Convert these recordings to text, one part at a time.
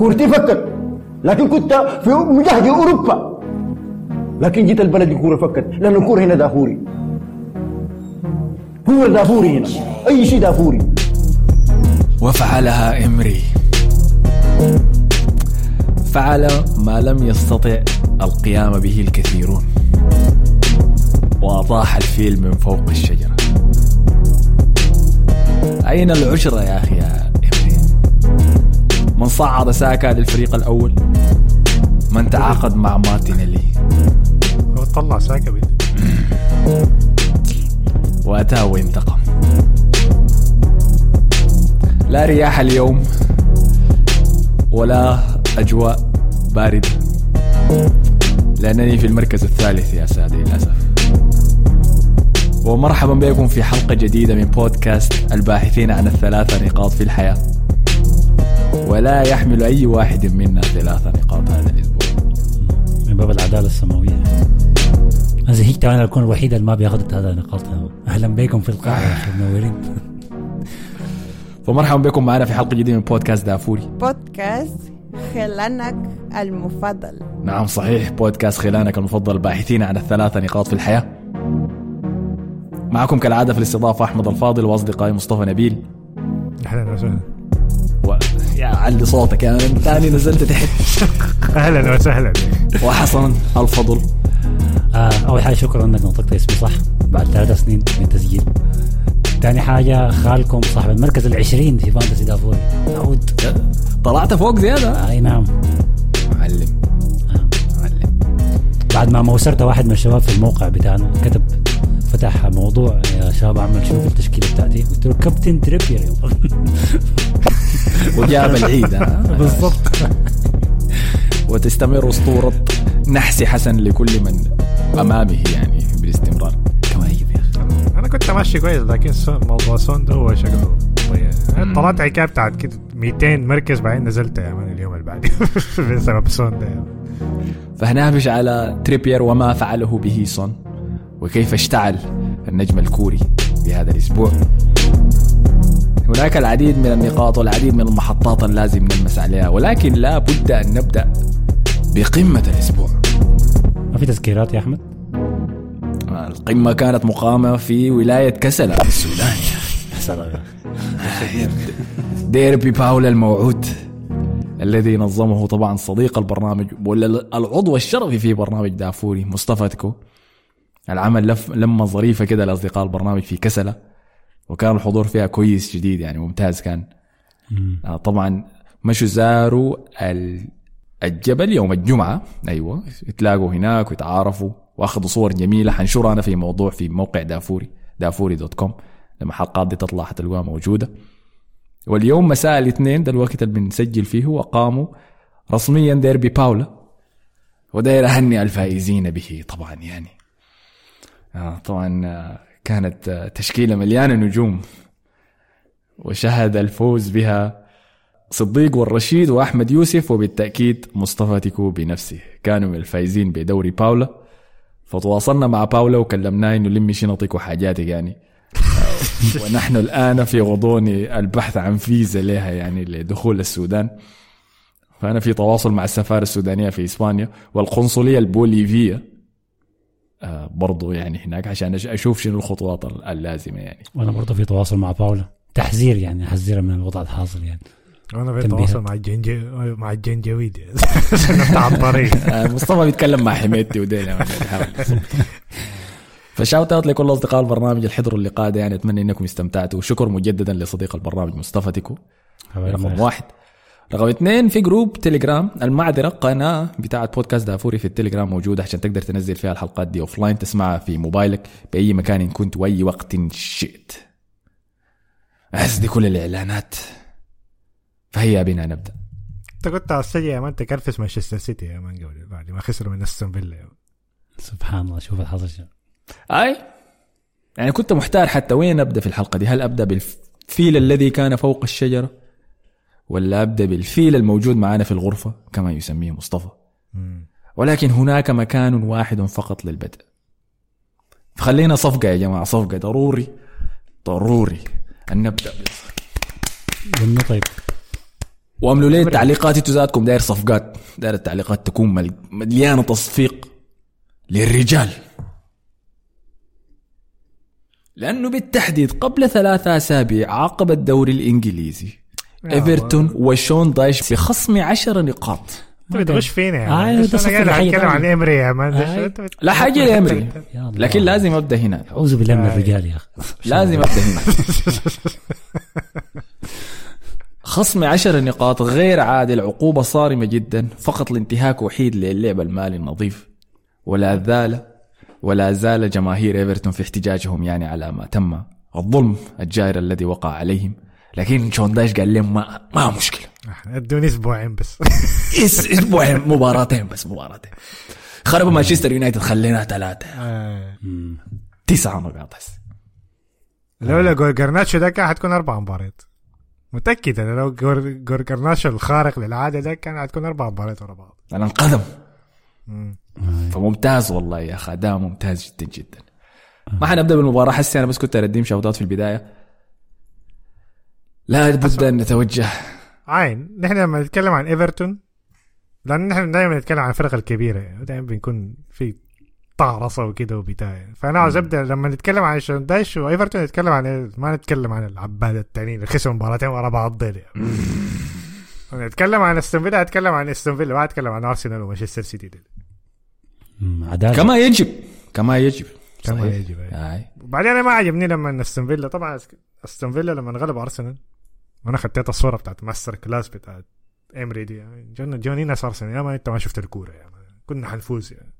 كورتي فكت لكن كنت في مجهد أوروبا. لكن جيت البلد الكوره فكت لأن الكورة هنا دافوري. هو دافوري هنا. أي شيء دافوري. وفعلها إمري. فعل ما لم يستطع القيام به الكثيرون. وأطاح الفيل من فوق الشجرة. أين العشرة يا أخي؟ يا من صعد ساكا للفريق الأول. من تعاقد مع مارتينيلي. هو طلع ساكا وأتاه وانتقم. لا رياح اليوم ولا أجواء باردة. لأنني في المركز الثالث يا سادة للأسف. ومرحبا بكم في حلقة جديدة من بودكاست الباحثين عن الثلاثة نقاط في الحياة. ولا يحمل أي واحد منا ثلاثة نقاط هذا الأسبوع. من باب العدالة السماوية. أنا زهقت أنا اكون الوحيد اللي ما بياخذ هذا النقاط. أهلا بكم في القاعه يا أخي منورين فمرحبا بكم معنا في حلقة جديدة من بودكاست دافوري. بودكاست خلانك المفضل. نعم صحيح. بودكاست خلانك المفضل الباحثين عن الثلاثة نقاط في الحياة. معكم كالعادة في الاستضافة أحمد الفاضل وأصدقائي مصطفى نبيل. أهلا وسهلا. و... يا علي صوتك يا من تاني نزلت تحت. أهلا وسهلا. وحسن الفضل. آه أول حاجة شكرا إنك نطقت اسمي صح. بعد ثلاث سنين من تسجيل. ثاني حاجة خالكم صاحب المركز العشرين في فانتسي دافوري نعود طلعت فوق زيادة. أي نعم. معلم. آه. معلم. بعد ما موسرت واحد من الشباب في الموقع بتاعنا كتب فتح موضوع يا شباب أعمل شنو في التشكيلة بتاعتي؟ قلت له كابتن تريبير وجاب العيد؟ بالضبط. وتستمر أسطورة نحس حسن لكل من أمامه يعني بالاستمرار. كواهب يا أخي. أنا كنت ماشي كويس لكن موضوع سون ده هو شكله طلعت حكاية بتاعت كده 200 مركز بعدين نزلت يا man اليوم اللي بعده بسبب سون ده. فهنهبش على تريبير وما فعله به سون وكيف اشتعل النجم الكوري بهذا الأسبوع. هناك العديد من النقاط والعديد من المحطات اللازم نلمس عليها ولكن لا بد أن نبدأ بقمة الأسبوع. ما في تذكيرات يا أحمد؟ القمة كانت مقامة في ولاية كسلة في السودان سلام. ديربي باولا الموعود الذي نظمه طبعا صديق البرنامج ولا العضو الشرفي في برنامج دافوري مصطفى تكو. العمل لف لما ظريفة كده لأصدقاء البرنامج في كسلة وكان الحضور فيها كويس جديد يعني ممتاز كان. آه، طبعا مشوا زاروا ال- الجبل يوم الجمعة أيوة يتلاقوا هناك ويتعارفوا وأخذوا صور جميلة. حنشرها أنا في موضوع في موقع دافوري دافوري dot com لما الحلقات دي تطلع حتلقوها موجودة. واليوم مساء الاثنين ده الوقت اللي بنسجل فيه وقاموا رسميا ديربي باولا وداير أهني الفائزين به طبعا يعني. طبعا آه، كانت آه، تشكيلة مليانة نجوم. وشهد الفوز بها صديق والرشيد وأحمد يوسف وبالتأكيد مصطفى تيكو بنفسه. كانوا من الفايزين بدوري باولا فتواصلنا مع باولا وكلمناه إنه لمي شنطك وحاجاتك يعني. آه، ونحن الآن في غضون البحث عن فيزا لها يعني لدخول السودان. فأنا في تواصل مع السفارة السودانية في إسبانيا والقنصلية البوليفية. آه، برضو يعني هناك عشان أش- أشوف شنو الخطوات اللازمة يعني. وأنا برضه في تواصل مع باولا تحذير يعني احذرها من الوضع الحاصل يعني. وأنا في تنبيهات. تواصل مع الجنجي مع الجنجويد عشان الطريق. آه، مصطفى بيتكلم مع حميدتي بيحاول. ف shout out لكل أصدقاء البرنامج اللي حضروا اللقاء ده. يعني أتمنى إنكم استمتعتوا. وشكر مجددا لصديق البرنامج مصطفى تيكو. رقم واحد. رقم اثنين في جروب تليجرام. المعذرة قناة بتاعت بودكاست دافوري في التليجرام موجودة عشان تقدر تنزل فيها الحلقات دي offline تسمعها في موبايلك بأي مكان إن كنت وأي وقت شئت. بس دي كل الإعلانات. فهيا بنا نبدأ. انت كنت على السجن يا man تكرفس مانشستر سيتي يا man قبل بعد ما خسروا من أستون فيلا. يا man. سبحان الله شوف الحظ شنو. أي؟ يعني كنت محتار حتى وين أبدأ في الحلقة دي. هل أبدأ بالفيل الذي كان فوق الشجرة؟ ولا أبدأ بالفيل الموجود معنا في الغرفة كما يسميه مصطفى. ولكن هناك مكان واحد فقط للبدء. فخلينا صفقة يا جماعة صفقة ضروري ضروري أن نبدأ قلنا طيب. وعملوا لي التعليقات إنتوا ذاتكم داير صفقات داير التعليقات تكون مل- مليانة تصفيق للرجال. لأنه بالتحديد قبل ثلاثة أسابيع عاقب الدوري الإنجليزي. إيفرتون وشون دايش بخصم عشر نقاط. انت بتغش فينا يا آه، مان أنا قاعد أتكلم عن. امري يا مان. آه. لا حاجة لامري. لكن لازم أبدأ هنا. أعوذ بالله من الرجال يا أخي. لازم أبدأ هنا. خصم عشر نقاط غير عادل. عقوبة صارمة جدا. فقط لانتهاك وحيد للعب المالي النظيف. ولا زال ولا زال جماهير إيفرتون في احتجاجهم يعني على ما تم. الظلم الجائر الذي وقع عليهم. لكن شون دايش قال لهم ما ما مشكلة. ادوني أسبوعين بس. إس- أسبوعين مباراتين بس مباراتين. خربوا مانشستر يونايتد خلينا ثلاثة. آه. تسعة نقاط هسه لولا جول جرناتشو ده كان حتكون أربع مباريات. متأكد أنا لو جول جرناتشو الخارق للعادة ده كان حتكون أربع مباريات ورا بعض. أنا انقدم مم. فممتاز والله يا أخي أداء ممتاز جدا جدا. ما حنبدأ بالمباراة حسي أنا بس كنت ارديم شوطات في البداية. لا بد أن نتوجه عين نحن لما نتكلم عن إيفرتون لأن نحن دائما نتكلم عن الفرق الكبيرة يعني دائما بيكون في طعرصه وكده وبتاع فأنا عاوز ابدا لما نتكلم عن شوندايش وإيفرتون نتكلم عن إيه؟ ما نتكلم عن العباد التانيين اللي خسروا مباراتين ورا بعض ديل يعني. نتكلم عن أستون فيلا أتكلم عن أستون فيلا ما أتكلم عن أرسنال ومانشستر سيتي ديل مم، عدالة كما يجب كما يجب كما صحيح. يجب يعني. آي. وبعدين أنا ما عجبني لما أستون فيلا طبعا أستون فيلا لما غلب أرسنال وأنا خطيت الصورة بتاعت masterclass بتاعت امري دي يعني جونا جوني ناس ارسنال يا man أنت ما شفت الكورة يا man. كنا حنفوز يعني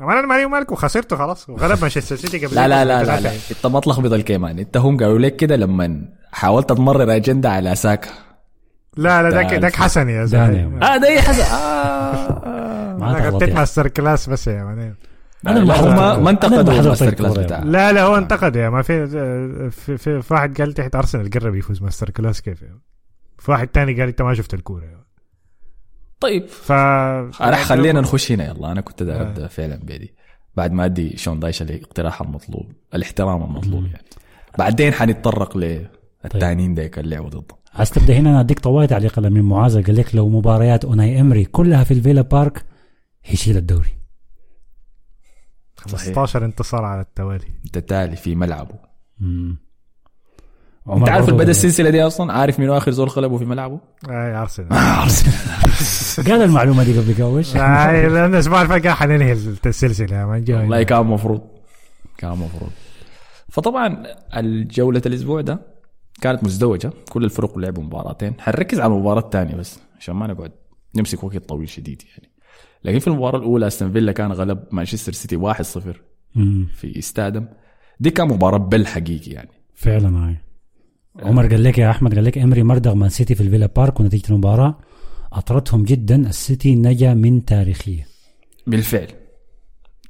أنا مالي مالك وخسرته خلاص وغلب مانشستر سيتي قبل لا لا لا لا. أنت ما تلخبط الكيمان أنت هم قالوا لك كده لما حاولت تمرر أجندة على ساكا لا لا داك تعال. داك حسن يا. زلمة آه ده حسن آه. ما أنا. masterclass بس يا man هم ما انتقدوا المحظوظ الماستر طيب class. بتاعه لا لا هو انتقد يا ما في في, في, في واحد قال تحت أرسنال قرب يفوز masterclass كيف يعني. في واحد تاني قال أنت ما شفت الكورة يعني. طيب. ف راح خلينا نخش هنا يلا أنا كنت داير آه. ابدا فعلا بيدي. بعد ما أدي شون دايش الاقتراح المطلوب الاحترام المطلوب يعني. بعدين حنتطرق للتانيين ديك اللي لعبوا ضده. عايز تبدأ هنا؟ أنا أديك طوالي تعليق من معاذ قال لك لو مباريات أوناي إمري كلها في الفيلا بارك هيشيل الدوري. 15 انتصار على التوالي. التتالي في ملعبه. مم. انت عارف البدا قال- السلسلة دي أصلا؟ عارف منو آخر زول غلبه في ملعبه؟ اي أرسنال. قال المعلومة دي قبل كوش اي لأن الأسبوع اللي فات قاعد حننهي السلسلة يا مان جاي. والله كان مفروض. كان مفروض. فطبعا الجولة الأسبوع ده كانت مزدوجة. كل الفرق لعبوا مباراتين. حنركز على المباراة الثانية بس عشان ما نقعد نمسك وقت طويل شديد يعني. لكن في المباراة الأولى أستون فيلا كان غلب مانشستر سيتي 1-0 مم. في استادم دي كان مباراة بل حقيقي يعني. فعلا هاي عمر قال لك يا أحمد قال لك إمري مرمط مان سيتي في الفيلا بارك ونتيجة المباراة سترتهم جدا. السيتي نجا من تاريخية. بالفعل.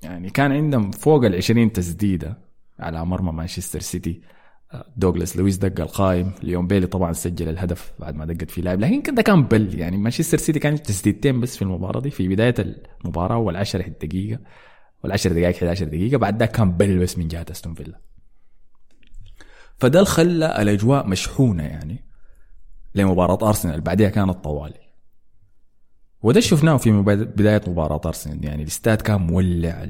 يعني كان عندهم فوق ال 20 تسديدة على مرمى مانشستر سيتي. دوغلاس لويس دق القائم. ليون بيلي طبعا سجل الهدف بعد ما دقت فيه لاعب. لكن كده كان بل. يعني مانشستر سيتي كان تسديدتين بس في المباراة دي. في بداية المباراة والعشر دقيقة. والعشر دقائق 11 دقيقة. بعد ذاك كان بل بس من جهة أستون فيلا. فده خلى الأجواء مشحونة يعني لمباراة أرسنال. بعدها كانت طوالي. وده شفناه في بداية مباراة أرسنال. يعني الاستاد كان مولع.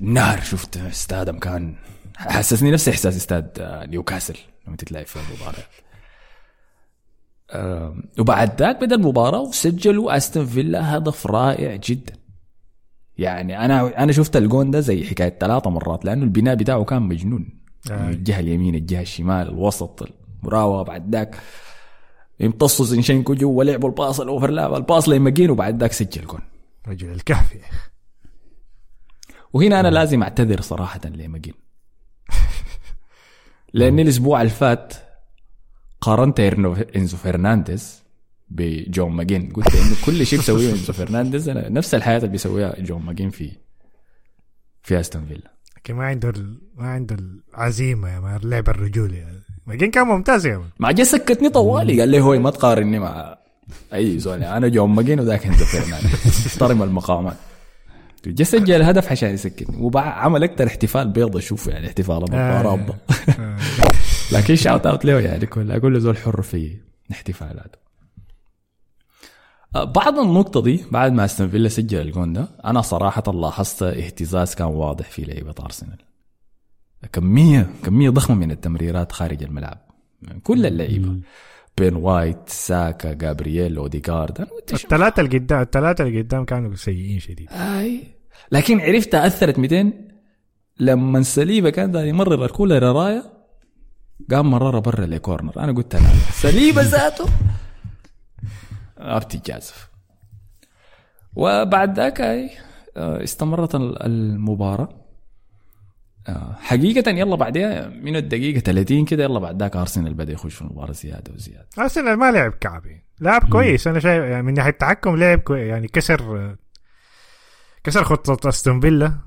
النار شفت؟ استادم كان حسسني نفس إحساس استاد آه، نيوكاسل لما تتلعب في المباراة. وبعد ذاك بدأ المباراة وسجلوا أستون فيلا هدف رائع جدا. يعني أنا أنا شفت الجون ده زي حكاية ثلاثة مرات لأنه البناء بتاعه كان مجنون. يعني الجهة اليمين الجهة الشمال الوسط المراوغة بعد ذاك يمتصوا زينشينكو جوا لعبوا الباص الأوفرلاب الباص لمجين وبعد ذاك سجل جون. رجل الكهف. وهنا أنا لازم أعتذر صراحة لمجين لاني الأسبوع اللي فات قارنت إنزو فرنانديز بجون ماكجين. قلت إنه كل شيء بيسويه إنزو فرنانديز. أنا نفس الحاجة اللي بيسويها جون ماكجين في في أستون فيلا. لكن ما عنده ال... ما عنده العزيمة يا man اللعب الرجولي. يعني. لكن كان ممتاز يا man. ما جا سكتني طوالي. قال لي هو ما تقارني مع أي زول. أنا جون ماكجين وذاك إنزو فرنانديز. احترم المقامات جا سجل الهدف عشان يسكتني وعمل أكثر احتفال بيض أشوف يعني احتفال آه. آه. لكن shout out له يعني كل أقول له زول حر في احتفالاته. آه، بعد النقطة دي بعد ما أستون فيلا سجل الجون ده أنا صراحة لاحظت اهتزاز كان واضح في لعيبة أرسنال. كمية كمية ضخمة من التمريرات خارج الملعب. يعني كل اللعيبة. بين وايت ساكا جابرييل شو- الثلاثه اللي قدام الثلاثه اللي قدام كانوا سيئين شديد. أي. لكن عرفت أثرت 200 لما سليبة كان داير يمرر الكوره لرايا قام مررها برا لكورنر أنا قلت لا سليبة ذاته؟ ما بتتجازف وبعد ذاك آه، استمرت ال- المباراة. آه، حقيقة يلا بعدها من الدقيقة 30 كده يلا بعد ذاك ارسنال بدأ يخش في المباراة زيادة وزيادة. ارسنال ما لعب كعبي لعب كويس. أنا شايف يعني من ناحية التحكم لعب كويس يعني كسر كسر خطه أستون فيلا؟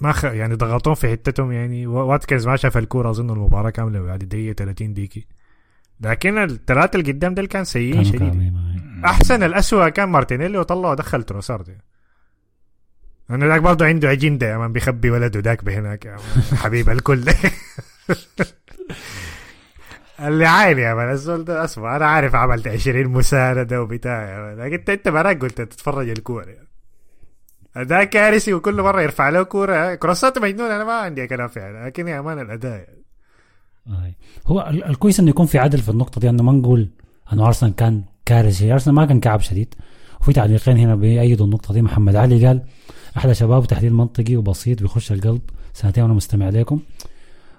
ما خ... يعني ضغطون في حتتهم يعني. واتكنز ما شاف الكورة أظن المباراة كاملة بعد الدقيقه 30 ديكي لكن الثلاثة اللي قدام دول كان سيئين شديد معي. أحسن الأسوأ كان مارتينيلي وطلع ودخل تروسارد. أنا ذاك برضه عنده عجين يا مان بيخبي ولده ذاك بهناك. يا. حبيب الكل. اللي عاين يا مان الزول ده أسمع. أنا عارف عملت 20 مساندة وبتاع يا مان لكن انت أنت براك قلت تتفرج الكورة. يعني. اداء كارثي وكل مرة يرفع له كورة. crosses مجنون أنا ما عندي كلام فيها لكن يا man الأداء. يعني. هو ال- الكويس إنه يكون في عدل في النقطة دي انه ما نقول إنه أرسنال كان كارثي. أرسنال ما كان كعب شديد. وفي تعليقين هنا بيأيدوا النقطة دي. محمد علي قال أحلى شباب وتحليل منطقي وبسيط بيخش القلب. سنتين وأنا مستمع لكم.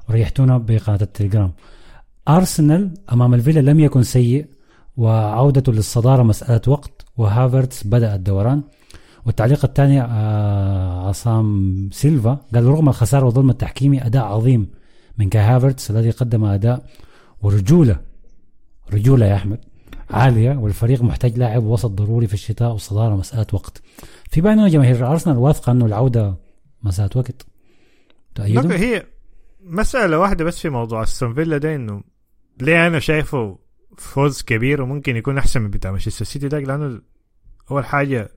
وريحتونا بقناة التليجرام. أرسنال أمام الفيلا لم يكن سيء وعودته للصدارة مسألة وقت وهافرتس بدأ الدوران. والتعليق الثاني آه عصام سيلفا قال رغم الخسارة والظلم التحكيمي أداء عظيم من كاي هافرتس الذي قدم أداء ورجولة رجولة يا أحمد عالية والفريق محتاج لاعب وسط ضروري في الشتاء والصدارة مساله وقت. في بيننا جماهير أرسنال واثقة أنه العودة مساله وقت. تأيدوا؟ هي مسألة واحدة بس في موضوع أستون فيلا ده إنه ليه أنا شايفه فوز كبير وممكن يكون أحسن من بتاع مانشستر سيتي ده؟ لأنه أول حاجة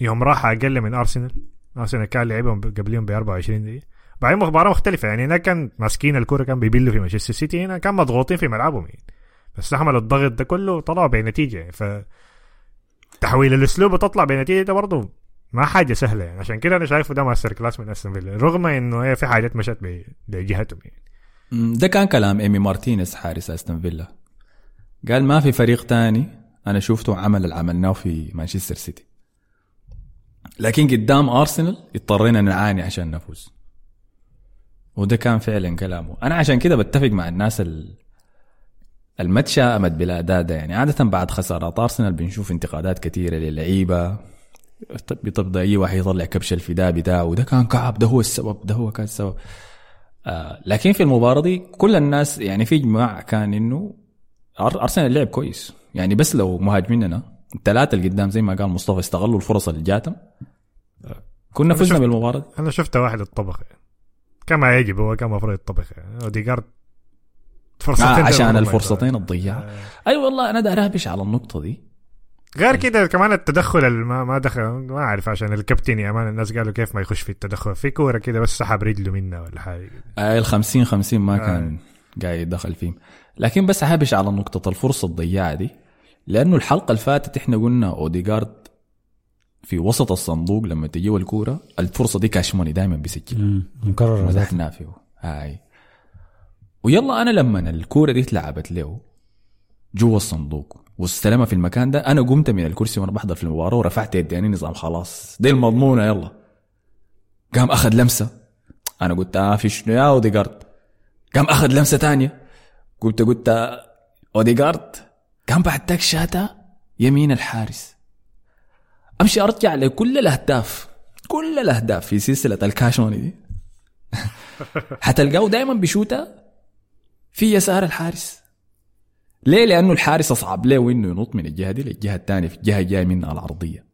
يوم راحة أقل من أرسنال. أرسنال كان لعبهم قبليهم ب 24 دقيقة. بعدين مباراة مختلفة يعني هناك كان ماسكين الكورة كان بيبلوا في مانشستر سيتي هنا كان مضغوطين في ملعبهم يعني. بس حمل الضغط ده كله طلعوا بنتيجة يعني. ف تحويل الأسلوب وتطلع بنتيجة ده برضه ما حاجة سهلة يعني. عشان كده أنا شايفه ده masterclass من أستون فيلا رغم إنه هي في حاجات مشت بجهتهم يعني. ده كان كلام إيمي مارتينيز حارس أستون فيلا. قال ما في فريق تاني أنا شفته عمل اللي عملناه في مانشستر سيتي. لكن قدام أرسنال اضطرينا نعاني عشان نفوز. وده كان فعلا كلامه. أنا عشان كده بتفق مع الناس ال... الما تشائمت بالاداء يعني. عادة بعد خسارات أرسنال بنشوف انتقادات كثيرة للعيبة. بتبدا أي واحد يطلع كبش الفداء بتاعه. ده كان كعب. ده هو السبب. ده هو كان السبب. آه لكن في المباراة دي كل الناس يعني في اجماع كان إنه أرسنال لعب كويس. يعني بس لو مهاجميننا الثلاثة اللي قدام زي ما قال مصطفى استغلوا الفرص اللي جاتهم. آه، كنا فزنا بالمباراة دي. أنا شفت واحد الطبخ يعني. كما يجب هو كان المفروض يطبخ يعني اوديجارد فرصتين آه عشان الفرصتين يضيع. الضيعه أي أيوة والله أنا داير اهبش على النقطة دي. غير كده كمان التدخل ما ما دخل ما أعرف عشان الكابتن يا man الناس قالوا كيف ما يخش في التدخل. في كورة كده بس سحب رجله منها ولا حاجة. آه ال 50 50 ما آه. كان قاعد يدخل فيهم. لكن بس هابش على نقطة الفرصة الضياعة دي. لأنه الحلقة اللي فاتت إحنا قلنا أوديجارد في وسط الصندوق لما تجيه الكورة الفرصة دي كاشموني دائما بيسجل. مكرر. مزحنا فيه هاي. ويلا أنا لما الكورة دي اتلعبت له جوا الصندوق واستلمها في المكان ده أنا قمت من الكرسي وأنا بحضر في المباراة ورفعت يدي يعني نظام خلاص. دي المضمونة يلا. قام أخذ لمسة. أنا قلت آه في شنو يا أوديجارد قام أخذ لمسة تانية. قلت قلت أوديجارد قام بعد ذاك شاتها يمين الحارس. أمشي أرجع لكل الأهداف كل الأهداف في سلسلة الكاشوني دي. حتلقاه دائما بيشوتها في يسار الحارس. ليه؟ لأنه الحارس أصعب له انه ينط من الجهة دي للجهة الثانية في الجهة الجاية منها العرضيه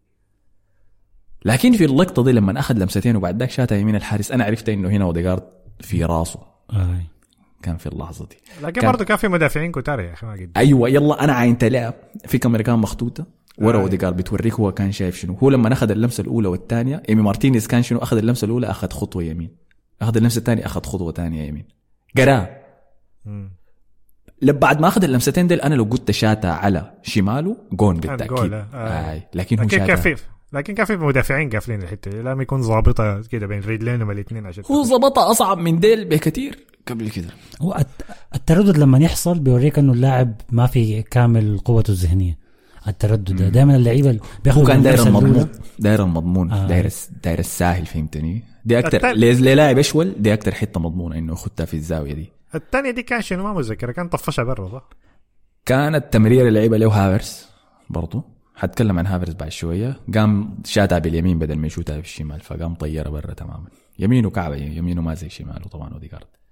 لكن في اللقطة دي لما أخذ لمستين وبعد ذاك شاتها يمين الحارس أنا عرفت إنه هنا اوديجارد في راسه. آي. كان في اللحظة دي. لكن كان- برضه كان في مدافعين كتار يا أخي ما قد أيوه يلا أنا عاينت لعب. في كاميرا كان محطوطة. ورا آه. أوديجارد بتوريك هو كان شايف شنو. هو لما أخذ اللمسة الأولى والثانية إيمي مارتينيز كان شنو؟ أخذ اللمسة الأولى أخذ خطوة يمين. أخذ اللمسة الثانية أخذ خطوة ثانية يمين. قراه بعد ما أخذ اللمستين ديل أنا لو قلت شاتها على شماله جون بالتاكيد آه. آي. لكن هو شاتها. في لكن كان في مدافعين قافلين الحتة دي؟ لازم يكون ظابطه كده بين رجلينهم الاثنين عشان هو ظبطها أصعب من ديل بكثير قبل كده. هو الت- التردد لما يحصل بيوريك إنه اللاعب ما في كامل قوته الذهنية. التردد ده. دائما اللعيبة هو بياخذوا كان داير اللمسة الأولى- المضمون داير المضمون آه. داير داير الساهل فهمتني؟ دي أكثر للاعب أشول دي أكثر حتة مضمونة إنه يخدها في الزاوية دي. الثانية دي كان شنو؟ ما متذكر. كان طفشها برا صح؟ كانت تمريرة لعيبه له هافرس برضو. حتكلم عن هافرس بعد شوية. قام شاتها باليمين بدل ما يشوتها بالشمال فقام طيرها برا تماما. يمينه كعبة يمينه ما زي شماله طبعا اوديجارد آه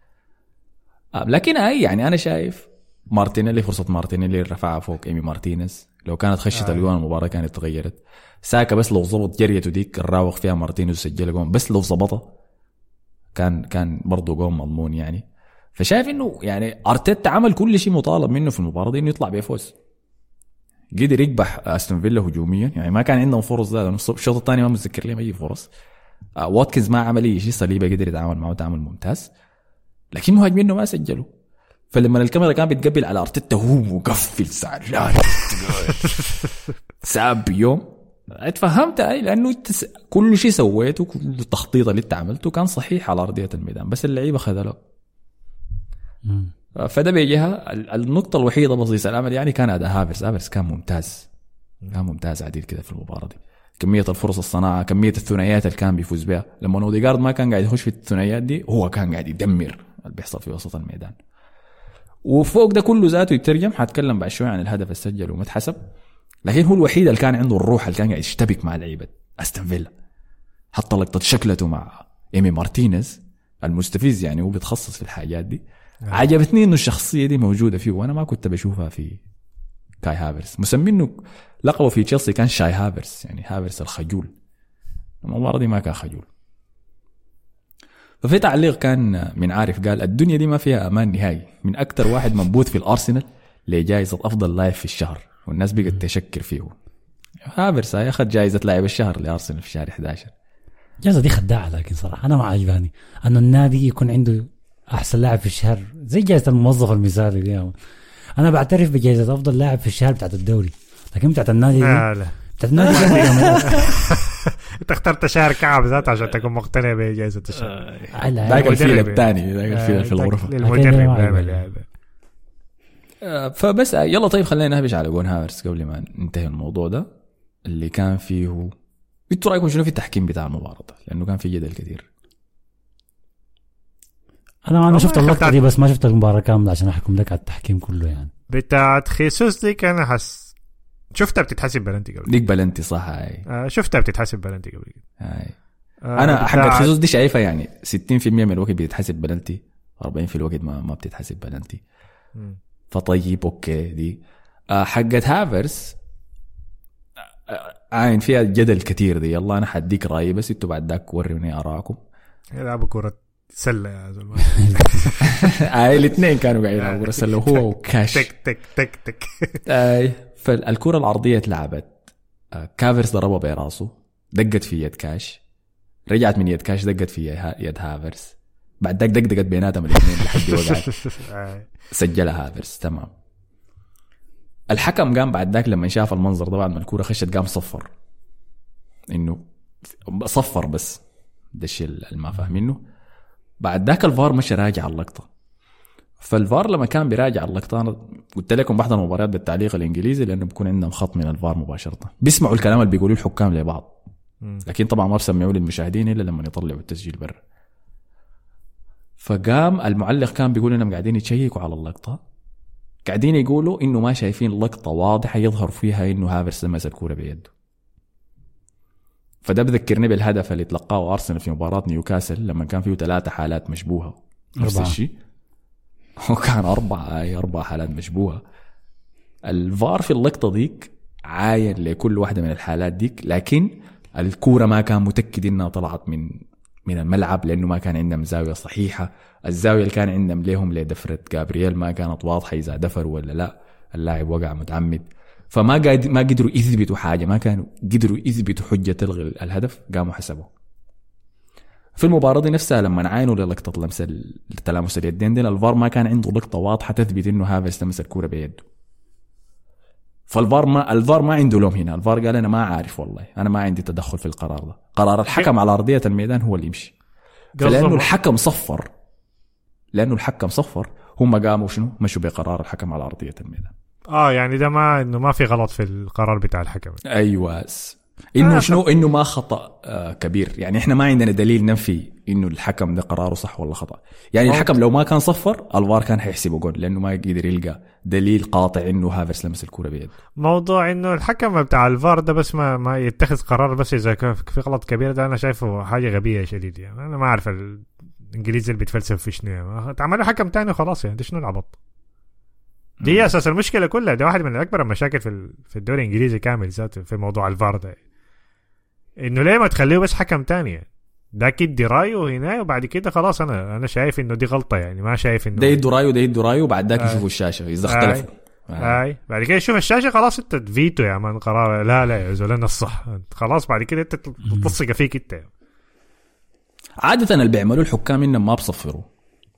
لكن أي يعني أنا شايف مارتينيلي فرصة مارتينيلي رفعها فوق إيمي مارتينيز. لو كانت خشت الجوان المباراة كانت تغيرت. ساكا بس لو ظبط جريته ديك الراوغ فيها مارتينيز وسجل جون بس لو ظبطها كان كان برضه جون مضمون يعني. فشايف إنه يعني أرتيتا عمل كل شيء مطالب منه في المباراة دي إنه يطلع بيفوز قدر يكبح أستون فيلا هجوميا. يعني ما كان عندهم فرص ذا لأنه الشوط الثاني ما متذكر لهم أي فرص. آه، واتكنز ما عمل أي شيء صليبة قدر يتعامل معه تعامل ممتاز. لكن مهاجمينه ما سجلوا. فلما الكاميرا كان بتقبل على أرتيتا هو مقفل زعلان ساب بيوم اتفهمت أي لأنه انت س- كل شيء سويته كل التخطيط اللي انت عملته كان صحيح على أرضية الميدان بس اللعيبة خذلوا. فده بيجيها ال- النقطة الوحيدة بسيطة الأمل يعني كان أداء هافرز. هافرز كان ممتاز. كان ممتاز عديل كده في المباراة دي. كمية الفرص الصناعة كمية الثنائيات اللي كان بيفوز بها لما أوديجارد ما كان قاعد يخش في الثنائيات دي هو كان قاعد يدمر. اللي بيحصل في وسط الميدان. وفوق ده كله ذاته يترجم حاتكلم بعد شوي عن الهدف اللي سجله وما اتحسب لكن هو الوحيد اللي كان عنده الروح اللي كان قاعد يشتبك مع لعيبة أستون فيلا. حتى لقطة شكلته مع إيمي مارتينيز المستفز يعني هو بيتخصص في الحاجات دي. عجبتني إنه الشخصية دي موجودة فيه وأنا ما كنت بشوفها في كاي هافرس مسمينه لقبه في تشيلسي كان shy هافرس يعني هافرس الخجول. المباراة دي ما كان خجول. ففي تعليق كان من عارف قال الدنيا دي ما فيها أمان نهائي. من أكثر واحد منبوذ في الأرسنال لجائزة أفضل لاعب في الشهر. والناس بقت تشكر فيه. هافرس أخذ جائزة لاعب الشهر لأرسنال في شهر 11 الجائزه دي خداعة لكن صراحة أنا ما عجباني. انه النادي يكون عنده أحسن لاعب في الشهر زي جائزة الموظف المثالي دي. أنا بعترف بجائزة أفضل لاعب في الشهر بتاعت الدوري لكن بتاعت النادي دي بتاعت النادي دي. انت اخترت شهر كعب ذات عشان تكون مقتنع بجائزة الشهر ذاك الفيل المدرب. الثاني ذاك الفيل في الغرفة. هذا. آه، فبس آه، يلا طيب خلينا نهبش على جون هافرس قبل ما ننتهي الموضوع ده اللي كان فيه أنتوا رايكم شنو في التحكيم بتاع المباراة ده؟ لأنه كان في جدل كثير أنا أنا شفت اللقطه. دي بس ما شفت المباراة كاملة عشان أحكم لك على التحكيم كله يعني بتاعت خيسوس دي كان حسي شفتها بتتحسب بلنتي قبل ديك بلنتي صح هاي. آه شفتها بتتحسب بلنتي قبل كده. هاي. آه أنا حقت خيسوس دي شايفها يعني 60% من الوقت بتتحسب بلنتي 40 في الوقت ما ما بتتحسب بلنتي. فطيب okay دي. آه، حقت هافرس آه، عاين فيها جدل كثير دي. يلا أنا حديك رأيي بس أنتوا بعد ذاك وروني آراءكم. يلعبوا كرة سلة يا زلمة. هاي الاثنين كانوا قاعدين يلعبوا wrestle هو وكاش تك تك تك تك. اي فالكرة العرضية اتلعبت. آه، هافرس ضربها براسه دقت في يد كاش. رجعت من يد كاش دقت في يد هافرس. بعد ذاك دقدقت بيناتهم الاثنين لحد وقعت. سجلها هافرس تمام. الحكم قام بعد ذاك لما شاف المنظر ده بعد ما الكوره خشت قام صفر. إنه صفر بس. ده الشيء اللي ما فاهمينه. بعد ذاك الفار مشى راجع اللقطة. فالفار لما كان بيراجع اللقطة أنا قلت لكم بحضر المباريات بالتعليق الإنجليزي لأنه بيكون عندهم خط من الفار مباشرة. بيسمعوا الكلام اللي بيقولوه الحكام لبعض. لكن طبعا ما بسمعوه للمشاهدين إلا لما يطلعوا التسجيل برا فقام المعلق كان بيقول إنهم قاعدين يتشيكوا على اللقطة. قاعدين يقولوا إنه ما شايفين لقطة واضحة يظهر فيها إنه هافرس لمس الكورة بيده. فده بذكرني بالهدف اللي تلقاه أرسنال في مباراة نيوكاسل لما كان فيه ثلاثة حالات مشبوهة. نفس. الشيء. وكان اربعه اي أربع حالات مشبوهة. الفار في اللقطة ديك عاين لكل واحدة من الحالات ديك لكن الكورة ما كان متأكد إنها طلعت من من الملعب لأنه ما كان عندهم زاوية صحيحة. الزاوية اللي كان عندهم ليهم لدفرة جابرييل ما كانت واضحة إذا دفر ولا لا. اللاعب وقع متعمد. فما ما قدروا يثبتوا حاجة ما كانوا قدروا يثبتوا حجة تلغي الهدف قاموا حسبوه. في المباراة دي نفسها لما عاينوا للقطة لمس ال- تلامس اليدين دي الفار ما كان عنده لقطة واضحة تثبت إنه هافرز لمس الكورة بيده. فالفار ما الفار ما عنده لوم هنا. الفار قال أنا ما عارف والله. أنا ما عندي تدخل في القرار ده. قرار الحكم على أرضية الميدان هو اللي يمشي. فلأنه قصدهم- الحكم صفر. لأنه الحكم صفر. هم قاموا شنو؟ مشوا بقرار الحكم على أرضية الميدان. آه يعني ده ما إنه ما في غلط في القرار بتاع الحكم. أيوه إنه آه، شنو؟ إنه ما خطأ آه كبير. يعني إحنا ما عندنا دليل ننفي إنه الحكم ده قراره صح ولا خطأ. يعني. الحكم لو ما كان صفر الفار كان حيحسبه جول لأنه ما يقدر يلقى دليل قاطع إنه هافرس لمس الكوره بيده. موضوع إنه الحكم بتاع الفار ده بس ما ما يتخذ قرار بس إذا كان في غلط كبير ده أنا شايفه حاجة غبية شديد يعني. أنا ما أعرف الإنجليزي اللي بيتفلسف في شنو يعني. تعملوا حكم تاني وخلاص يعني ده شنو العبط؟ دي هي أساس المشكلة كلها. ده واحد من أكبر المشاكل في في الدوري الإنجليزي كامل ذاته في موضوع الفار ده. إنه ليه ما تخليه بس حكم تاني؟ يعني. ده يدي رأيه هنا وبعد كده خلاص أنا أنا شايف إنه دي غلطة يعني ما شايف إنه ده يدوا رأيه ده يدوا رأيه وبعد ذاك. يشوفوا الشاشة إذا. اختلفوا. آه. آي. بعد كده شوف الشاشة خلاص أنت فيتو يا man قرار. لا لا يا أنا الصح. خلاص بعد كده أنت تلصق فيك أنت. عادة اللي بيعملوا الحكام إنهم ما بصفروا.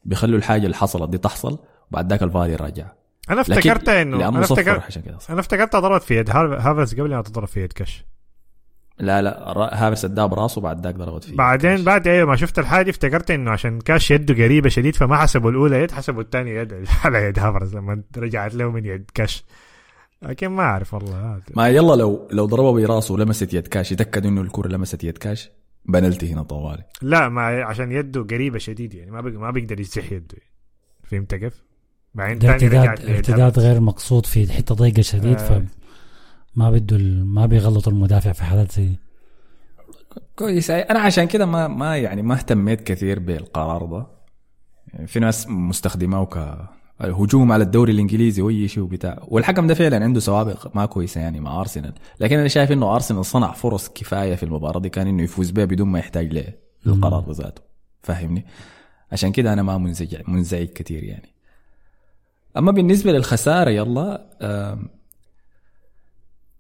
بيخلوا الحاجة اللي حصلت دي تحصل وبعد ذاك الفار يراجع. أنا لكن افتكرت إنه أنا افتكرت عشان صفر. أنا افتكرت ضربت في يد. هافرز قبل ما تضرب في يد كاش. لا لا هافرس أداه براسه بعد ذاك ضربت فيه بعدين بعد أيوه ما شفت الحاجة افتكرت إنه عشان كاش يده قريبة شديد فما حسبوا الأولى يد حسبوا الثانية يد. على يد هافرز لما رجعت له من يد كاش لكن ما أعرف والله. ما يلا لو لو ضربه براسه ولمست يد كاش يتاكد إنه الكرة لمست يد كاش بنلتي هنا طوالي. لا ما عشان يده قريبة شديد يعني ما بي... ما بيقدر يزح يده فهمت كيف؟ بعدين ارتداد ارتداد غير مقصود في حتة ضيقة شديد آه. فما بده ال- ما بيغلطوا المدافع في حالات زي. كويس. أنا عشان كده ما ما يعني ما اهتميت كثير بالقرار ده. يعني في ناس مستخدماه ك هجوم على الدوري الإنجليزي وأي شيء وبتاع. والحكم ده فعلا عنده سوابق ما كويسة يعني مع أرسنال. لكن أنا شايف إنه أرسنال صنع فرص كفاية في المباراة دي. كان إنه يفوز بها بدون ما يحتاج للقرار ذاته فاهمني؟ عشان كده أنا ما منزعج منزعج كثير يعني. أما بالنسبة للخسارة يلا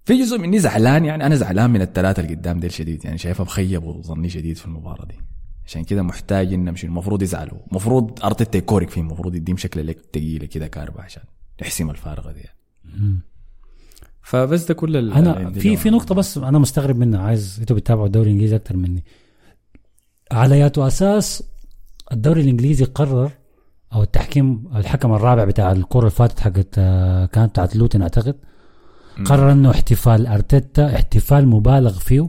في جزء مني زعلان يعني أنا زعلان من الثلاثه اللي قدام ديل شديد يعني شايفها مخيب وظني شديد في المباراة دي عشان كده محتاج ان نمشي المفروض يزعلوا المفروض ارتيتا يكورك فيه المفروض يديهم شكل لك ثقيله كده كاربة عشان يحسم الفارقه دي يعني. فبس ده كل أنا في. في نقطة بس أنا مستغرب منها عايز إنتوا بتتابعوا الدوري الإنجليزي أكثر مني على ياتو أساس الدوري الإنجليزي قرر أو التحكيم الحكم الرابع بتاع الكرة اللي فاتت حقت آه، كانت بتاعت لوتن أعتقد. قرر إنه احتفال أرتيتا احتفال مبالغ فيه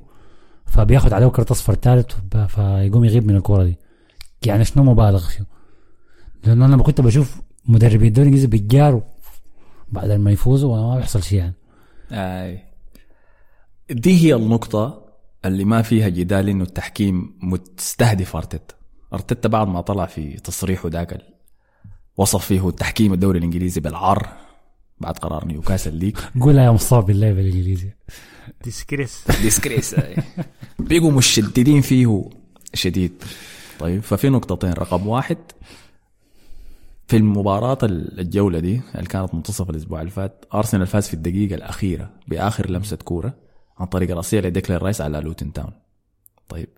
فبياخد عليه كرة اصفر ثالث فيقوم يغيب من الكرة دي. يعني شنو مبالغ فيه؟ لأنه أنا كنت بشوف مدربين الدوري الانجليزي بيجاروا بعد ما يفوزوا وما بيحصل شيء يعني. آي. دي هي النقطة اللي ما فيها جدال إنه التحكيم مستهدف أرتيتا. أرتيتا بعد ما طلع في تصريحه ذاك وصف فيه التحكيم الدوري الإنجليزي بالعار بعد قرار نيوكاسل ليك قولها يا مصاب بالله بالإنجليزي. disgrace disgrace بقوا مشددين فيه شديد. طيب ففي نقطتين رقم واحد في المباراة الجولة دي اللي كانت منتصف الأسبوع اللي فات أرسنال فاز في الدقيقة الأخيرة بآخر لمسة كورة عن طريق رأسية لديكلان رايس على لوتن تاون. طيب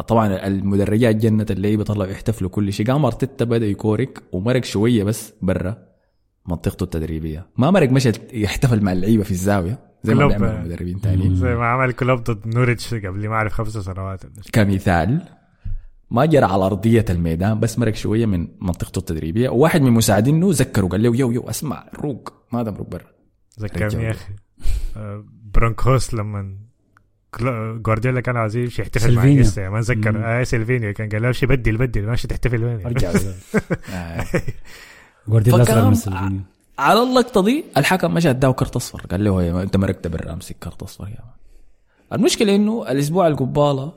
طبعا المدرجات جنت اللعيبة طلعوا يحتفلوا كل شيء. قام أرتيتا بدأ يكورك ومرق شوية بس برا منطقته التدريبية. ما مرق مشى يحتفل مع اللعيبة في الزاوية زي ما. بيعملوا المدربين تانيين زي ما عمل كلوب ضد نوريتش قبل ما أعرف خمس سنوات. كمثال ما جرى على أرضية الميدان بس مرق شوية من منطقته التدريبية. وواحد من مساعدينه ذكره قال له yo yo اسمع روق ما تمرق برا. ذكرني. يا أخي. آه، برونكوس لما جوارديولا كان عايز يمشي يحتفل مع سيلفينيو. انيستا ما. أتذكر. آه سيلفينيو كان قال له أمشي بدل بدل ماشي تحتفل وين أرجع. آه. جوارديولا أصغر من سلفينيو على اللقطه دي الحكم مشى اداه كرت أصفر. قال له أنت مرقت برا امسك كرت أصفر يا المشكلة إنه الأسبوع القبالة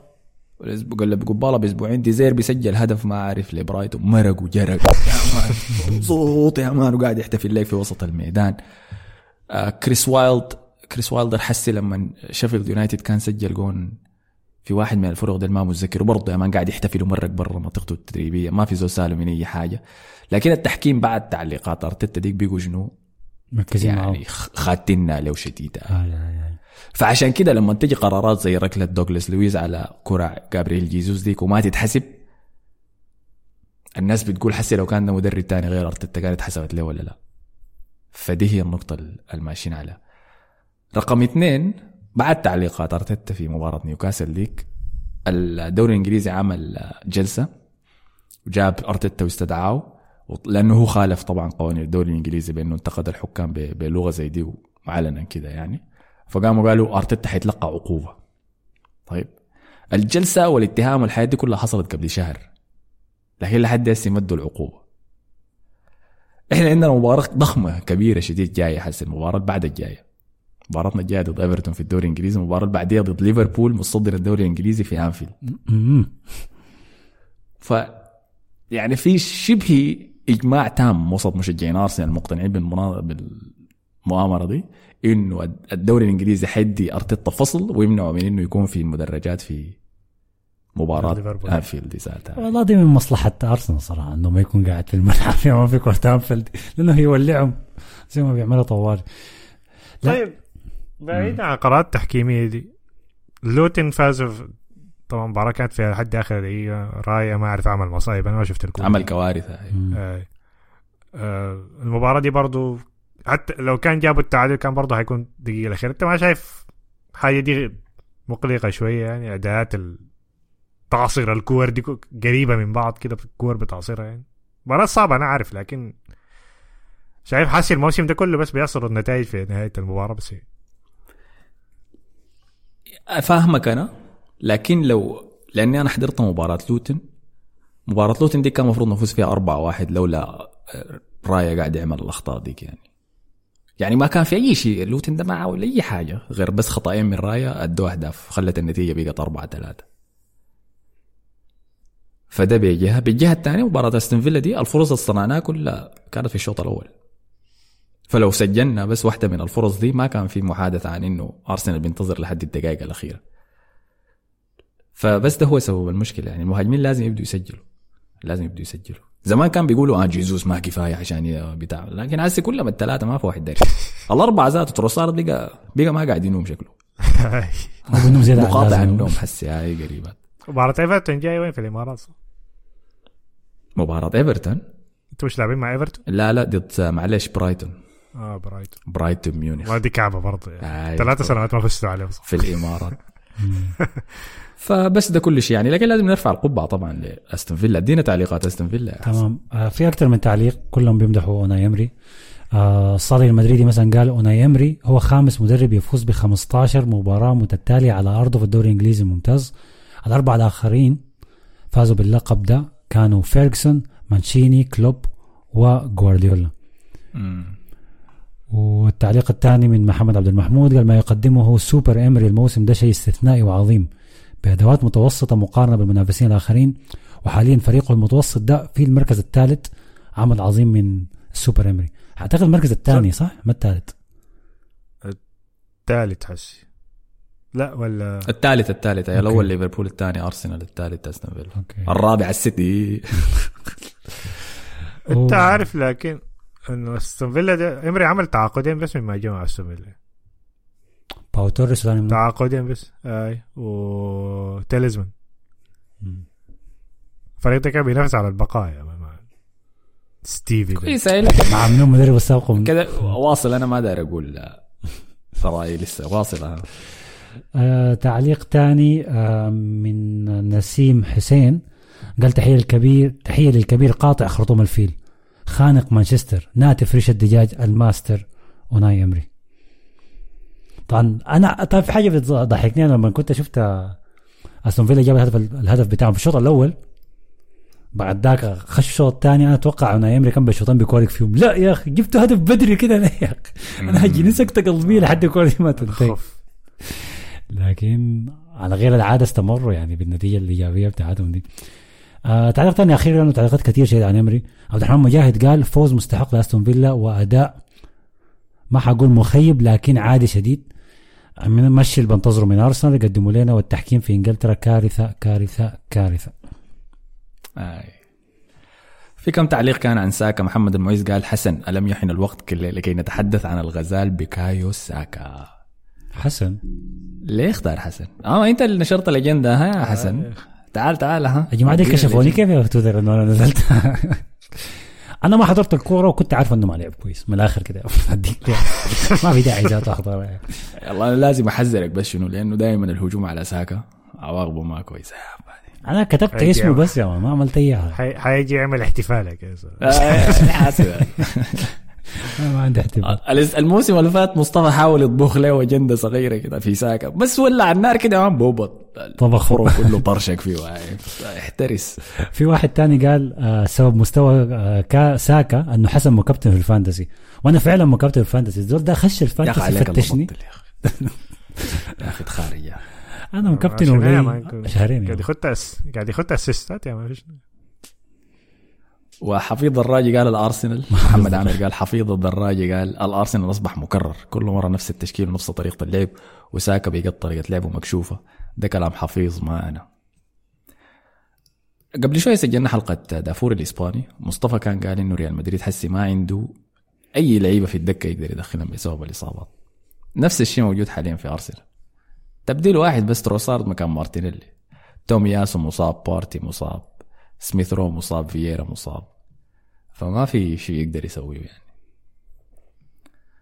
الأسبوع قال قباله بأسبوعين دي زيربي سجل هدف ما عارف لبرايتون مرق وجرى. مبسوط يا man وقاعد يحتفل لك في وسط الميدان. آه كريس وايلد كريس وايلدر حسي لما شيفيلد يونايتد كان سجل جون في واحد من الفرق ده ما متذكر. وبرضه يا man قاعد يحتفل ومرق برا منطقته التدريبية. ما في زول سالم من أي حاجة. لكن التحكيم بعد تعليقات أرتيتا ديك بقوا شنو؟ مركزين يعني خاتنا لو شديدة آه، آه، آه. فعشان كده لما تجي قرارات زي ركلة دوغلاس لويز على كرة جابرييل جيزوس ديك وما تتحسب الناس بتقول حسي لو كان مدرب تاني غير أرتيتا كانت حسبت له ولا لا. فدي هي النقطة الماشيين عليها. رقم اثنين بعد تعليقات ارتيتا في مباراة نيوكاسل ديك الدوري الإنجليزي عمل جلسة وجاب أرتيتا واستدعاه لأنه هو خالف طبعا قوانين الدوري الإنجليزي بأنه انتقد الحكام بلغة زي دي وعلنا كده يعني. فقاموا قالوا أرتيتا حيتلقى عقوبة. طيب الجلسة والاتهام والحاجات دي كلها حصلت قبل شهر لكن لحد هسه مدوا العقوبة. إحنا عندنا مباراة ضخمة كبيرة شديد جاية حسي المباراة بعد الجاية. مباراتنا الجاية ضد إيفرتون في الدوري الإنجليزي المباراه اللي بعديها ضد ليفربول متصدر الدوري الإنجليزي في انفيلد. ف يعني في شبه إجماع تام وسط مشجعين أرسنال المقتنعين بالمنا- بالمؤامرة دي إنه الدوري الإنجليزي حيدي أرتيتا فصل ويمنعه من إنه يكون في المدرجات في مباراة ليفربول. انفيلد دي ساعتها والله دي من مصلحة أرسنال صراحة إنه ما يكون قاعد في الملعب ما في كرة أنفيلد لأنه يولعهم زي ما بيعملوا طوال لا. طيب بعيد عن القرارات التحكيميه دي. لوتن في- طبعا المباراه كانت فيها لحد آخر دقيقة رايا ما أعرف عمل مصايب أنا ما شفت الكورة. عمل كوارث. آه. آه المباراة دي برضو حتى لو كان جابوا التعادل كان برضو هيكون دقيقة الأخيرة. أنت ما شايف حاجة دي مقلقة شوية يعني؟ أداءات تعصير الكور دي قريبة من بعض كده الكور بتعصيرها يعني. مباراة صعبة أنا عارف لكن شايف حاسس الموسم ده كله بس بيصلوا النتائج في نهاية المباراة بس فاهمك أنا لكن لو لأني أنا حضرت مباراة لوتن مباراة لوتن دي كان المفروض نفوز فيها 4 واحد لولا رايا قاعد يعمل الأخطاء ديك يعني. يعني ما كان في أي شيء لوتن ده ما عمل اي حاجة غير بس خطأين من رايا ادوا أهداف خلت النتيجة بقت 4 3 فده بجهه بالجهه الثانية مباراة أستون فيلا دي الفرص اللي صنعناها كلها كانت في الشوط الأول. فلو سجلنا بس واحدة من الفرص دي ما كان في محادثة عن إنه أرسنال بينتظر لحد الدقائق الأخيرة. فبس ده هو سبب المشكلة. يعني المهاجمين لازم يبدوا يسجلوا. لازم يبدوا يسجلوا. زمان كان بيقولوا آه جيزوس ما كفاية عشان بتاع. لكن هسه كلهم الثلاثة ما في واحد داري. الأربعة ذاته تروسارد بقى بقى ما قاعد ينوم شكله. مقاطع. النوم حسي هاي قريبات. مباراة إيفرتون جاي وين في الإمارات؟ مباراة إيفرتون؟ أنتوا مش لاعبين مع إيفرتون؟ لا لا ضد معلش برايتون. آه برايتون. برايتون ميونخ. ما دي كعبة برضه يعني. آي. ثلاثة سنوات ما فزتوا عليهم صح. في الإمارات. فبس ده كل شيء يعني. لكن لازم نرفع القبعة طبعا لأستون فيلا. ادينا تعليقات أستون فيلا. تمام. آه في أكثر من تعليق كلهم بيمدحوا أوناي يمري آه الصالح المدريدي مثلا قال أوناي يمري هو خامس مدرب يفوز ب 15 مباراة متتالية على أرضه في الدوري الإنجليزي الممتاز. الأربعة الآخرين فازوا باللقب ده كانوا فيرجسون مانشيني كلوب وغوارديولا. والتعليق الثاني من محمد عبد المحمود قال ما يقدمه سوبر إمري الموسم ده شيء استثنائي وعظيم بأدوات متوسطة مقارنة بالمنافسين الآخرين وحاليا فريقه المتوسط ده في المركز الثالث عمل عظيم من السوبر إمري. أعتقد المركز الثاني صح. ما الثالث؟ ثالث حسي. لا ولا؟ الثالث الثالث. okay. الأول ليفربول الثاني أرسنال الثالث أستون فيلا. الرابع السيتي. أنت. عارف لكن انه أستون فيلا ده إمري عمل تعاقدين بس مما جمع أستون فيلا. باو توريس من- تعاقدين بس أي وتيليمانس الفريق ده كان بينافس على البقاء يا man. ستيفي. كويس لكن مع منو مدرب السابق من- كده واصل أنا ما داير أقول رايي لسه واصل. أنا آه تعليق تاني آه من نسيم حسين. قال تحية الكبير تحية للكبير قاطع خرطوم الفيل. خانق مانشستر ناتف ريش الدجاج الماستر أوناي إمري. طبعا أنا طيب في حاجة بتضحكني أنا لما كنت شفت أستون فيلا جاب الهدف الهدف بتاعهم في الشوط الأول. بعد ذاك خش الشوط الثاني أنا أتوقع أوناي إمري كان بشوطين بيكورك فيهم. لا يا أخي جبتوا هدف بدري كده يا أخي. أنا هجيني سكته قلبيه لحد الكوره دي ما تنتهي. لكن على غير العادة استمروا يعني بالنتيجة الإيجابية بتاعتهم دي. آه تعليق ثاني أخيرا لأنه تعليقات كثير شديد عن امري عبد الرحمن مجاهد قال فوز مستحق لأستون فيلا وأداء ما حقول مخيب لكن عادي شديد. من مشي اللي بنتظره من أرسنال يقدموا لنا والتحكيم في إنجلترا كارثة كارثة كارثة. آي. في كم تعليق كان عن ساكا؟ محمد المعيز قال حسن ألم يحن الوقت لكي نتحدث عن الغزال بكايو ساكا؟ حسن. ليه اختار حسن؟ آه أنت اللي نشرت الأجندة ها حسن؟ تعال تعال ها. يا جماعة دي كشفوني. كيف يا تويتر انه أنا نزلت. أنا ما حضرت الكورة وكنت عارف إنه ما لعب كويس. من الآخر كده. ما في داعي ذاته احضر والله أنا لازم أحذرك بس شنو؟ لأنه دائما الهجوم على ساكا عواقبه ما كويسه أنا كتبت اسمه. بس يا ما عملت أي حاجة. حي- حيجي يعمل احتفالك ما عندي احتمال. الاس- الموسم اللي فات مصطفى حاول يطبخ له أجندة صغيرة كده في ساكا. بس ولع النار كده ما بوبط. طبخ. كله طرشك فيه. احترس. في واحد تاني قال آه سبب مستوى آه كا ساكا أنه حسن مكابتن في الفانتسي. وأنا فعلا مكابتن في الفانتسي. الزول ده خش الفانتسي فتشني. يا أخي. يا أخي تخارج. أنا مكابتن شهرين قاعد. يخط أس... قاعد يخط اسيستات يا ما فيش وحفيظ الراجي قال الأرسنال. محمد عامر. قال حفيظ الدراجي قال الأرسنال أصبح مكرر. كل مره نفس التشكيل ونفس طريقة اللعب. وساكا بيقط طريقة لعبه مكشوفه ده كلام حفيظ ما أنا. قبل شوية سجلنا حلقة دافور الإسباني. مصطفى كان قال إنه ريال مدريد حسي ما عنده أي لعيبة في الدكة يقدر يدخلهم بسبب الإصابات. نفس الشيء موجود حاليا في أرسنال. تبديل واحد بس تروسارد مكان مارتينيلي. تومي ياسو مصاب بارتي مصاب. سميث رو مصاب فييرا مصاب. فما في شيء يقدر يسويه يعني.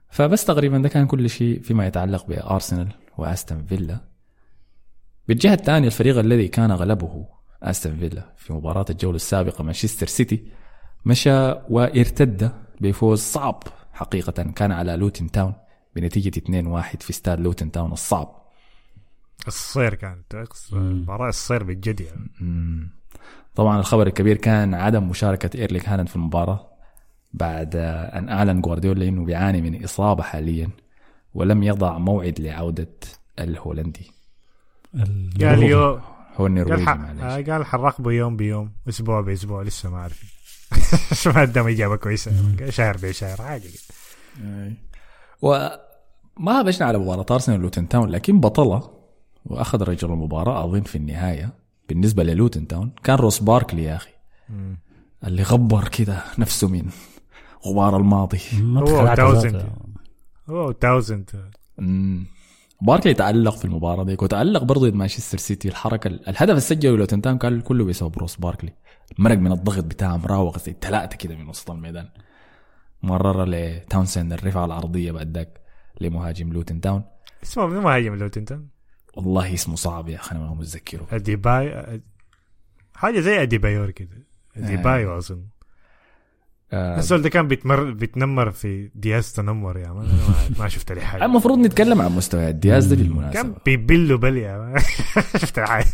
فبس تقريبا ده كان كل شيء فيما يتعلق بأرسنال وأستون فيلا. بالجهة الثانية الفريق الذي كان غلبه أستون فيلا في مباراة الجولة السابقة مانشستر سيتي مشى وارتد بفوز صعب حقيقة. كان على لوتن تاون بنتيجة 2-1 في استاد لوتن تاون الصعب. الصير كانت مباراة الصير بالجد يعني طبعا الخبر الكبير كان عدم مشاركة إيرليك هالاند في المباراة بعد أن أعلن جوارديولا أنه بيعاني من إصابة حاليا ولم يضع موعد لعودة الهولندي. ال- قال يو هو قال النرويجي. معلش آه، قال حنراقبه يوم بيوم أسبوع بأسبوع لسه ما عارفين ما قدم إجابة كويسة. قال شهر بشهر عادي. وما بشنا على مباراة أرسنال ولوتن تاون لكن بطلة وأخذ رجل المباراة أظن في النهاية. بالنسبة للوتن تاون كان روس باركلي يا أخي. اللي غبر كده نفسه من غبار الماضي. ما هو تاوزند. هو تاوزند. باركلي تألق في المباراة ديك وتألق برضه ضد مانشستر سيتي. الحركة الهدف اللي سجله لوتن تاون كان كله بسبب روس باركلي. مرق من الضغط بتاعه مراوغ زي ثلاثة كده من وسط الميدان. مرر لتاونسند الرفعة العرضية بعد ذاك لمهاجم لوتن تاون. اسمه مهاجم لوتن تاون والله اسمه صعب يا أخي أنا ما متذكره. أديباي حاجة زي أديبايور كده. اديبايو أظن. آه. الزول ده كان بيتمر بيتنمر في دياز تنمر يا man. أنا ما, شفت لي حاجة المفروض نتكلم عن مستويات دياز ده كان بالمناسبة بيبلوا بل يا man. شفت حاجة.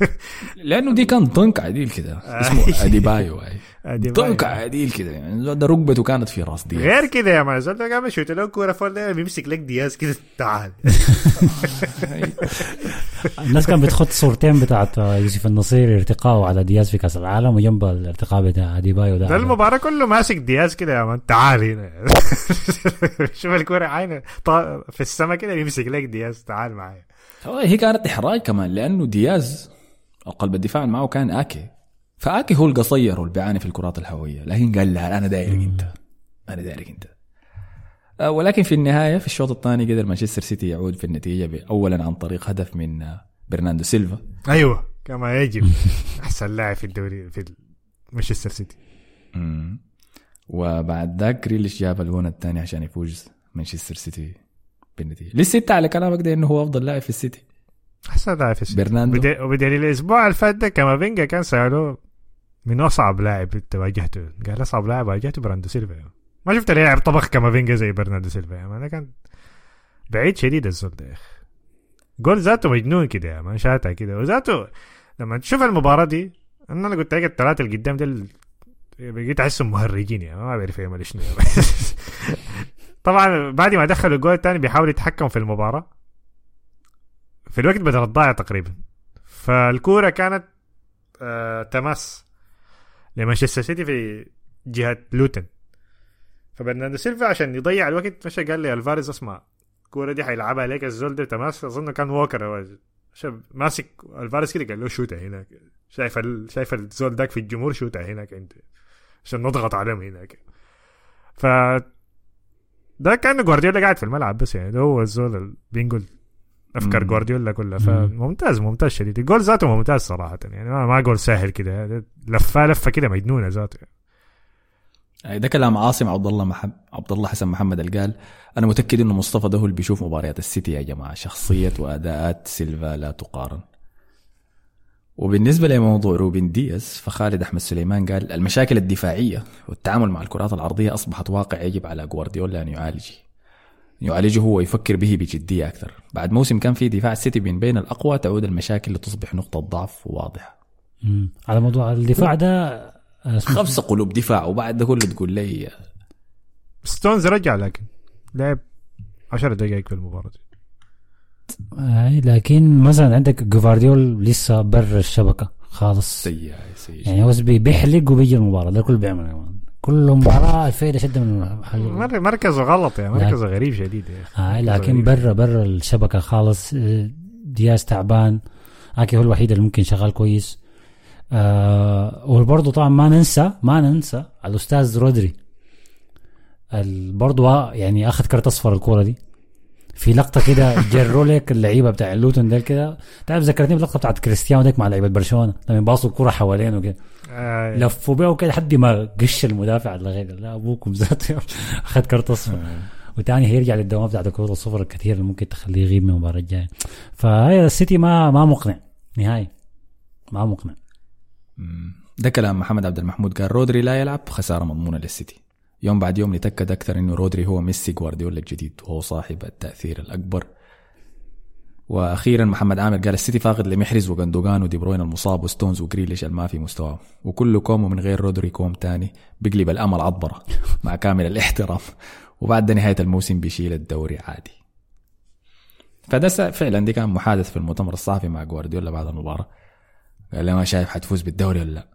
لأنه دي كان tank عديل كده. اسمه أديبايو. أديبايو. طنك عديل كده يعني. ده ركبته كانت في راس دياز. غير كده يا مان ده قام يشوت له كوره فوق ده بيمسك لك دياز كده تعال. الناس كان بتخط صورتين بتاعت يوسف النصيري ارتقائه على دياز في كأس العالم وجنب الارتقاء بتاع ديبايو ده. المباراة كله ماسك دياز كده يا مان تعال هنا. شوف الكورة عينه طا- في السما كده بيمسك لك دياز تعال معايا. هو هي كانت إحراج كمان لأنه دياز قلب الدفاع اللي معه كان آكي. فأكي هو القصير واللي بيعاني في الكرات الهوائية. لكن قال لا أنا دايرك أنت. أنا دايرك أنت. آه، ولكن في النهاية في الشوط الثاني قدر مانشستر سيتي يعود في النتيجة اولا عن طريق هدف من آه، برناندو سيلفا. أيوه كما يجب. أحسن لاعب في الدوري في مانشستر سيتي. وبعد ذاك جريليش جاب الجون الثاني عشان يفوز مانشستر سيتي بالنتيجة. لسه على كلامك ده إنه هو أفضل لاعب في السيتي. أحسن لاعب في السيتي. برناندو. وبدليل الأسبوع اللي فات ده كامافينجا كان سألوه من أصعب لاعب انت واجهته. قال أصعب لاعب واجهته برناردو سيلفا. ما شفت لاعب طبخ كامافينجا زي برناردو سيلفا. مان ده كان بعيد شديد الزول ده يا أخي. جول ذاته مجنون كده مان شاتها كده. وذاته لما تشوف المباراة دي أنا أنا قلت لك الثلاثة اللي قدام دول بقيت أحسهم مهرجين يعني ما بعرف يعمل شنو. طبعا بعد ما دخلوا الجول الثاني بيحاول يتحكم في المباراة. في الوقت بدل الضايع تقريبا. فالكورة كانت آه تماس. لمانشستر سيتي في جهة لوتن. فبرناردو سيلفا عشان يضيع الوقت مشى قال لي ألفاريز أسمع الكورة دي حيلعبها عليك الزول ده تماس. أظن كان ووكر شاب ماسك ألفاريز كده قال له شوتها هناك. شايف ال... شايف الزول داك في الجمهور شوتها هناك أنت. عشان نضغط عليهم هناك. ف ده كان جوارديولا قاعد في الملعب بس يعني ده هو الزول اللي بينقل أفكار. جوارديولا كلها. فممتاز ممتاز شديد. الجول ذاته ممتاز صراحة يعني. ما, ما جول سهل كده. لفه لفة كده مجنونة ذاته. أي ده كلام عاصم عبد الله محب عبد الله حسن محمد اللي قال أنا متأكد إنه مصطفى ده هو اللي بيشوف مباريات السيتي يا جماعة. شخصية وأداءات سيلفا لا تقارن. وبالنسبة لموضوع روبن دياز فخالد أحمد سليمان قال المشاكل الدفاعية والتعامل مع الكرات العرضيه أصبحت واقع يجب على جوارديولا أن يعالجه. يعالجه هو ويفكر به بجدية أكثر بعد موسم كان في دفاع السيتي من بين الأقوى تعود المشاكل لتصبح نقطة ضعف واضحة مم. على موضوع الدفاع ده آه، خمسه قلوب دفاع وبعد ده كله تقول لي ستونز رجع لكن لعب 10 دقائق في المباراة دي. آه لكن مثلا عندك جوفارديول لسه برا الشبكة خالص سيء سيء يعني هو بيحلق وبيجي المباراة ده كله بيعمل كمان. كل مباراة الفايده شده من مركزه غلط يعني مركزه غريب شديد يا أخي آه مركزه لكن. برا برا الشبكة خالص آه، دياز تعبان. أكي هو الوحيد اللي ممكن شغال كويس. آه وبرضه طبعا ما ننسى ما ننسى الأستاذ رودري. برضه يعني أخذ كرت أصفر الكورة دي. في لقطة كده جروا لك اللعيبة بتاع اللوتون ده كده. تعرف ذكرتني باللقطه بتاعت كريستيانو ديك مع لعيبة برشلونة؟ لما يباصوا الكورة حوالينه كده. آه. لفوا بيه كده لحد ما قش المدافع اللي غير لا أبوكم ذاته أخذ كرت أصفر. وتاني هيرجع للدوام بتاعت الكرة الصفر الكثير اللي ممكن تخليه يغيب من المباراة الجاية. فهي السيتي ما ما مقنع نهائي. ما مقنع. ده كلام محمد عبد المحمود. قال رودري لا يلعب خسارة مضمونة للسيتي. يوم بعد يوم نتأكد أكثر إنه رودري هو ميسي جوارديولا الجديد وهو صاحب التأثير الأكبر وأخيرا محمد عامر قال السيتي فاقد لمحرز وغندوغان ودي بروين المصاب وستونز وجريليش الما في مستواه. وكل كوم ومن غير رودري كوم تاني بيغلب الأمل عطبره مع كامل الاحترام. وبعد نهاية الموسم بيشيل الدوري عادي. فده فعلا دي كان محادث في المؤتمر الصحفي مع جوارديولا بعد المباراة. قال لي ما شايف حتفوز بالدوري ولا لا؟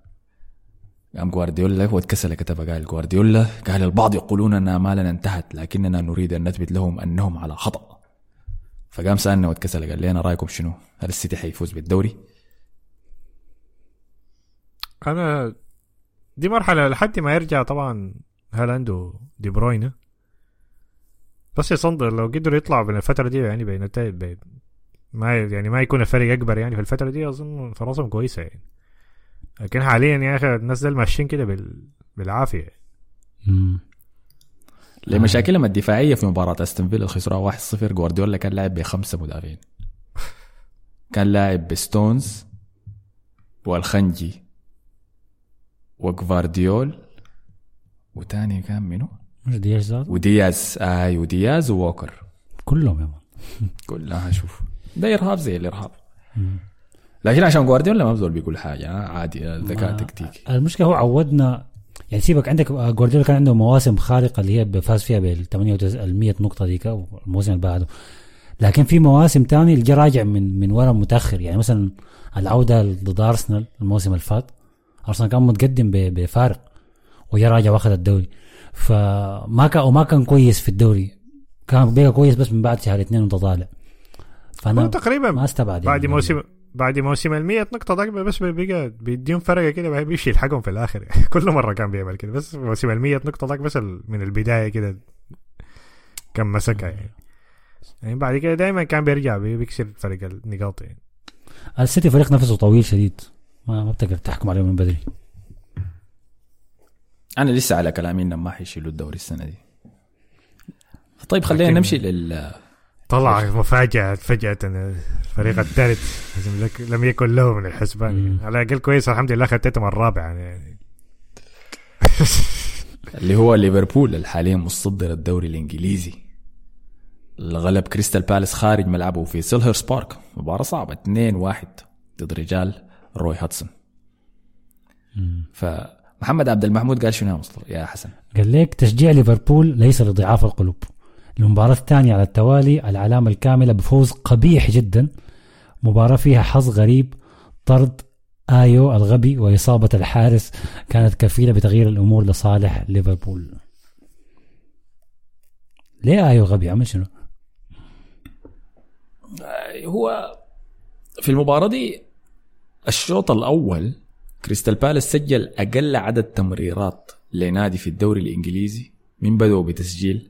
قام جوارديولا واتكسل كتبه قال جوارديولا قال البعض يقولون ان امالنا انتهت لكننا نريد أن نثبت لهم أنهم على خطأ. فقام سالنا واتكسل قال لي أنا رأيكم شنو؟ هل السيتي حيفوز بالدوري؟ أنا دي مرحلة لحد ما يرجع طبعا هل عنده دي بروينا بس يصندر لو قدروا يطلعوا من الفترة دي يعني بنتائج بي- ما يعني ما يكون الفريق أكبر يعني في الفترة دي أظن فرصهم كويسة يعني لكن حاليا يا أخي الناس دول ماشيين كده بال... بالعافية يعني. لمشاكلهم الدفاعية في مباراة أستون فيلا خسروها 1-0 جوارديولا كان لاعب بخمسة مدافعين. كان لاعب بستونز والخنجي وجفارديول وتاني كان منو؟ مش دياز ذاته ودياز. اي ودياز ووكر. كلهم يا مان. كلها شوف. ده إرهاب زي الإرهاب. لكن عشان جوارديولا ما بزول بيقول حاجة آه، عادي آه، ذكاء تكتيكي. المشكلة هو عودنا يعني سيبك عندك جوارديولا كان عنده مواسم خارقة اللي هي فاز فيها بال 98 100 نقطة ديك والموسم اللي بعده. لكن في مواسم تاني اللي راجع من من ورا متأخر. يعني مثلا العودة ضد أرسنال الموسم اللي فات أرسنال كان متقدم بفارق وجا راجع وأخذ الدوري. فما كان وما كان كويس في الدوري. كان بقى كويس بس من بعد شهر اثنين وانت طالع. فأنا تقريبا ما استبعد بعد يعني. موسم بعد موسم ال 100 نقطة ده بس بقى بيديهم فرقة كده بعدين بيمشي يلحقهم في الآخر. يعني كل مرة كان بيعمل كده. بس موسم ال 100 نقطة ده بس من البداية كده كان مسكها يعني. يعني بعد كده دائما كان بيرجع بي- بيكسر فرق النقاط يعني. السيتي فريق نفسه طويل شديد. ما ما بتقدر تحكم عليه من بدري. أنا لسه على كلامي إنهم ما حيشيلوا الدوري السنة دي. طيب خلينا نمشي لل طلع مفاجأة فجأة الفريق الثالث لم يكن له من الحسبان. يعني. على الأقل كويس الحمد لله خدتهم الرابع يعني. اللي هو ليفربول اللي حاليا متصدر الدوري الإنجليزي. اللي غلب كريستال بالاس خارج ملعبه في سيلهرس بارك. مباراة صعبة 2-1 ضد رجال روي هاتسون. فمحمد عبد المحمود قال شنو يا مصطفى؟ يا حسن. قال لك تشجيع ليفربول ليس لضعاف القلوب. المباراة الثانية على التوالي العلامة الكاملة بفوز قبيح جدا. مباراة فيها حظ غريب طرد آيو الغبي وإصابة الحارس. كانت كفيلة بتغيير الأمور لصالح ليفربول. ليه آيو غبي عمل شنو؟ هو في المباراة دي الشوط الأول كريستال بالاس سجل أقل عدد تمريرات لنادي في الدوري الإنجليزي من بدأوا بتسجيل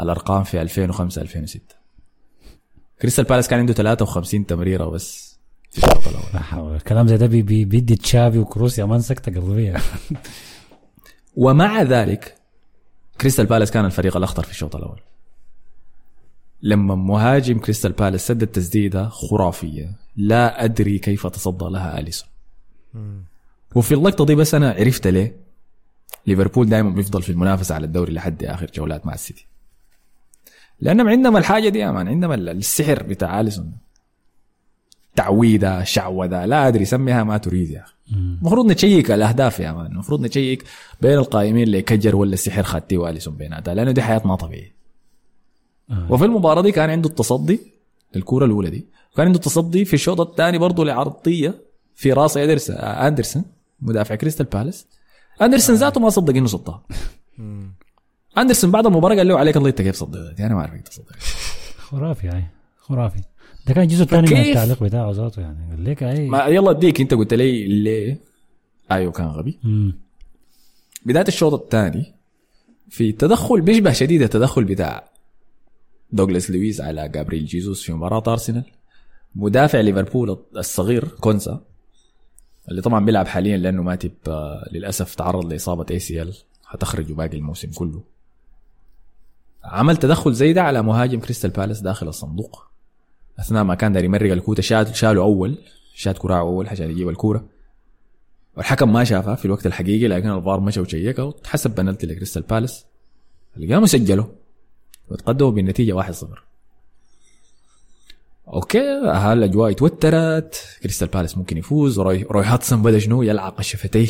الأرقام في 2005 2006 كريستال بالاس كان عنده 53 تمريرة بس في الشوط الأول. الكلام زي ده بي- بي- بيدي تشافي وكروس يا مان سكته قلبيه ومع ذلك كريستال بالاس كان الفريق الأخطر في الشوط الأول. لما مهاجم كريستال بالاس سدد تسديده خرافية لا أدري كيف تصدى لها أليسون. وفي اللقطة دي بس أنا عرفت ليه. ليفربول دائما بيفضل في المنافسة على الدوري لحد آخر جولات مع السيتي. لانهم عندهم الحاجة دي يا مان عندهم السحر بتاع آليسون. تعويذة شعوذة لا أدري سميها ما تريد يا أخي. المفروض نتشيك الأهداف يا مان المفروض نتشيك بين القائمين اللي كجر ولا سحر خاتي وآليسون بيناتها لأنه دي حياة ما طبيعية. آه. وفي المباراة دي كان عنده التصدي الكورة الأولى دي وكان عنده التصدي في الشوط الثاني برضه لعرضية في راس اندرسون اندرسون مدافع كريستال بالاس. اندرسون ذاته ما صدق إنه صدها. أندرسون بعد المباراة قال له عليك الله انت كيف صديت أنا ما أعرف كيف تصدى خرافي هاي خرافي. ده كان الجزء الثاني من؟ التعليق بتاعه ذاته يعني. قال لك اي ما يلا أديك أنت قلت لي ليه؟ أيوه كان غبي. مم. بداية الشوط الثاني في تدخل بيشبه شديد التدخل بتاع دوغلاس لويس على جابريل جيسوس في مباراة أرسنال. مدافع ليفربول الصغير كوانسا اللي طبعا بيلعب حاليا لأنه ماتب آه، للأسف تعرض لإصابة ACL حتخرجه باقي الموسم كله. عمل تدخل زي ده على مهاجم كريستال بالاس داخل الصندوق. أثناء ما كان داير يمرق الكوره شال شاله أول شات كراعه أول عشان يجيب الكورة. والحكم ما شافها في الوقت الحقيقي لكن الفار مشى وشيكها وتحسب بنالتي لكريستال بالاس. اللي قاموا سجلوا وتقدموا بالنتيجة 1-0 okay هالاجواء اتوترت كريستال بالاس ممكن يفوز. روي, روي هودسون بدأ شنو؟ يلعق شفتيه.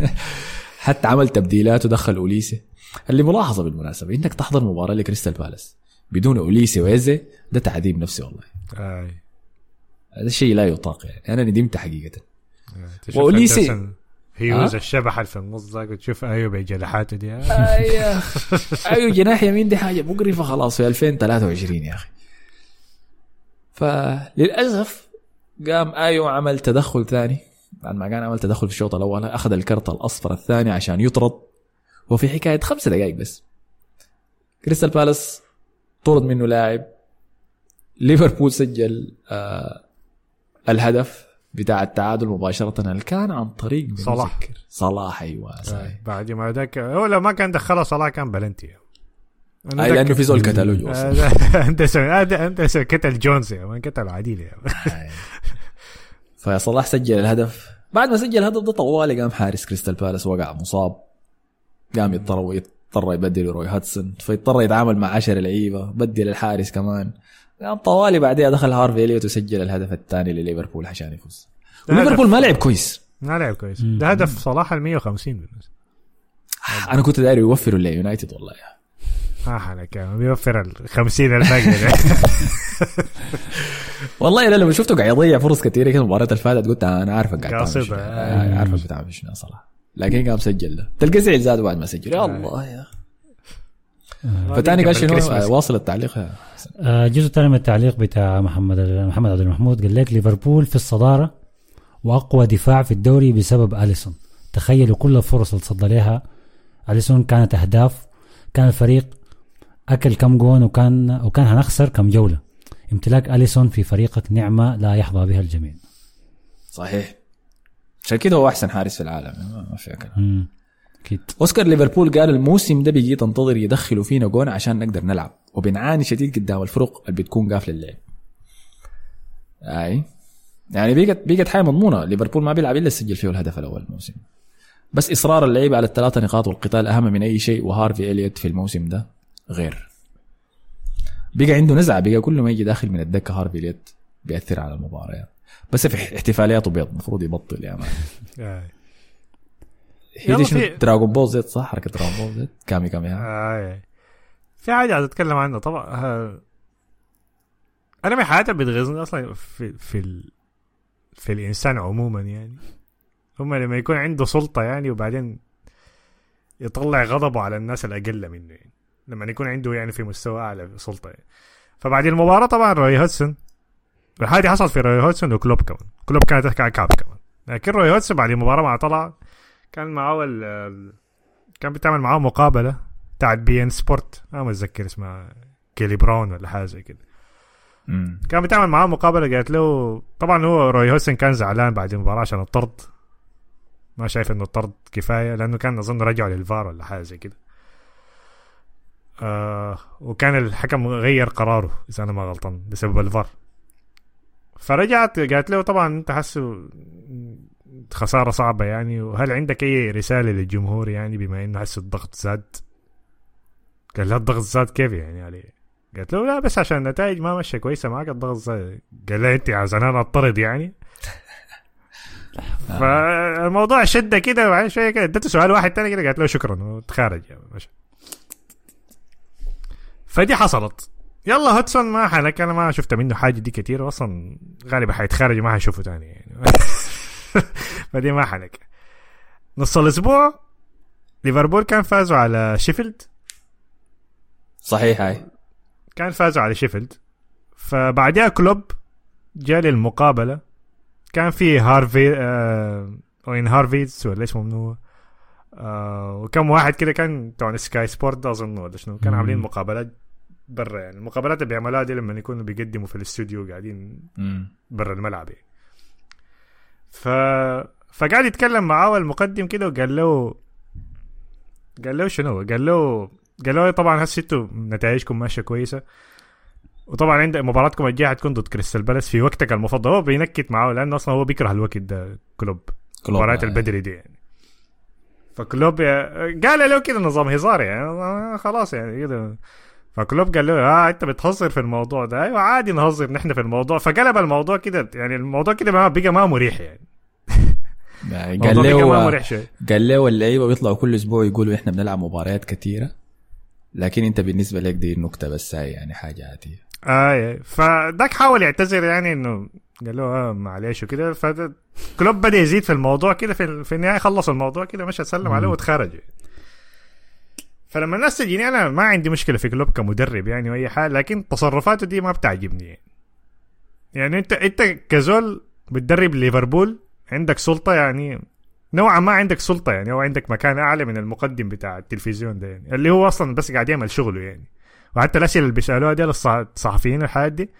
حتى عمل تبديلات ودخل أوليسي. اللي ملاحظة بالمناسبة إنك تحضر مباراة لكريستال بالاس بدون اوليسي وايزي ده تعذيب نفسي والله. أي. هذا الشيء لا يطاق يعني. أنا ندمت حقيقة. أندرسون هيوز آه؟ الشبح اللي في النص ذاك وتشوف أيوه بجناحاته دي. أيوه. أيوه جناح يمين دي حاجة مقرفة خلاص في 2023 يا أخي. فللأسف قام أيو عمل تدخل ثاني. بعد ما كان عمل تدخل في الشوط الأول أخذ الكرت الأصفر الثاني عشان يطرد. وفي حكاية خمس دقائق بس كريستال بالاس طرد منه لاعب ليفربول سجل آه الهدف بتاع التعادل مباشرة اللي كان عن طريق صلاح. صلاح أيوه صحيح بعد ما ذاك هو لو ما كان دخلها صلاح كان بلنتي أي لأنه. في زول قتلوه أصلاً. آه، اندرسون آه، اندرسون قتل جونز يا قتل عديل يا. فصلاح سجل الهدف بعد ما سجل الهدف ده طوالي قام حارس كريستال بالاس وقع مصاب قام يضطر يضطر يبدل روي هودسون. فيضطر يتعامل مع 10 لعيبة بدل الحارس كمان. قام طوالي بعدها دخل هارفي إليوت وسجل الهدف الثاني لليفربول عشان يفوز. ليفربول. ما لعب كويس. ما لعب كويس. ده هدف صلاح ال 150 بالنسبة. أنا كنت داير يوفروا ليونايتد والله. ما حنك بيوفر ال 50 الباقي والله أنا لما شفته قاعد يضيع فرص كثيرة كده المباراة اللي فاتت قلت أنا عارفك قاعد تعمل عارفك بتعمل شنو صلاح. لكن قام سجل. ده تلقى زعل زاد بعد ما سجل. يا الله يا. أخي فتاني قال شنو. آه، واصل التعليق. حسن. آه، الجزء الثاني من التعليق بتاع محمد محمد عبد المحمود. قال لك ليفربول في الصدارة وأقوى دفاع في الدوري بسبب أليسون. تخيلوا كل الفرص اللي تصدى لها أليسون كانت أهداف كان الفريق أكل كم جون وكان وكان هنخسر كم جولة. امتلاك أليسون في فريقك نعمة لا يحظى بها الجميع. صحيح. عشان كده هو أحسن حارس في العالم. ما ما في كلام. أكيد. أوسكار ليفربول قال الموسم ده بيجي تنتظر يدخلوا فينا جون عشان نقدر نلعب. وبنعاني شديد قدام الفرق اللي بتكون قافلة اللعب. أي. يعني بيقت بيقت حاجة مضمونة. ليفربول ما بيلعب إلا سجل فيه الهدف الأول الموسم. بس إصرار اللعيبة على الثلاثة نقاط والقتال أهم من أي شيء وهارفي إليوت في الموسم ده غير. بقى عنده نزعة. بقى كل ما يجي داخل من الدكة هارفي إليوت بيأثر على المباريات بس في احتفالياته بيض المفروض يبطل يا مان. آه. هي شنو؟ دراغون بول زيت صح؟ حركة دراغون بول زيت كامي كامي آه. في حاجة عايز أتكلم عنها طبعا ها. أنا من اللي بتغيظني أصلا في في ال... في الإنسان عموما يعني. هم لما يكون عنده سلطة يعني وبعدين يطلع غضبه على الناس الأقل منه يعني. لما يكون عنده يعني في مستوى أعلى سلطة يعني. فبعد المباراه طبعا روي هودسون الحاجة حصلت في روي هودسون وكلوب كمان. كلوب كانت تحكي عن كعب كمان. لكن روي هودسون بعد المباراة مع طلع كان معاه كان بتعمل معاه مقابلة بتاعت بي إن سبورت. ما متذكر اسمها كيلي براون ولا حاجة زي كده. كان بتعمل معاه مقابلة قالت له طبعا هو روي هودسون كان زعلان بعد المباراة عشان الطرد. ما شايف إنه الطرد كفاية لأنه كان أظن رجعوا للفار ولا حاجة زي كده. آه وكان الحكم غير قراره إذا أنا ما غلطان بسبب الفار. فرجعت قالت له طبعا أنت حسه خسارة صعبة يعني وهل عندك أي رسالة للجمهور يعني بما إنه حس الضغط زاد؟ قال لها الضغط زاد كيف يعني عليه قالت له لا بس عشان النتائج ما ماشيه كويسة معك الضغط زاد. قال لها أنت عاوزان أنا أطرد يعني. فالموضوع شده كده وبعدين شوية كده اديته سؤال واحد تاني كده قالت له شكرا وتخارج يعني ماشي. فدي حصلت. يلا هودسون ما حنك أنا ما شفت منه حاجة دي كتير أصلا غالبا حيتخرج وما حشوفه تاني يعني. فدي ما حنك. نص الأسبوع ليفربول كان فازوا على شيفيلد. صحيح هاي. كان فازوا على شيفيلد. فبعدها كلوب جاء للمقابله كان في هارفي آه وين هارفيز ولا اسمه منو؟ آه وكم واحد كده كان بتوع سكاي سبورت أظن ولا شنو كانوا. عاملين مقابلات برا يعني المقابلات اللي بيعملوها دي لما يكونوا بيقدموا في الاستوديو قاعدين. برا الملعب يعني. ف فقعد يتكلم معاه المقدم كده وقال له قال له شنو؟ قال له قال له طبعا هسه أنتوا نتائجكم ماشية كويسة وطبعا عند مباراتكم الجاية حتكون ضد كريستال بالاس في وقتك المفضل هو بينكت معاه لأنه أصلا هو بيكره الوقت ده كلوب كلوب مباريات هاي. البدري دي يعني فكلوب قال له كده نظام هزار يعني آه، خلاص يعني كده فكلوب قال له آه أنت بتهزر في الموضوع ده. أيوه عادي نهزر نحن في الموضوع. فقلب الموضوع كده يعني الموضوع كده ما بقى ما مريح يعني. يعني قال له قال له اللعيبة بيطلعوا كل أسبوع يقولوا إحنا بنلعب مباريات كثيره لكن أنت بالنسبة لك دي النكتة بس هاي يعني حاجة عادية. اي فداك حاول يعتذر يعني إنه قال له آه معلش وكده. فكلوب بدأ يزيد في الموضوع كده في, في النهاية خلص الموضوع كده مشى سلم عليه وتخرج فلما الناس تجيني أنا ما عندي مشكلة في كلوب كمدرب يعني وأي حاجة لكن تصرفاته دي ما بتعجبني. يعني, يعني أنت أنت كزول بتدرب ليفربول عندك سلطة يعني نوعا ما عندك سلطة يعني أو عندك مكان أعلى من المقدم بتاع التلفزيون ده يعني اللي هو أصلا بس قاعد يعمل شغله يعني. وحتى الاسئله اللي بيسألوها دي للصحفيين الحاجات دي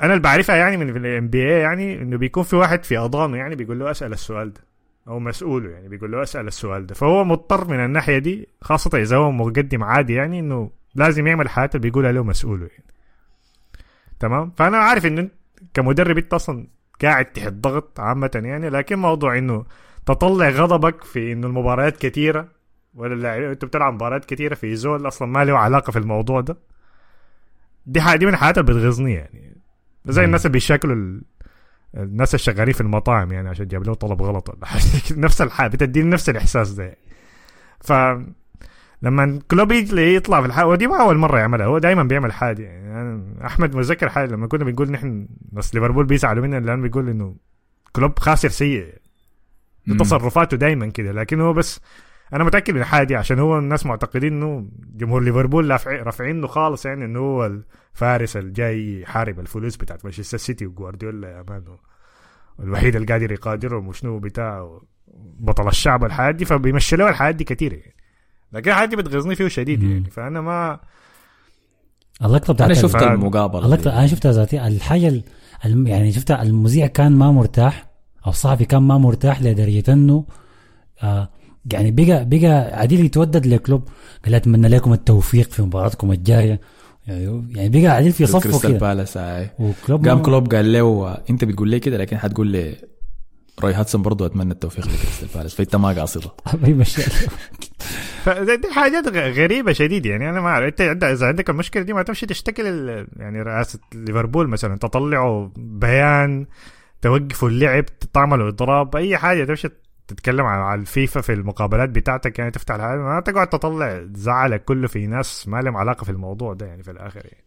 أنا اللي بعرفها يعني من الام بي اي يعني إنه بيكون في واحد في أضامه يعني بيقول له أسأل السؤال ده. أو مسؤوله يعني بيقول له أسأل السؤال ده فهو مضطر من الناحية دي خاصة إذا هو مقدم عادي يعني إنه لازم يعمل الحاجات اللي بيقولها له مسؤوله يعني تمام فأنا عارف إنه كمدرب أنت أصلا قاعد تحت ضغط عامة يعني لكن موضوع إنه تطلع غضبك في إنه المباريات كثيره ولا اللاعبين أنت بتلعب مباريات كثيره في زول أصلا ما له علاقة في الموضوع ده دي حاجة دي من الحاجات اللي بتغيظني يعني زي. الناس اللي بيشكلوا. الناس الشغالين في المطاعم يعني عشان جاب له طلب غلط نفس الحاجة بتديني نفس الإحساس ده. ف لما كلوب يجي يطلع في الحاجة ودي ما أول مرة يعملها هو دائما بيعمل حاجة يعني أنا أحمد متذكر حاجة لما كنا بنقول نحن بس ليفربول بيزعلوا مننا لأن بيقول إنه كلوب خاسر سيء. تصرفاته دايما كده لكن هو بس أنا متأكد من الحاجة دي عشان هو الناس معتقدين إنه جمهور ليفربول رافع- رافعينه خالص يعني إنه هو الفارس الجاي يحارب الفلوس بتاعت مانشستر سيتي وجوارديولا يا مان الوحيد اللي قادر يقادرهم وشنو بتاع بطل الشعب الحياة دي فبيمشي له الحياة دي كتير يعني لكن الحياة دي بتغيظني فيه شديد. يعني فأنا ما اللقطة بتاعت أنا شفت. المقابلة اللقطه دي. أنا شفتها ذاتي الحاجة ال- الم- يعني شفتها المذيع كان ما مرتاح أو الصحفي كان ما مرتاح لدرجة إنه آه يعني بقى بقى عديل يتودد لكلوب. قال أتمنى لكم التوفيق في مباراتكم الجاية. يعني يعني بقى عديل في صفه كريستال كده. بالاس هاي وكلوب قام كلوب قال له أنت بتقول لي كده لكن حتقول لي روي هودسون برضه أتمنى التوفيق لكريستال بالاس. فأنت ما قاصده. فدي دي حاجات غ- غريبة شديد يعني. أنا ما أعرف. أنت عندك إذا عندك المشكلة دي ما تمشي تشتكي يعني رئاسة ليفربول مثلا. تطلعوا بيان توقفوا اللعب تعملوا اضراب أي حاجة تمشي تتكلم عن عن الفيفا في المقابلات بتاعتك يعني تفتح الحاجة ما تقعد تطلع زعلك كله في ناس ما لهم علاقة في الموضوع ده يعني في الآخر يعني.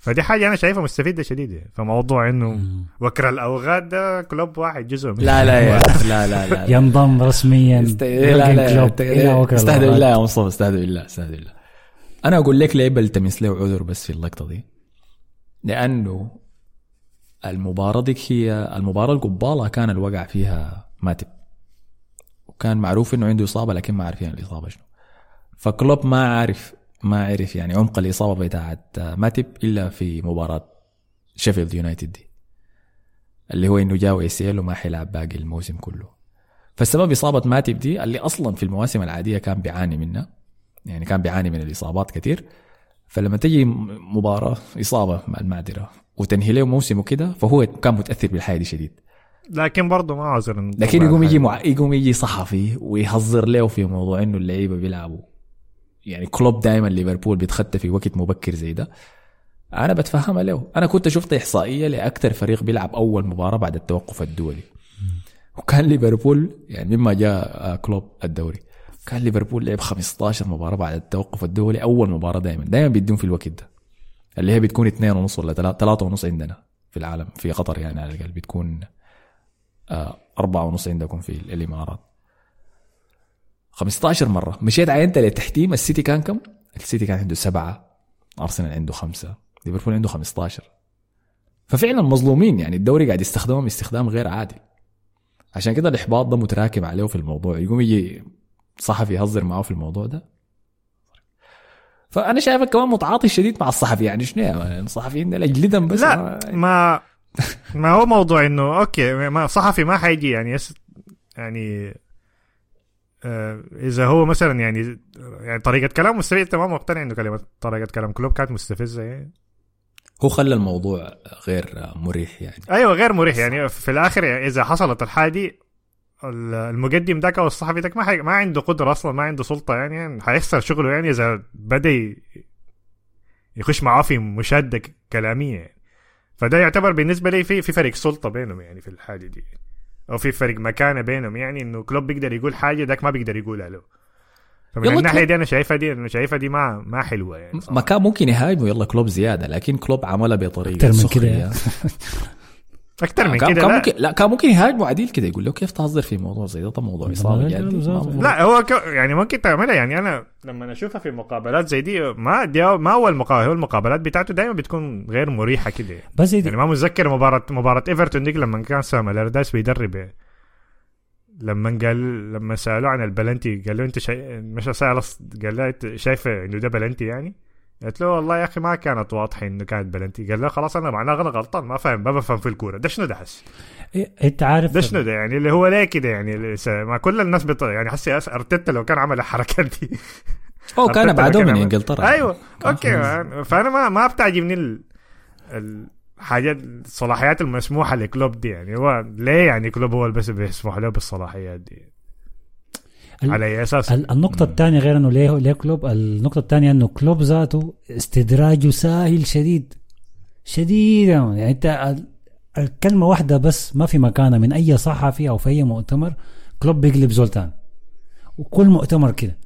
فدي حاجة أنا شايفها مستفزة شديد يعني. فموضوع إنه وكر الاوغاد ده كلوب واحد جزء منه. لا لا يا لا لا لا ينضم رسميا است... لا لا وكر استهدى الاوغاد. بالله يا مصطفى استهدى بالله استهدى بالله. أنا أقول لك ليه بلتمس له عذر بس في اللقطة دي؟ لأنه المباراة ديك هي المباراة القبالة كان الوقع فيها ماتب. وكان معروف إنه عنده إصابة لكن ما عارفين الإصابة شنو. فكلوب ما عارف ما عرف يعني عمق الإصابة بتاعت ماتب إلا في مباراة شيفيلد يونايتد دي اللي هو إنه جاو اي وما حيلعب باقي الموسم كله. فالسبب إصابة ماتب دي اللي أصلا في المواسم العادية كان بيعاني منها يعني كان بيعاني من الإصابات كثير فلما تجي مباراة إصابة مع المعذرة وتنهي له موسمه كده فهو كان متأثر بالحياة دي شديد. لكن برضه ما عذر لكن يقوم يجي مع... يقوم يجي صحفي ويهزر له في موضوع إنه اللعيبة بيلعبوا. يعني كلوب دائما ليفربول بيتخطى في وقت مبكر زي ده. أنا بتفهمها له. أنا كنت شفت إحصائية لأكثر فريق بيلعب أول مباراة بعد التوقف الدولي. وكان ليفربول يعني مما جاء كلوب الدوري. كان ليفربول لعب 15 مباراة بعد التوقف الدولي أول مباراة دائما دائما بيدون في الوقت ده. اللي هي بتكون اثنين ونص ولا ثلاثة ونص عندنا في العالم في قطر يعني على الأقل بتكون آه، أربعة ونص عندكم في الإمارات. 15 مرة. مشيت عينت لتحتيم. السيتي كان كم؟ السيتي كان عنده سبعة. أرسنال عنده خمسة. ليفربول عنده 15 ففعلا مظلومين. يعني الدوري قاعد يستخدمهم استخدام غير عادل عشان كده الإحباط ده متراكم عليه في الموضوع. يقوم يجي صحفي يهزر معه في الموضوع ده. فأنا شايفك كمان متعاطف شديد مع الصحفي. يعني شنو الصحفيين ده اجلدهم بس. لا ما ما هو موضوع إنه okay ما صحفي ما حيجي يعني يس يعني آه إذا هو مثلا يعني يعني طريقة كلام مستفزه تمام مقتنع إنه كلمة طريقة كلام كلوب كانت مستفزة يعني هو خلى الموضوع غير مريح يعني. أيوه غير مريح يعني. في الآخر يعني إذا حصلت الحاجة دي المقدم ذاك أو الصحفي ذاك ما, حي... ما عنده قدرة أصلا ما عنده سلطة يعني, يعني حيخسر شغله يعني إذا بدأ يخش معاه في مشادة كلامية. فده يعتبر بالنسبة لي في في فرق سلطة بينهم يعني في الحاجة دي. أو في فرق مكانة بينهم يعني إنه كلوب بيقدر يقول حاجة ذاك ما بيقدر يقولها له. فمن الناحية دي أنا شايفها دي أنا شايفها دي ما ما حلوة يعني ما كان ممكن يهاجموا يلا كلوب زيادة لكن كلوب عملها بطريقة أكثر من كده. أكثر من كده كان لا. ممكن لا كان ممكن يهاجموا عديل كده يقول له كيف تهزر في موضوع زي ده طب موضوع اصابه ما- لا هو ك... يعني ممكن تعملها يعني أنا لما اشوفها في مقابلات زي دي ما دي ما اول مقابله هو المقابلات بتاعته دايما بتكون غير مريحة كده بس دي يعني ما متذكر مباراة مباراة إيفرتون ديك لما كان سام الاردايس بيدرب يعني. لما قال لما سالوه عن البلنتي قال له أنت شاي... مش قال له أنت شايفه إنه ده بلنتي يعني؟ قالت له والله يا أخي ما كانت واضحة إنه كانت بلنتي. قال له خلاص أنا معناه أنا غلطان ما فاهم ما بفهم في الكورة. ده شنو ده حسي، أنت عارف ده شنو ده يعني؟ اللي هو ليه كده يعني؟ ما كل الناس بت... يعني حسي أرتيتا لو كان عمل الحركات دي. هو كان بعدوه من إنجلترا. أيوه أوكي. خلاص. فأنا ما ما بتعجبني ال... الحاجات الصلاحيات المسموحة لكلوب دي يعني. هو ليه يعني كلوب هو اللي بس بيسمح له بالصلاحيات دي؟ على أي أساس؟ ال- النقطة الثانية غير إنه ليه ليه كلوب؟ النقطة الثانية إنه كلوب ذاته استدراجه ساهل شديد. شديد يعني أنت ال- الكلمة واحدة بس ما في مكانها من أي صحفي أو في أي مؤتمر كلوب بيقلب زولتان وكل مؤتمر كده.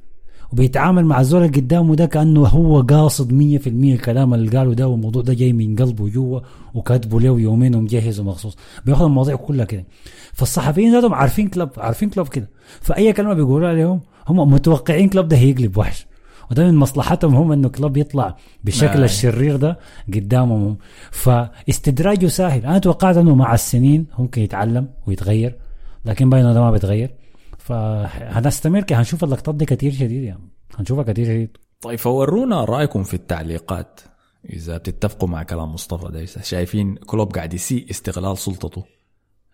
وبيتعامل مع الزول اللي قدامه ده كأنه هو قاصد 100% الكلام اللي قاله ده والموضوع ده جاي من قلبه جوا وكاتبه له يومين ومجهزه مخصوص بياخذ المواضيع كلها كده. فالصحفيين ذاتهم عارفين كلوب عارفين كلوب كده. فأي كلمة بيقولوها لهم هم متوقعين كلوب ده هيقلب وحش. وده من مصلحتهم هم إنه كلوب يطلع بالشكل نعم. الشرير ده قدامهم. هم. فاستدراجه سهل. أنا توقعت إنه مع السنين ممكن يتعلم ويتغير لكن باين ده ما بيتغير. فهنستمر هنشوف اللقطات دي كتير شديد يعني. هنشوفها كتير شديد. طيب فورونا رأيكم في التعليقات؟ إذا بتتفقوا مع كلام مصطفى ده شايفين كلوب قاعد يسيء استغلال سلطته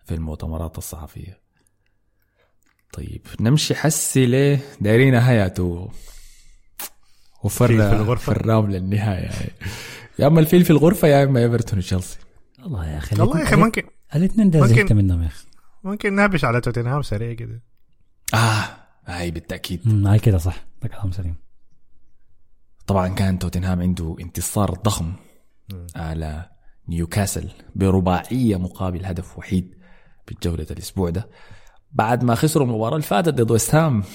في المؤتمرات الصحفية. طيب نمشي حسي ليه دايرين نهايته وفر في الغرفة. فرام للنهاية. يا أما الفيل في الغرفة يا أما إيفرتون وتشيلسي. والله يا أخي والله يا أخي ممكن الاثنين ده زهقت منهم يا أخي. ممكن نهبش على توتنهام سريع كده. آه هاي بالتأكيد. هاي كده صح. ده كلام سليم. طبعا كان توتنهام عنده انتصار ضخم على نيوكاسل برباعية مقابل هدف وحيد بجولة الأسبوع ده. بعد ما خسروا المباراة اللي فاتت ضد ويست هام 2-1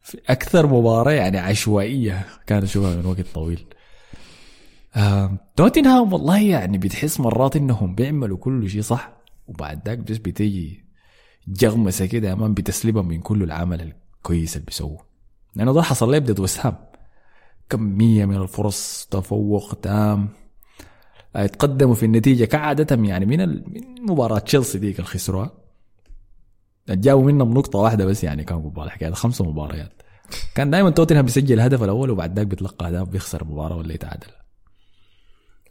في أكثر مباراة يعني عشوائية كان أشوفها من وقت طويل. توتنهام والله يعني بتحس مرات إنهم بيعملوا كل شيء صح وبعد ذاك بس بتيجي جغمسة كده يا مان بتسلبهم من كل العمل الكويس اللي بيسووه. لأنه ده حصل لي ضد ويست هام كمية من الفرص تفوق تام. آه، تقدموا في النتيجة كعادة يعني من من مباراة تشيلسي ديك اللي خسروها جابوا منهم نقطة واحدة بس يعني كان قبال الحكاية خمسة مباريات. كان دائما توتنهام بيسجل الهدف الأول وبعد ذاك بيتلقى أهداف بيخسر المباراه ولا يتعادل.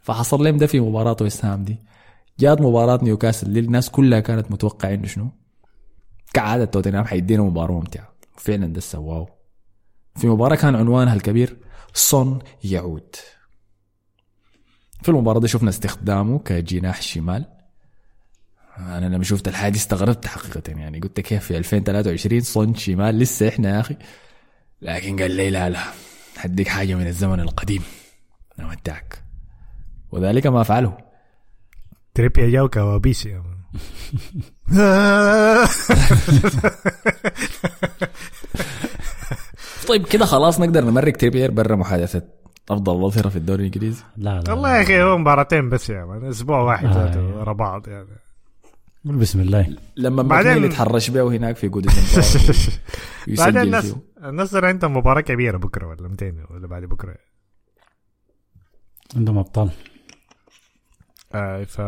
فحصل لهم ده في مباراة ويست دي. جات مباراة نيوكاسل اللي الناس كلها كانت متوقعه إنه شنو؟ كعادة توتنهام حيدينا مباراة ممتعة. وفعلا ده سواه في مباراة كان عنوانها الكبير صن يعود في المباراة دي شفنا استخدامه كجناح شمال. أنا لما شفت الحاجة استغربت حقيقة يعني. قلت كيف في 2023 صن شمال؟ لسه إحنا يا أخي. لكن قال لي لا لا. حديك حاجة من الزمن القديم. امتعك وذلك ما فعله. تريبير جاو كوابيس. طيب كده خلاص نقدر نمرق تريبير برا محادثة أفضل ظهيره في الدوري الإنجليزي. لا لا والله يا أخي هو مباراتين بس يا man أسبوع واحد آه، أيوة. ورا بعض يعني. قول بسم الله. لما بعدين- يتحرش به هناك في جودة بعدين الناس النصر عندهم مباراة كبيرة بكرة ولا 200 ولا بعد بكرة. عندهم أبطال. آه ف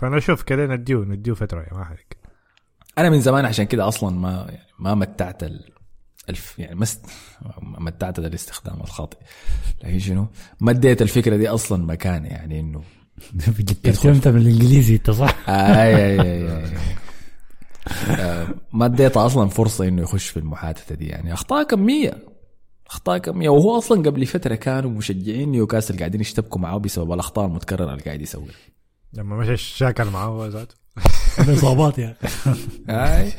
فأنا أشوف كده نديو نديو فترة يا ما عليك أنا من زمان عشان كده أصلا ما يعني ما متعت ال... الف يعني. ما متعت الاستخدام الخاطئ لكن شنو ما اديت الفكرة دي أصلا مكان يعني إنه ترجمت من الانجليزي أنت صح؟ آي آي آي آي. آه، ما اديته أصلا فرصة إنه يخش في المحادثة دي يعني أخطاء كمية أخطاء كمية وهو أصلا قبل فترة كانوا مشجعين نيوكاسل قاعدين يشتبكوا معاه بسبب الأخطاء المتكررة اللي قاعد يسويها لما مشى شاكل معاه هو ذاته. اصابات يا هاي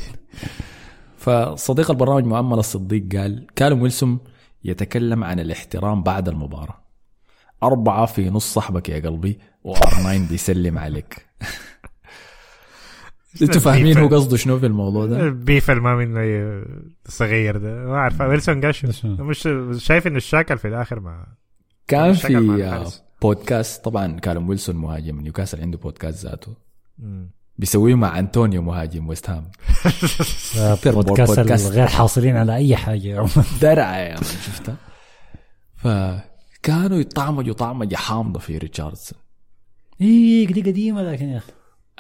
فصديق البرنامج مؤمل الصديق قال كالم ويلسون يتكلم عن الاحترام بعد المباراة. أربعة في نص صحبك يا قلبي وأرناين بيسلم عليك. أنتوا فاهمين هو قصده شنو في الموضوع ده؟ ال beef اللي ما منه صغير ده. ما أعرف ويلسون قال شنو؟ مش شايف إنه الشاكل في الآخر ما كان في بودكاست طبعا كالم ويلسون مهاجم نيوكاسل عنده بودكاست ذاته. بيسويه مع أنطونيو مهاجم ويست هام. بودكاست بودكاست. غير حاصلين على أي حاجة درعة يا من شفتها؟ فكانوا يطعمجوا طعمجة حامضة في ريتشاردسون. إيه دي قديمة لكن يا أخي.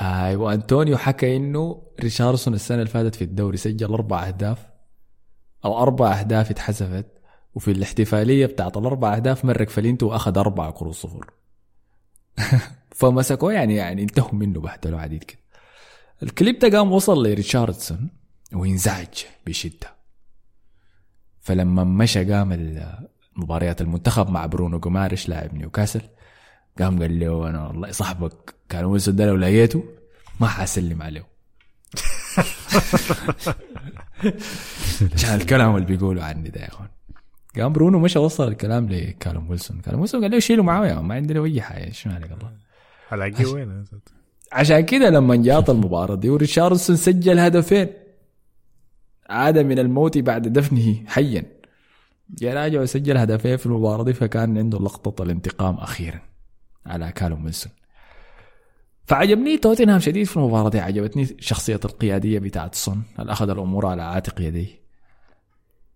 أيوه أنطونيو حكى إنه ريتشاردسون السنة اللي فاتت في الدوري سجل أربع أهداف أو أربع أهداف اتحسبت وفي الاحتفالية بتاعت الأربع أهداف مرق فنيلتو وأخذ أربع كروت صفر فمسكوه يعني يعني انتهوا منه بهدلوا عديد كده. الكليب ده قام وصل لريتشاردسون وانزعج بشدة. فلما مشى قام مباريات المنتخب مع برونو جومارش لاعب نيوكاسل. قام قال له أنا والله صاحبك كالم ويلسون ده لو لقيته ما حأسلم عليه. عشان الكلام اللي بيقولوا عني ده يا إخوان. قام برونو مشى وصل الكلام لكالوم ويلسون. كالوم ويلسون قال له شيله معايا ما عندنا أي حاجة شنو عليك الله؟ الاقيه وين؟ عشان كده لما جات المباراة دي وريتشاردسون سجل هدفين عاد من الموت بعد دفنه حيا. جاء راجع وسجل هدفين في المباراة دي فكان عنده لقطة الانتقام أخيرا على كالوم ويلسون. فعجبني توتنهام شديد في المباراة دي عجبتني شخصية القيادية بتاعت سون اللي أخذ الأمور على عاتق يديه.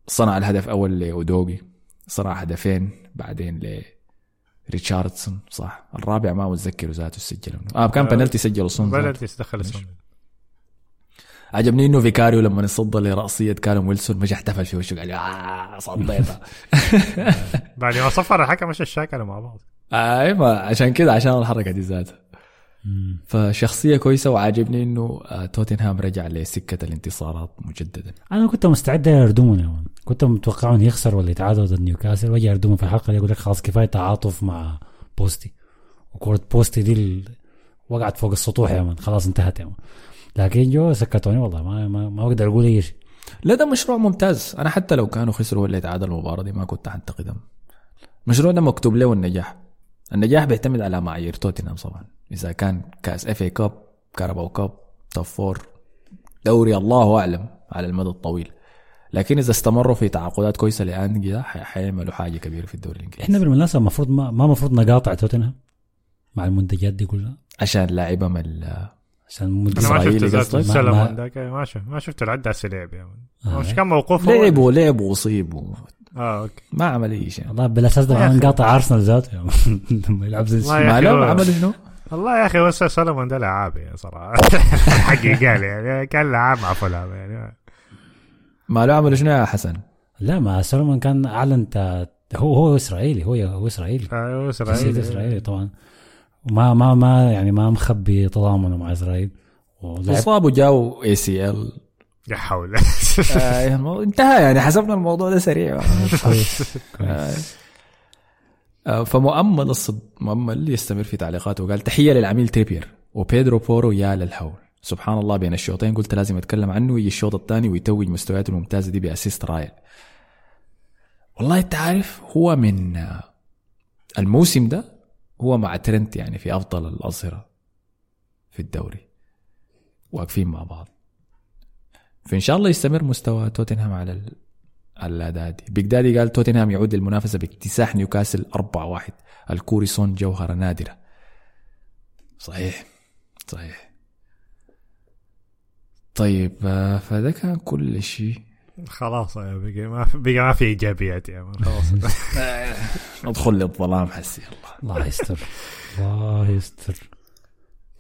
صنع الهدف الأول لأودوغي صنع هدفين بعدين ل ريتشاردسون صح؟ الرابع ما متذكر ذاته سجل آه كان آه، بنالتي سجله ذاته. بلنتي دخل سون عجبني إنه فيكاريو لما صد لراسيه كالم ويلسون مش احتفل في وشه قال آه صديتها بعد ما صفر الحكم مشى الشاكل مع بعض. اي ما عشان كده عشان الحركة دي ذاتها. فشخصية كويسة وعاجبني إنه آه، توتنهام رجع لسكة الانتصارات مجددا. أنا كنت مستعد يردمون يا man. كنت متوقع انه يخسر ولا يتعادل ضد نيوكاسل. ويجي يردمون في الحلقة دي يقول لك خلاص كفاية تعاطف مع بوستي. وكرة بوستي دي وقعت فوق السطوح يا man خلاص انتهت يا man لكن جو سكتوني والله ما ما, ما أقدر أقول أي شيء. لا ده مشروع ممتاز. أنا حتى لو كانوا خسروا ولا يتعادلوا المباراة دي ما كنت حنتقدهم المشروع ده مكتوب له النجاح. النجاح بيعتمد على معايير توتنهام طبعا. إذا كان كأس FA Cup Carabao Cup top four دوري الله أعلم على المدى الطويل. لكن إذا استمروا في تعاقدات كويسة لأنه دي ح- حيعملوا حاجة كبيرة في الدوري الإنجليزي. إحنا بالمناسبة المفروض ما ما المفروض نقاطع توتنهام مع المنتجات دي كلها؟ عشان لاعبهم ال- عشان أنا ما شفت سلمون ما- ذاك ما شفت ما شفت العداس لعب يا مان آه. مش كان موقوف؟ لعبوا لعبوا وصيبوا آه أوكي. ما عمل أي شيء. والله بالاساس ده يا أخي. نقاطع أرسنال ذاته. لما يلعب زي ما هو- عملوا شنو؟ والله يا أخي وسع سولomon ده لعاب يا صراحة. حقي قال يعني كان لعاب مع فلان يعني. ما له عملوا شنو يا حسن؟ لا ما سولومون كان أعلن هو هو إسرائيلي هو هو إسرائيلي. أيوه جنسيته اسرائيل إسرائيلي طبعا. وما ما ما يعني ما مخبي تضامنه مع إسرائيل. ولعب اصابوا جاوا ACL يا حول. انتهى يعني حسبنا الموضوع ده سريع. آه. آه، فمؤمل الصد مؤمل يستمر في تعليقاته. وقال تحية للعميل تريبير وبيدرو بورو يا للهول سبحان الله بين الشوطين قلت لازم أتكلم عنه ويجي الشوط الثاني ويتوج مستوياته الممتازة دي ب assist رايل والله أنت عارف هو من آه، الموسم ده هو مع ترنت يعني في أفضل الأظهرة في الدوري. واقفين مع بعض. فإن شاء الله يستمر مستوى توتنهام على ال... على الأداء دي. بيج دادي قال توتنهام يعود للمنافسة باكتساح نيوكاسل 4-1 الكوري سون جوهرة نادرة. صحيح. صحيح. طيب آه، فده كان كل شيء. خلاص يا بقى ما في بقى ما في إيجابيات يا خلاص. ندخل للظلام حسي الله الله يستر. الله يستر.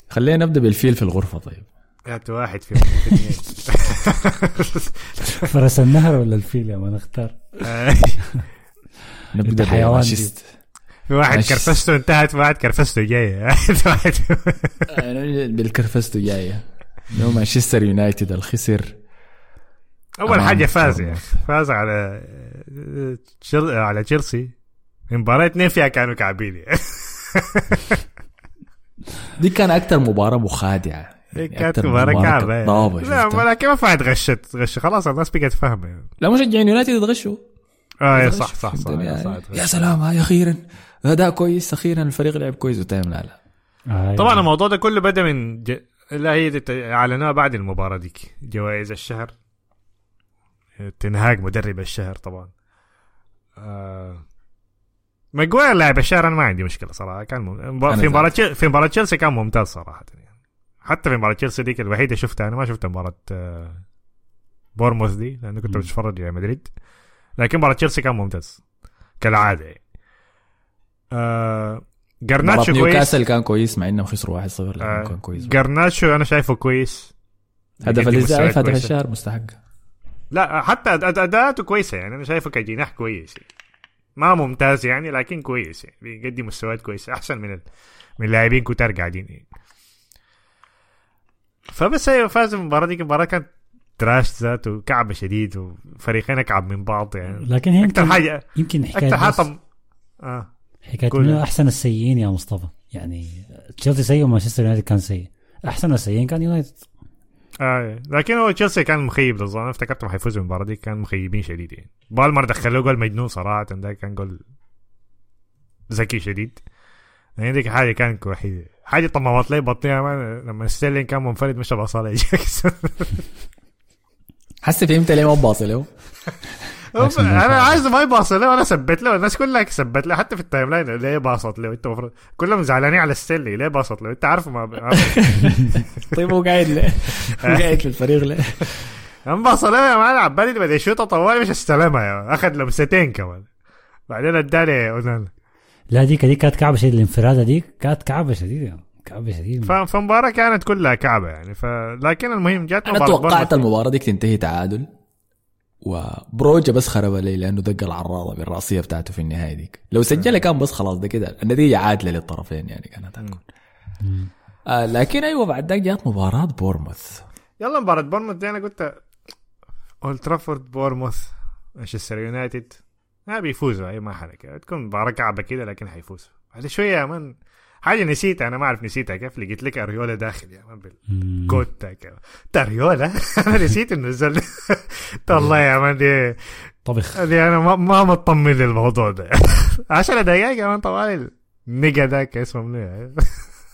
خلينا نبدأ بالفيل في الغرفة طيب. هات واحد اثنين. فرس النهر ولا الفيل يا مان اختار نبدأ حيوان في واحد. كرفسته انتهت في واحد كرفسته جاية واحد. بالكرفسته جاية لو مانشستر يونايتد الخسر. أول حاجة فاز يا. أخي. فاز على تشيل- على تشيلسي. المباراة اثنين فيها كانوا كعبين يعني. دي كان أكثر مباراة مخادعة. يعني كانت كعبة كطابة لا شفتها. لكن ما فاعل غشت غش. خلاص الناس بقت فاهمة يعني. لا مشجعين يونايتد يتغشوا آه. صح صح صح؟ يا صح يا سلام هاي أخيرا. أداء كويس أخيرا الفريق لعب كويس وتايم لا لا. آه طبعا الموضوع ده كله بدأ من ج... لا هي أعلنوها بعد المباراة ديك. جوائز الشهر. تنهاج مدرب الشهر طبعا. آه... ماجواير لاعب الشهر أنا ما عندي مشكلة صراحة. كان مم... في مباراة في مباراة تشيلسي كان ممتاز صراحة. يعني. حتى في مباراة تشيلسي ديك الوحيدة شفتها أنا ما شفت مباراة آه، بورموث دي لأنه كنت. بتفرج على مدريد لكن مباراة تشيلسي كان ممتاز كالعادة يعني. آه... جرناتشو كويس نيوكاسل كان كويس مع إنهم خسروا 1-0 لكن آه، كان كويس جرناتشو أنا شايفه كويس هدف الازاي هدف. الشهر مستحق لا حتى أداءاته كويسة يعني أنا شايفه كجناح كويس يعني. ما ممتاز يعني لكن كويس يعني بيقدم مستويات كويسة أحسن من ال... من لاعبين كتار قاعدين يعني. فبس هي فاز المباراة دي. المباراة كانت تراش ذاته كعبه شديد وفريقين أكعب من بعض يعني. لكن هي أكثر حاجة يمكن حكاية أكثر حاجة بس- طم... آه. حكاية. منو أحسن السيئين يا مصطفى. يعني تشيلسي سيء ومانشستر يونايتد كان سيء. أحسن السيئين كان يونايتد. آه لكن هو تشيلسي كان مخيب للظاهر. أنا افتكرتهم حيفوزوا بالمباراة دي. كان مخيبين شديد يعني. بالمر دخلوه جول مجنون صراحة. ده كان جول ذكي شديد. يعني ديك حاجة كانت وحيدة. حاجة طممت لي بطني لما ستيرلينج كان منفرد مش باصى لجاكسون حسي فهمت ليه ما باصي له جاكسون أنا. عايز ما يباصي له أنا ثبت له. الناس كلها سبت له. حتى في ال timeline. ليه باصت له أنت مفروض كلهم زعلانين على ستيرلينج. ليه باصت له أنت عارف ما طيب هو قاعد ليه؟ هو قاعد في الفريق ليه؟ أما باص له يا man عبالي بدا يشوطها طوالي مش استلمها يا. أخذ لمستين كمان. بعدين اداني أونانا. لا ديك ديك كانت كعبة شديدة الانفرادة ديك كانت كعبة شديدة. كعبة شديدة. ف- فالمباراة كانت كلها كعبة يعني ف... لكن المهم جات أنا توقعت. المباراة دي تنتهي تعادل وبروجا بس خرب علي لأنه دق العراضة بالرأسية بتاعته في النهاية ديك. لو سجلها كان بس خلاص ده كده. النتيجة عادلة للطرفين يعني كانت هتكون. آه لكن أيوه بعد ذاك جات مباراة بورموث يلا مباراة بورموث دي أنا قلت أولد ترافورد بورموث مانشستر يونايتد. ما بيفوزوا اي ما حركة تكون مباراة كعبة كده لكن حيفوزوا بعد شوية يا man حاجة نسيتها أنا ما أعرف نسيتها كيف لقيت لك أريولا داخل يا man. بالكوت أريولا؟ أنا نسيت إنه نزل. والله يا man دي طبخ دي أنا ما, ما مطمن للموضوع ده. 10 دقائق كمان طوال ال nigga ذاك اسمه منو؟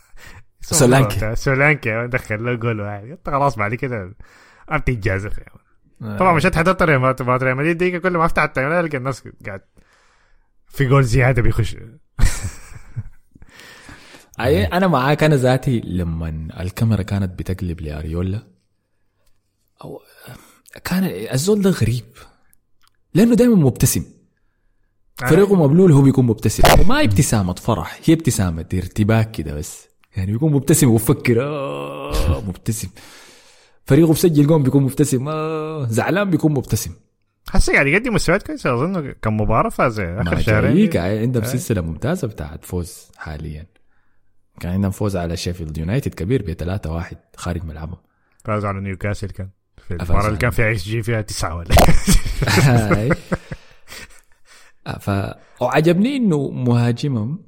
سولانكي. سولانكي. يا man دخل له جول واحد. خلاص بعد كده ما بتتجازف يا man. طبعا مشيت حضرت ريال مدريد ريال مدريد دي كل ما أفتح ال timeline القى الناس قاعد في جول زيادة بيخش. أي أنا معاك. أنا ذاتي لما الكاميرا كانت بتقلب لأريولا أو كان الزول ده غريب لأنه دائما مبتسم. فريقه مبلول هو بيكون مبتسم. وما ابتسامة فرح هي ابتسامة ارتباك كده بس. يعني بيكون مبتسم ويفكر آه مبتسم. فريقه بسجل جون بيكون مبتسم. آه زعلان بيكون مبتسم. هسه قاعد يقدم مستويات كويسة. أظن كم مباراة فاز آخر شهرين. عندهم أي. سلسلة ممتازة بتاعت فوز حاليا. كان عندهم فوز على شيفيلد يونايتد كبير ب 3 1 خارج ملعبهم. فاز على نيوكاسل كان. في المباراة اللي كان فيها XG فيها تسعة ولا هاي. ف وعجبني إنه مهاجمهم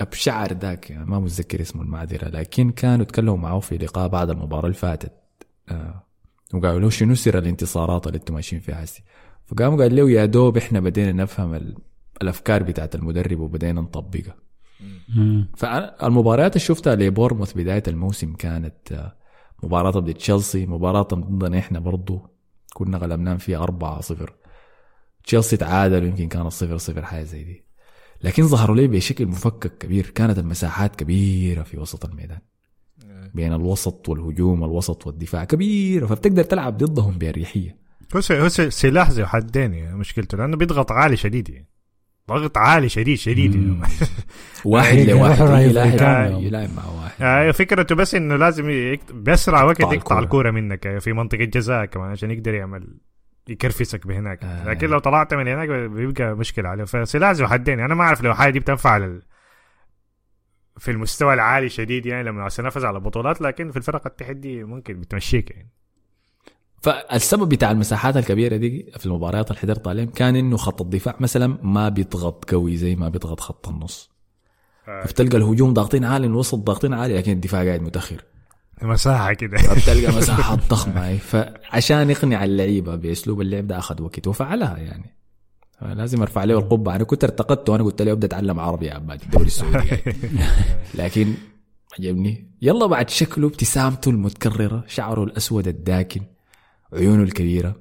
بشعر ذاك يعني ما متذكر اسمه المعذرة لكن كانوا تكلموا معه في لقاء بعد المباراة اللي فاتت. آه. وقالوا له شنو سر الانتصارات اللي أنتم ماشيين فيها هسه فقام قال له يا دوب إحنا بدينا نفهم ال... الأفكار بتاعت المدرب وبدينا نطبقها. فالمباريات اللي شفتها لبورموث بداية الموسم كانت آه، مباراة ضد تشيلسي مباراة ضدنا إحنا برضو كنا غلبناهم فيها 4 0 تشيلسي تعادل يمكن كانت 0 0 حاجة زي دي. لكن ظهروا لي بشكل مفكك كبير كانت المساحات كبيرة في وسط الميدان. بين الوسط والهجوم الوسط والدفاع كبيره فبتقدر تلعب ضدهم بأريحية هو هو سلاح ذو حدين يعني مشكلته لأنه بيضغط عالي شديد يعني ضغط عالي شديد شديد يعني. واحد لواحد. يلاعب مع واحد آه فكرته بس إنه لازم يكت... باسرع وقت يقطع. الكورة منك آه، في منطقة جزاء كمان عشان يقدر يعمل يكرفسك بهناك آه. لكن لو طلعت من هناك بيبقى مشكلة عليه فسلاح ذو حدين أنا ما أعرف لو حاجة دي بتنفع ال... في المستوى العالي شديد يعني لما نفذ على بطولات لكن في الفرق التحدي ممكن بتمشيك يعني. فالسبب بتاع المساحات الكبيرة دي في المباريات اللي حضرت عليهم كان إنه خط الدفاع مثلا ما بيضغط قوي زي ما بيضغط خط النص. آه. فبتلقى الهجوم ضاغطين عالي الوسط ضاغطين عالي لكن الدفاع قاعد متأخر. مساحة كده. فبتلقى مساحات ضخمة. فعشان يقنع اللعيبة بأسلوب اللعب ده أخذ وقت وفعلها يعني. لازم ارفع له القبه أنا كنت ارتقدت وأنا قلت له ابدأ أتعلم عربي يا عباد الدوري السعودي لكن عجبني. يلا بعد شكله ابتسامته المتكررة شعره الأسود الداكن عيونه الكبيرة.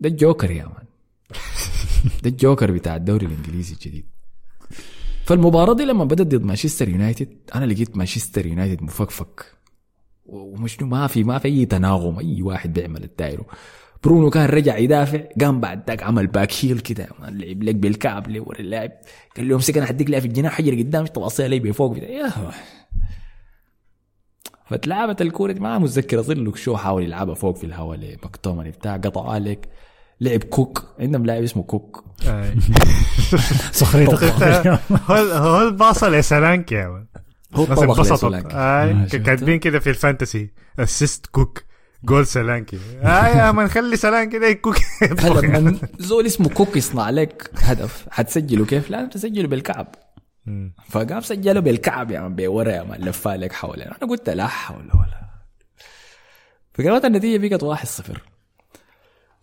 ده الجوكر يا مان. ده الجوكر بتاع الدوري الإنجليزي الجديد. فالمباراة دي لما بدت ضد مانشستر يونايتد أنا لقيت مانشستر يونايتد مفكفك. ومش ما في ما في أي تناغم أي واحد بيعمل الدايرو برونو كان رجع يدافع قام بعد ذاك عمل باك هيل كده لعب لك بالكعب اللي ورا اللاعب قال له امسك أنا حديك لها في الجناح حجر قدام تواصيها لي بفوق بتاع. يا. فتلعبت الكورة دي ما متذكر اظن لك شو حاول يلعبها فوق في الهواء لمكتومني بتاع قطعها لك لعب كوك عندهم لاعب اسمه كوك. سخريه القضية. هو هو الباصه لسلانكي يا هو الناس طبخ انبسطوا؟ كاتبين كده في ال fantasy assist كوك جول سلانكي. آه يا man خلي سلانكي ده كوك هلا زول اسمه كوك يصنع لك هدف. حتسجله كيف؟ لا تسجله بالكعب. فقام سجله بالكعب يا man بورا يا man لفها لك حوالين. أنا قلت لا حول ولا. فقرأت النتيجة بقت 1 0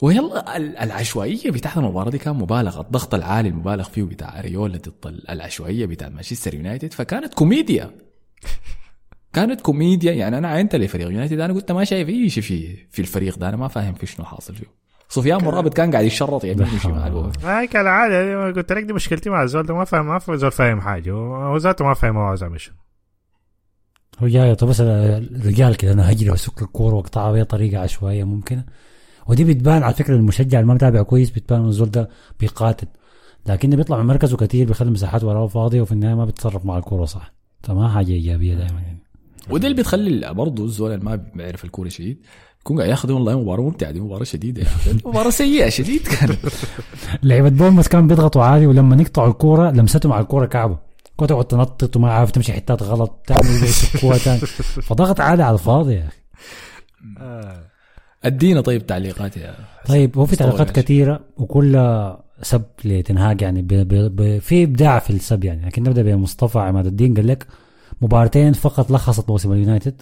ويلا ال- العشوائية بتاعت المباراة دي كان مبالغة. الضغط العالي المبالغ فيه بتاع اريولا ضد ال- العشوائية بتاع مانشستر يونايتد. فكانت كوميديا. كانت كوميديا يعني أنا عينت لفريق يونايتد أنا قلت ما شايف أي شيء في في الفريق ده أنا ما فاهم في شنو حاصل فيه. سفيان مرابط كان قاعد يشرط يمين وشمال هاي كالعادة قلت لك دي مشكلتي مع الزول ده ما فاهم ما في زول فاهم حاجة. هو ذاته ما فاهم هو عاوز يعمل شو هو جاي طب بس الرجال كده أنا هجري وأسك الكورة وأقطعها بأي طريقة عشوائية ممكنة. ودي بتبان على فكرة المشجع اللي ما متابع كويس بتبان الزول ده بيقاتل. لكنه بيطلع من مركزه كتير بيخلي مساحات وراه فاضية وفي النهاية ما بيتصرف مع الكورة صح. فما حاجة إيجابية دائما يعني. وده اللي بتخلي برضه الزول اللي ما بيعرف الكورة شديد يكون قاعد ياخذ والله مباراة ممتعة دي مباراة شديدة يعني. مباراة سيئة شديد كانت لعيبة بورموث كانوا بيضغطوا عالي ولما يقطعوا الكورة لمستهم على الكورة كعبه كنت تقعد تنطط وما عارف تمشي حتات غلط تعمل يسكوها تاني. فضغط عالي على الفاضي يا أخي. أدينا طيب تعليقات يا طيب هو في تعليقات. كثيرة وكلها سب لتنهاج يعني في إبداع في السب يعني. لكن نبدأ بمصطفى عماد الدين قال لك مباراتين فقط لخصت موسم اليونايتد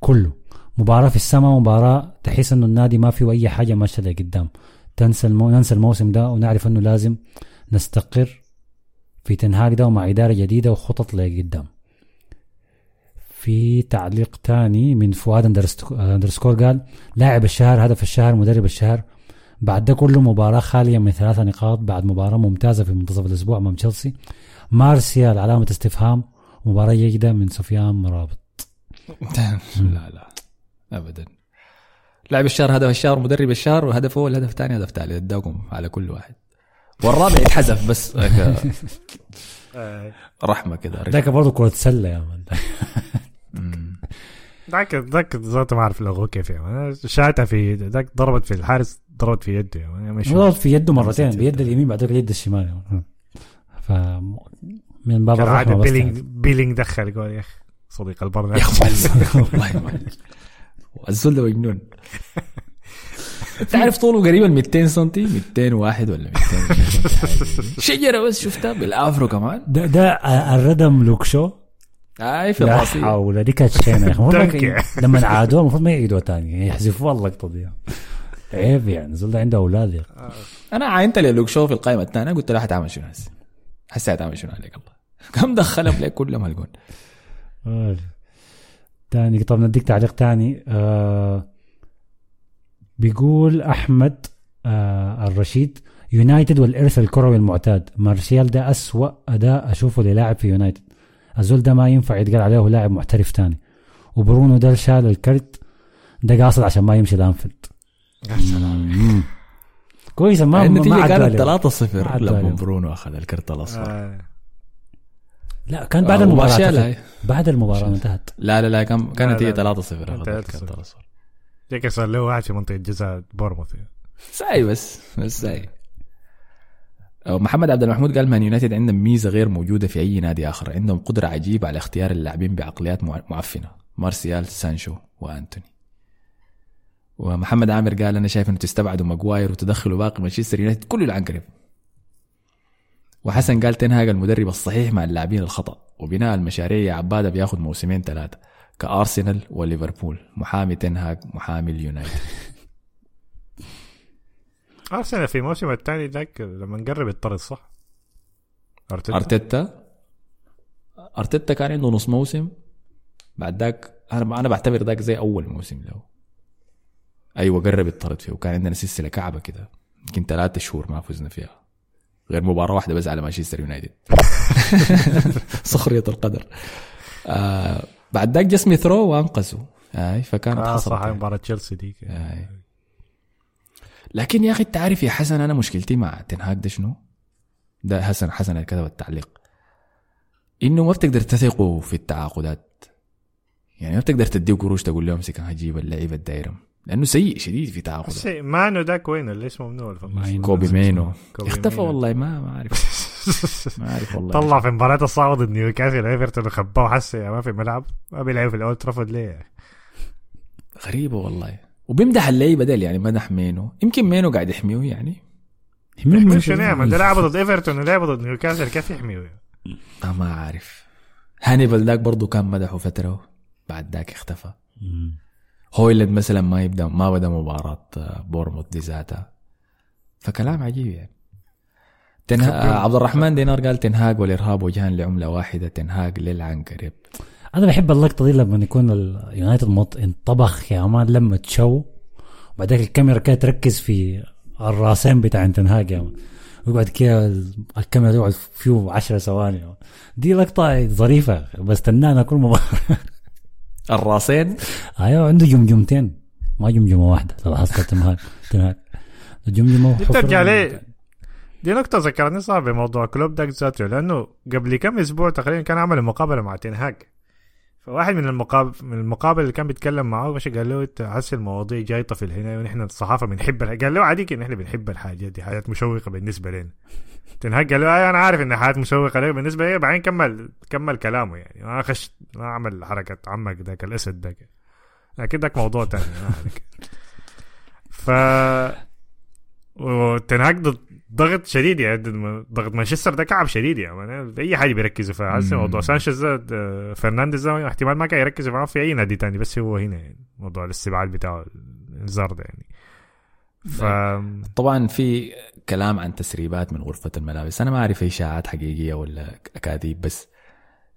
كله. مباراة في السماء ومباراه تحس إنه النادي ما فيه أي حاجة ماشية لقدام. تنسى المو... ننسى الموسم ده ونعرف إنه لازم نستقر في تنهاج ده ومع إدارة جديدة وخطط لقدام. في تعليق تاني من فؤاد أندرسكور قال لاعب الشهر هدف الشهر مدرب الشهر. بعد ده كله مباراة خالية من ثلاثة نقاط بعد مباراة ممتازة في منتصف الأسبوع أمام تشيلسي. مارسيال علامة استفهام. مباراة جيدة من سفيان مرابط. لا لا. ابدا. لاعب الشهر هدف الشهر مدرب الشهر وهدف اول هدف ثاني هدف ثالث. اداكم على كل واحد. والرابع يتحذف بس. هيك رحمة كده ذاك برضه كرة سلة يا man. ذاك ذاك ذاته ما أعرف لغوه كيف يعني. شاتها في ذاك ضربت في الحارس ضربت في يده يا man. مش ضرب في يده مرتين بيد اليمين بعدين اليد الشمال. ف من باب الرحمة بس بيلينج بيلينج دخل قال يا أخي صديق البرنامج. يا أخي والله الزول ده مجنون. تعرف طوله قريبا 200 سم 201 ولا 200 شجرة بس شفتها بالآفرو كمان. ده ده الردم لوكشو اي في لا الراسي حول دي كانت شينه لما عادوها المفروض ما يعيدوها تاني. يحذفوها اللقطه دي عيب يعني زول ده عنده أولاد يا أخي. أنا عاينت لي لوك شو في القائمة الثانية قلت له حتعمل شنو هسه؟ هسه حتعمل شنو عليك الله؟ كم دخلهم لك كلهم هالجون آه. تاني طب نديك تعليق تاني آه بيقول أحمد آه الرشيد يونايتد والارث الكروي المعتاد مارسيال ده أسوأ اداء أشوفه للاعب في يونايتد الزول ده ما ينفع يتقال عليه لاعب محترف تاني وبرونو ده شال الكرت ده قاصد عشان ما يمشي لأنفيلد مم. كويس ما ما النتيجه كانت عليه. 3 ما 0 عدوا لما عليه. برونو أخذ الكرت الأصفر آه. لا كان بعد. هاي. بعد المباراة انتهت. لا لا لا كان كانت لا، هي لا. 3 0 اخذ كانت الكرت 3-0. الاصفر جاك صار له واحد في منطقة جزاء بورموث. ساي بس بس ساي محمد عبد المحمود قال مان يونايتد عندهم ميزة غير موجودة في أي نادي آخر. عندهم قدرة عجيبة على اختيار اللاعبين بعقليات مع- معفنة. مارسيال سانشو وأنتوني. ومحمد عامر قال أنا شايف إنه تستبعدوا ماجواير وتدخلوا باقي مانشستر يونايتد. كله العنقريب وحسن قال تنهاج المدرب الصحيح مع اللاعبين الخطأ. وبناء المشاريع يا عباده بياخذ موسمين ثلاثة. كأرسنال وليفربول. محامي تنهاج محامي اليونايتد. أرسنال في الموسم الثاني ذاك لما نقرب يطرد صح؟ أرتيتا. أرتيتا؟ أرتيتا كان عنده نص موسم. بعد ذاك أنا أنا بعتبر ذاك زي أول موسم له. أيوه قرب يطرد فيه. وكان عندنا سلسلة كعبة كده. يمكن ثلاثة شهور ما فزنا فيها. غير مباراة واحدة بس على مانشستر يونايتد. سخريه القدر. آه بعد ذاك جا سميث رو وانقذوا هاي فكانت آه حصلت صح يعني. مباراة تشيلسي ديك. آي. لكن يا أخي انت عارف يا حسن أنا مشكلتي مع تنهاك ده شنو؟ ده حسن حسن اللي كتب التعليق. إنه ما بتقدر تثقوا في التعاقدات. يعني ما بتقدر تديه قروش تقول لهم امسك هجيب اللعيبة الدايرم لأنه سيء شديد في تعاقدات بس ماينو ذاك وين اللي اسمه منو اللي في النص؟ ماينو. كوبي ماينو كوبي اختفى مينو. والله ما ما أعرف ما أعرف والله طلع في مباراة الصعبة ضد نيوكاسل ايفرتون وخباه حسه ما في ملعب ما بيلعب في الاولد ترافورد ليه؟ غريبة والله وبيمدح اللعيبة ديل يعني مدح ماينو يمكن ماينو قاعد يحميه يعني يحميه شنو يعمل؟ ده لعبه ضد إيفرتون ولعبه ضد نيوكاسل كيف يحميه؟ آه ما عارف هانيبال ذاك برضه كان مدحه فترة بعد ذاك اختفى هويلاند مثلا ما يبدا ما بدأ مباراة آه، بورموث دي ذاتها. فكلام عجيب يعني. تنها... آه، عبد الرحمن دينار قال تنهاج والإرهاب وجهان لعملة واحدة تنهاج للعنقريب أنا بحب اللقطة دي لما يكون اليونايتد مط- انطبخ يا مان لما تشو وبعدين الكاميرا كده تركز في الراسين بتاع تنهاج يا مان ويقعد كده ال- الكاميرا تقعد فيه 10 ثواني. دي لقطة ظريفة بستناها كل مباراة. الراسين أيوه عنده جمجمتين ما جمجمة واحدة لو لاحظت تنهاج تنهاج جمجمة. بترجع ليه؟ دي نقطة ذكرني صعب بموضوع كلوب داك ذاته لأنه قبل كم أسبوع تقريبا كان عمل مقابلة مع تنهاج فواحد من المقابل من المقابل اللي كان بيتكلم معاه مش قال له أنت حاسس المواضيع جايطه في هنا ونحن الصحافة بنحب. قال له عاديك ان إحنا بنحب الحاجات دي حاجات مشوقة بالنسبة لنا تنهاج قال له أيوه أنا عارف إن حاجات مشوقه لك بالنسبة لي بعدين كمل كمل كلامه يعني. ما خش ما عمل حركة عمك ذاك الأسد ذاك. لكن ذاك موضوع ثاني. ف وتنهاج ضد ضغط شديد يعني ضغط مانشستر ده كعب شديد يعني. أي حاجة بيركزوا فيها هسه. موضوع سانشو آه، فرنانديز ده احتمال ما كان يركزوا معاه في أي نادي تاني بس هو هنا يعني. موضوع الاستبعاد بتاعه الانذار ده يعني. ف طبعا في كلام عن تسريبات من غرفة الملابس. أنا ما أعرف اشاعات حقيقية ولا أكاذيب بس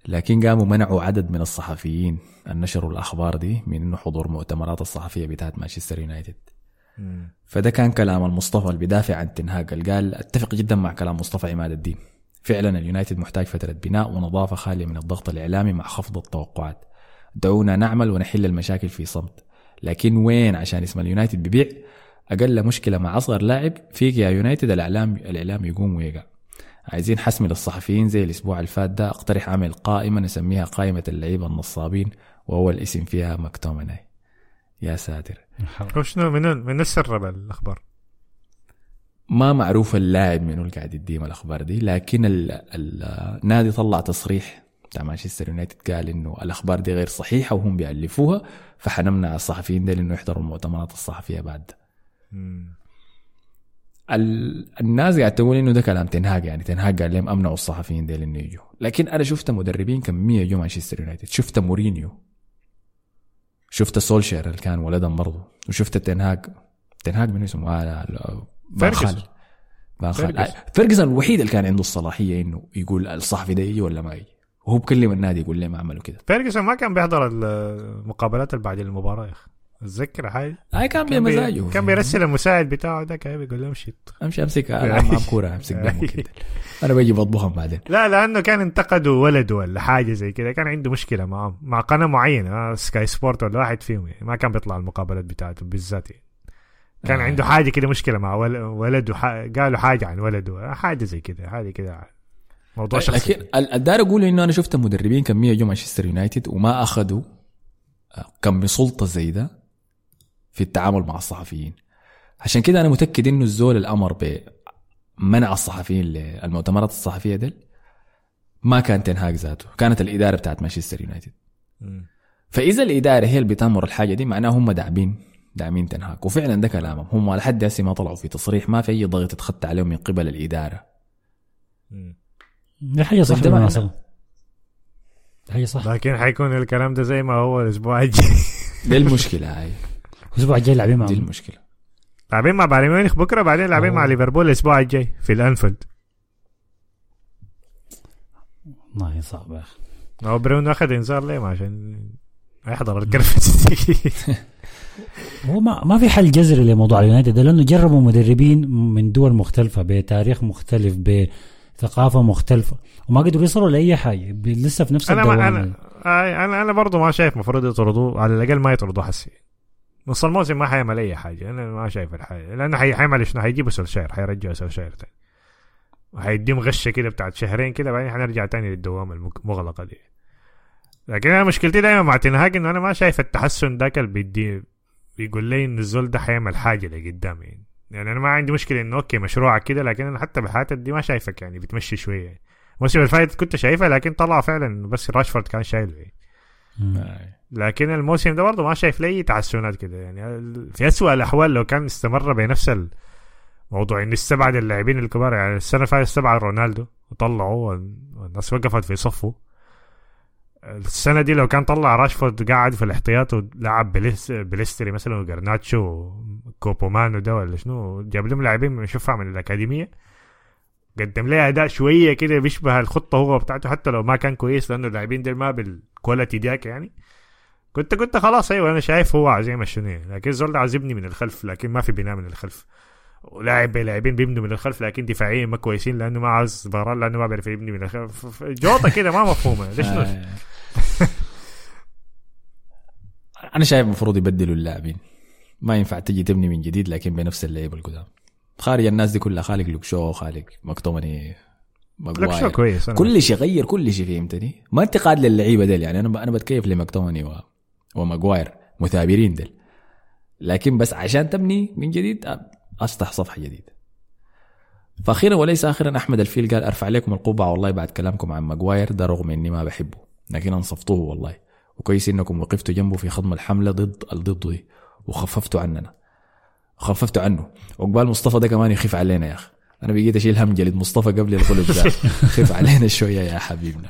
لكن قاموا منعوا عدد من الصحفيين أن نشروا الأخبار دي من إنه حضور مؤتمرات الصحفية بتاعت مانشستر يونايتد. فده كان كلام المصطفى اللي بيدافع عن تنهاج اللي قال أتفق جدا مع كلام مصطفى عماد الدين. فعلا اليونايتد محتاج فترة بناء ونظافة خالية من الضغط الإعلامي مع خفض التوقعات. دعونا نعمل ونحل المشاكل في صمت. لكن وين؟ عشان اسم اليونايتد بيبيع أقل مشكلة مع أصغر لاعب فيك يا يونايتد الاعلام الإعلام يقوم ويقع. عايزين حسم للصحفيين زي الأسبوع اللي فات ده. أقترح اعمل قائمة نسميها قائمة اللعيبة النصابين واول اسم فيها مكتومناي يا ساتر. هو شنو؟ من من السر بالأخبار؟ ما معروف اللاعب منو اللي قاعد يديهم الأخبار دي لكن ال- ال- النادي طلع تصريح بتاع مانشستر يونايتد قال إنه الأخبار دي غير صحيحة وهم بيألفوها فحنمنع الصحفيين دي إنه يحضروا المؤتمرات الصحفية بعد. ال- الناس قاعد تقول إنه ده كلام تنهاج يعني تنهاج قال لهم أمنعوا الصحفيين ديل إنه يجوا. لكن أنا شفت مدربين كميه جو مانشستر يونايتد. شفت مورينيو. شفت سولشاير اللي كان ولدهم برضه وشفت تنهاج تنهاج من اسمه؟ آه لا لا فيرجسون. آه، فيرجسون الوحيد اللي كان عنده الصلاحية إنه يقول الصحفي ده يجي ولا ما يجي. وهو بكلم النادي يقول لهم اعملوا كده. فيرجسون ما كان بيحضر المقابلات اللي بعد المباراة يا أخي. اتذكر حاجة هاي كان. بمزاجه. كان بيرسل المساعد بتاعه ده كان بيقول له امشي أمشي أمسك العب معاه كورة أمسك دمه كده أنا بجي بطبخهم بعدين. لا لأنه كان انتقدوا ولده ولا حاجة زي كده. كان عنده مشكلة معاه مع قناة معينة آه، سكاي سبورت ولا واحد فيهم. يعني ما كان بيطلع المقابلات بتاعته بالذات يعني. كان آه. عنده حاجة كده مشكلة مع ول- ولده ح... قالوا حاجة عن ولده حاجة زي كده حاجة كده. موضوع شخصي. الدار أقول إنه أنا شفت مدربين كمية جو مانشستر يونايتد وما أخذوا آه، كم سلطه زي ده. في التعامل مع الصحفيين. عشان كده أنا متأكد إنه الزول الأمر بمنع الصحفيين للمؤتمرات الصحفية ديل ما كان تنهاج ذاته. كانت الإدارة بتاعت مانشستر يونايتد. فإذا الإدارة هي اللي بتأمر الحاجة دي معناها هم داعمين داعمين تنهاك وفعلا ده كلامهم. هم لحد هسه ما طلعوا في تصريح ما في أي ضغط اتخذت عليهم من قبل الإدارة. دي حاجة صح بالمناسبة. دي حاجة صح. لكن حيكون الكلام ده زي ما هو الأسبوع الجاي. دي المشكلة هاي. الأسبوع الجاي لاعبين دي معهم المشكلة. لاعبين مع بايرن ميونخ بكرة بعدين لاعبين. مع ليفربول الأسبوع الجاي في الأنفيلد. والله صعب يا أخي. هو برونو اخذ إنذار ليه؟ ما عشان يحضر الكرفس هو ما ما في حل جذري لموضوع اليونايتد ده لأنه جربوا مدربين من دول مختلفة بتاريخ مختلف بثقافة مختلفة وما قدروا يصلوا لأي حاجة. لسه في نفس أنا ما أنا أنا أنا برضه ما شايف المفروض يطردوه على الأقل ما يطردوه حسي. نص الموسم ما حيعمل أي حاجة. أنا ما شايف الحاجة لأنه حي- حيعمل شنو؟ حيجيبوا سولشاير حيرجعوا سولشاير تاني وحيديهم غشة كده بتاعت شهرين كده بعدين حنرجع تاني للدوامه المغلقه دي. لكن أنا مشكلتي دايما مع تنهاج انه أنا ما شايف التحسن ذاك اللي بيدي بيقول لي إن الزول ده حيعمل حاجة لقدام يعني. يعني أنا ما عندي مشكلة إنه أوكي مشروعك كده لكن أنا حتى بحياتك دي ما شايفك يعني بتمشي شوية. يعني. الموسم اللي فات كنت شايفها لكن طلع فعلا بس راشفورد كان شايله يعني. لكن الموسم ده برضه ما شايف لي تحسنات كده يعني. في أسوأ الأحوال لو كان استمر بنفس الموضوع انه استبعد اللاعبين الكبار يعني السنة اللي فاتت استبعد رونالدو وطلعوا والناس وقفت في صفه. السنة دي لو كان طلع راشفورد قاعد في الاحتياط ولعب بليس بيليستري مثلا وجارناتشو وكوبي ماينو ده ولا شنو جاب لهم لاعبين بنشوفها من الأكاديمية. قدم لي أداء شوية كده بيشبه الخطة هو بتاعته حتى لو ما كان كويس لأنه اللاعبين دول ما بالكواليتي دياك يعني. كنت كنت خلاص أيوه أنا شايف هو عايز يعمل شنو. لكن زول يبني من الخلف لكن ما في بناء من الخلف. ولاعب لاعبين بيبنوا من الخلف لكن دفاعيا ما كويسين لأنه ما عاوز فاران لأنه ما بيعرف يبني من الخلف. جوطة كده ما مفهومة. ليش آه. أنا شايف المفروض يبدلوا اللاعبين. ما ينفع تجي تبني من جديد لكن بنفس اللعيبه القدام. خارج الناس دي كلها خالق لوك شو خالق مكتوميناي شو ماجواير كويس أنا كل شيء غير كل شيء فهمتني؟ ما انتقاد للعيبة ديل يعني أنا أنا بتكيف لمكتوميناي و... وماجواير مثابرين ديل. لكن بس عشان تبني من جديد افتح صفحة جديدة. فاخيرا وليس اخرا أحمد الفيل قال أرفع عليكم القبعة والله بعد كلامكم عن ماجواير ده رغم إني ما بحبه لكن أنصفتوه والله. وكويس إنكم وقفتوا جنبه في خضم الحملة ضد الضد وخففتوا عننا. خففتوا عنه. وقبال مصطفى ده كمان يخف علينا يا أخي. أنا بقيت أشيل هم جلد مصطفى قبل الغلب ده. خف علينا شوية يا حبيبنا.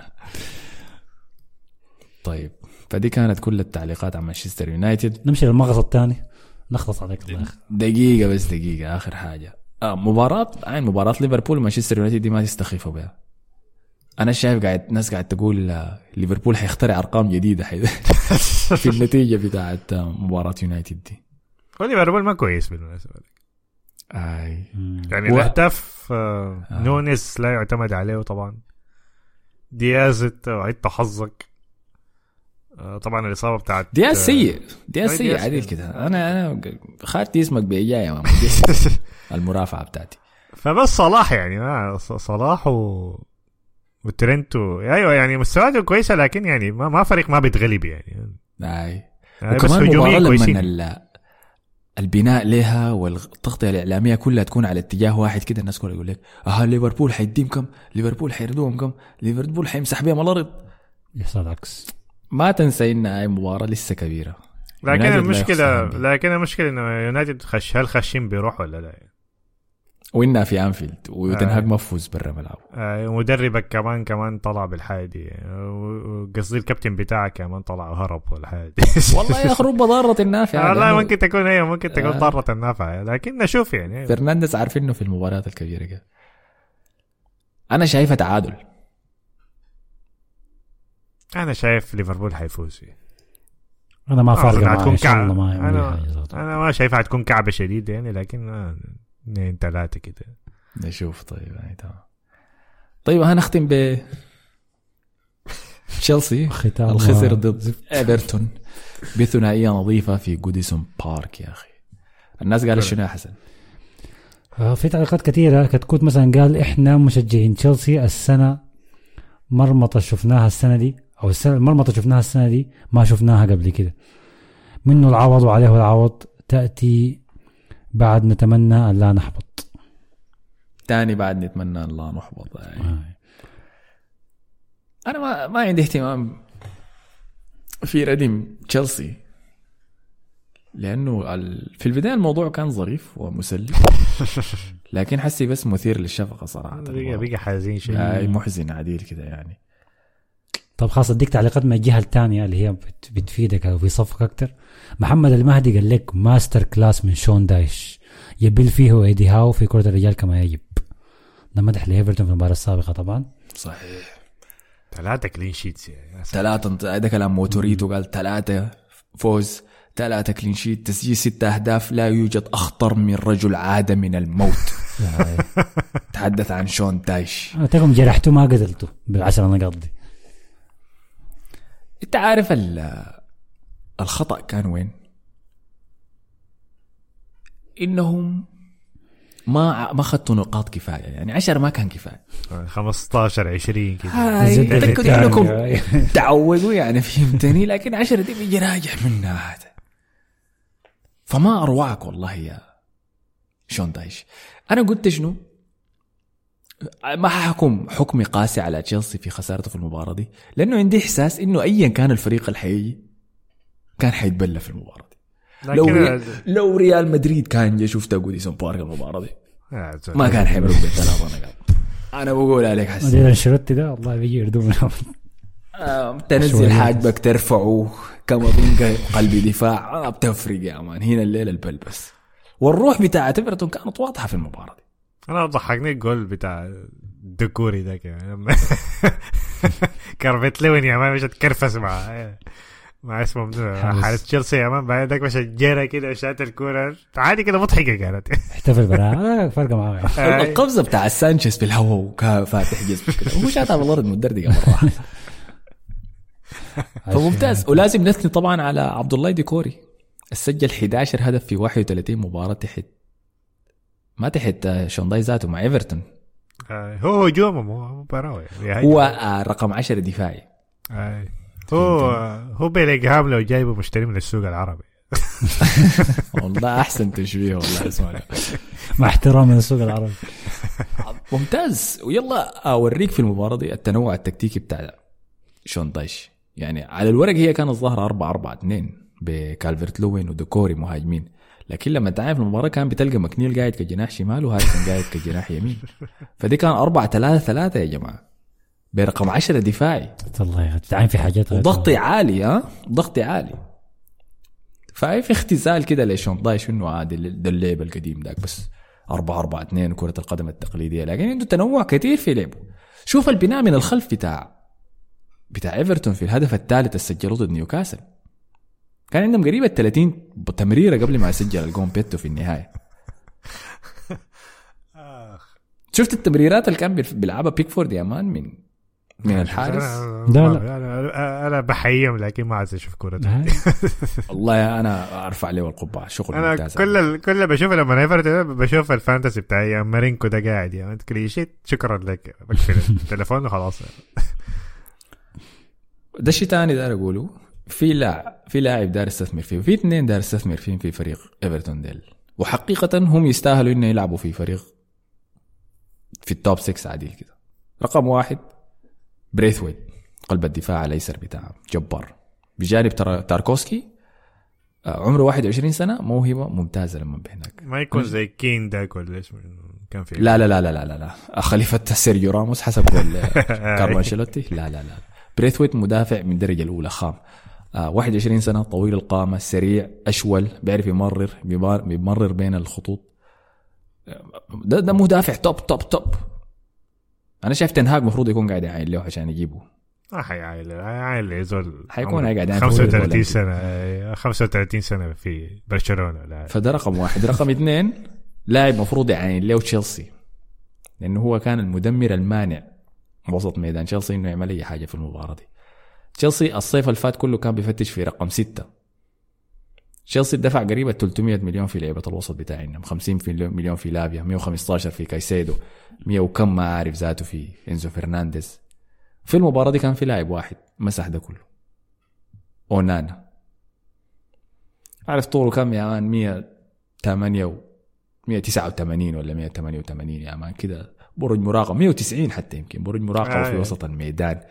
طيب فدي كانت كل التعليقات عن مانشستر يونايتد. نمشي للمغص الثاني. نخلص عليك الله دقيقة بس دقيقة. آخر حاجة. آه مباراة عين مباراة ليفربول ومانشستر يونايتد دي ما تستخفوا بها. أنا شايف قاعد ناس قاعد تقول آه، ليفربول حيخترع أرقام جديدة حي- في النتيجة بتاعت آه، مباراة يونايتد دي. هو ليفربول ما كويس بالمناسبه مم. يعني و- الاهداف آه نونيز لا يعتمد عليه طبعا دياز انت حظك آه طبعا الاصابه بتاعت دياز سيء دياز سيء عديل. كده أنا أنا خارتي اسمك بإيجاي يا ماما المرافعة بتاعتي فبس صلاح يعني ما ص- صلاح و وترنت و... أيوه يعني مستوياته كويسه لكن يعني ما, ما فريق ما بيتغلب يعني يعني بس وكمان كويسين لما ال- البناء لها والتغطية الإعلامية كلها تكون على اتجاه واحد كده. الناس كلها يقول لك آه ليفربول حيديم كم؟ ليفربول حيردوهم كم؟ ليفربول حيمسح بهم الأرض يحصل العكس ما تنسى إن هاي مباراة لسه كبيرة. لكن المشكلة. لكن المشكلة إنه يونايتد خش هل خشين بيروح ولا لا؟ وإنها في أنفيلد وتنهاج آه. ما فوز برا ملعبه. آه، مدربك كمان كمان طلع بالحاجة دي وقصدي الكابتن بتاعك كمان طلع وهرب والحاجة دي والله يا رب ضارة النافعة والله لأنه ممكن تكون هي ممكن تكون آه. ضارة النافعة. لكن نشوف يعني. فرنانديز عارفينه في المباريات الكبيرة كده. أنا شايفها تعادل. أنا شايف ليفربول حيفوز فيه. أنا ما آه، فارقه هتكون معي كعب. ما أنا ما شايفها حتكون كعبة شديدة يعني لكن اثنين ثلاثة كده. نشوف طيب يعني تمام. طيب هنختم ب تشيلسي. الخسر ضد. إيفرتون بثنائية نظيفة في جوديسون بارك يا أخي. الناس قالت شنو يا حسن؟ آه، في تعليقات كثيرة. كتكوت مثلا قال إحنا مشجعين تشيلسي السنة مرمطة شفناها السنة دي أو السنة المرمطة شفناها السنة دي ما شفناها قبل كده. منه العوض وعليه العوض تأتي بعد نتمنى أن لا نحبط. تاني بعد نتمنى أن لا نحبط. يعني. آه. أنا ما ما عندي اهتمام في ردم تشيلسي لأنه ال- في البداية الموضوع كان ظريف ومسلي. لكن حسي بس مثير للشفقة صراحة. بقى بقى حزين شيء هاي محزن عديل كده يعني. طب خلاص أديك تعليقات من الجهة الثانية اللي هي بت- بتفيدك أو بيصفك أكتر. محمد المهدي قال لك masterclass من شون دايش. يبل فيه ايدي هاو في كرة الرجال كما يجب. ده مدح لإيفرتون في المباراة السابقة طبعا. صحيح. ثلاثة clean sheets يعني ثلاثة ده كلام موتوريتو قال ثلاثة فوز ثلاثة clean sheet تسجيل ستة أهداف لا يوجد أخطر من رجل عاد من الموت. تحدث عن شون دايش. تكم جرحته ما قتلته بالعشر نقاط دي. انت عارف ال- الخطأ كان وين؟ إنهم ما ما اخذتوا نقاط كفاية يعني 10 ما كان كفاية 15 20 كده هاي الزبدة تاكدوا الثانية. إنكم تعودوا يعني فهمتني لكن 10 دي بيجي راجع منها هذا فما اروعك والله يا شون دايش أنا قلت شنو؟ ما ححكم حكمي قاسي على تشيلسي في خسارته في المباراة دي لأنه عندي إحساس إنه ايا كان الفريق اللي حيجي كان حيتبلى في المباراة دي. لو ريال لو ريال مدريد كان جا شفت جوديسون بارك المباراة دي. ما كان حيمرق بالثلاثه نقاط أنا بقول عليك حسن مدير أنشيلوتي ده والله بيجي يردو من أول. آه، تنزل. حاجبك ترفعه. كمضينك قلب دفاع. آه بتفرق يا man. هنا الليلة البل بس. والروح بتاعت إيفرتون كانت واضحة في المباراة دي. أنا ضحكني الجول بتاع الدكوري لما كالفرت لوين يا man. مش تكرفس مع مع اسمه منو؟ حارس. تشيلسي يا man. بعد ذاك مش جرى كده وشات الكورة. عادي كده مضحكة كانت. احتفل براها فرقة معاه آه. القفزة بتاع سانشيز في الهواء وكان فاتح جسمه كده. هو شاتها بالارض مدردقه مره واحدة فممتاز ولازم نثني طبعا على عبد الله ديكوري. سجل 11 هدف في 31 مباراة تحت ما تحت آه، شونداي ذاته مع إيفرتون. آه، هو هجومه مو مباراة. هو آه، رقم 10 دفاعي. آه. هو هو بيلينغهام لو جايبه مشتري من السوق العربي. والله أحسن تشبيه والله اسمع. مع احترامي للسوق العربي. ممتاز. ويلا أوريك في المباراة دي التنوع التكتيكي بتاع شون دايش يعني على الورق هي كانت ظاهره 4 4 2 بكالفرت لوين وديكوري مهاجمين. لكن لما تعرف المباراة كان بتلقى مكنيل قاعد كجناح شمال وهارسون قاعد كجناح يمين. فدي كان 4 3 3 يا جماعة. برقم 10 دفاعي. الله تتعين في حاجات وضغطي عالي ها؟ ضغطي عالي. فهي في اختزال كده لشون. دايش انه عادي ده اللعب القديم ذاك بس 4 4 2 كرة القدم التقليدية. لكن عنده تنوع كثير في لعبه. شوف البناء من الخلف بتاع بتاع إيفرتون في الهدف الثالث اللي سجلوه ضد نيوكاسل. كان عندهم قريب ال 30 تمريرة قبل ما يسجل الجون بيتو في النهاية. شفت التمريرات اللي كان بيلعبها بيكفورد يا man من من الحارس؟ أنا- لا، أنا- أنا أنا بحييهم لكن ما عايز أشوف كوره. والله أنا أرفع له القبعه شغل أنا ممتاز. كل ال... كل اللي بشوفه لما بشوف ال fantasy بتاعي يا مارينكو ده قاعد يا انت clean sheet شكرا لك. بقفل التليفون وخلاص. ده شيء تاني داير أقوله. في لاعب في لاعب دار يستثمر فيه وفي اثنين دار يستثمر فيهم في فريق إيفرتون ديل. وحقيقة هم يستاهلوا إنه يلعبوا في فريق في ال top 6 عادي كده. رقم واحد بريثويت قلب الدفاع الايسر بتاعهم جبار. بجانب تاركوسكي آه، عمره 21 سنة موهبة ممتازة لما بهناك. ما يكون زي كين داك ولا اسمه كان في لا لا لا لا لا لا, لا. خليفة سيرجيو راموس حسب قول كارلو أنشيلوتي. لا لا لا بريثويت مدافع من الدرجة الأولى خام. آه 21 سنة طويل القامة سريع أشول بيعرف يمرر بيمر- بيمرر بين الخطوط. آه، ده ده مدافع top top top أنا شايف تنهاج المفروض يكون قاعد يعاين له عشان يجيبه. ما حيعاين عاين يا زول حيكون قاعد يعمل 35 فوق سنة آه، 35 سنة في برشلونة لا. فده رقم واحد رقم اثنين لاعب مفروض يعاين له تشيلسي. لأنه هو كان المدمر المانع وسط ميدان تشيلسي إنه يعمل أي حاجة في المباراة دي. تشيلسي الصيف اللي فات كله كان بيفتش في رقم ستة. تشيلسي دفع قريبا 300 مليون في لعيبه الوسط بتاعنا 50 في مليون في لافيا 115 في كايسيدو 100 وكم ما عارف ذاته في إنزو فرنانديز. في المباراة دي كان في لاعب واحد مسح ده كله أونانا. عارف طوله كم يا man؟ 108 و 189 ولا 188 يا man؟ كده برج مراقب 190 حتى يمكن برج مراقب آه. في وسط الميدان.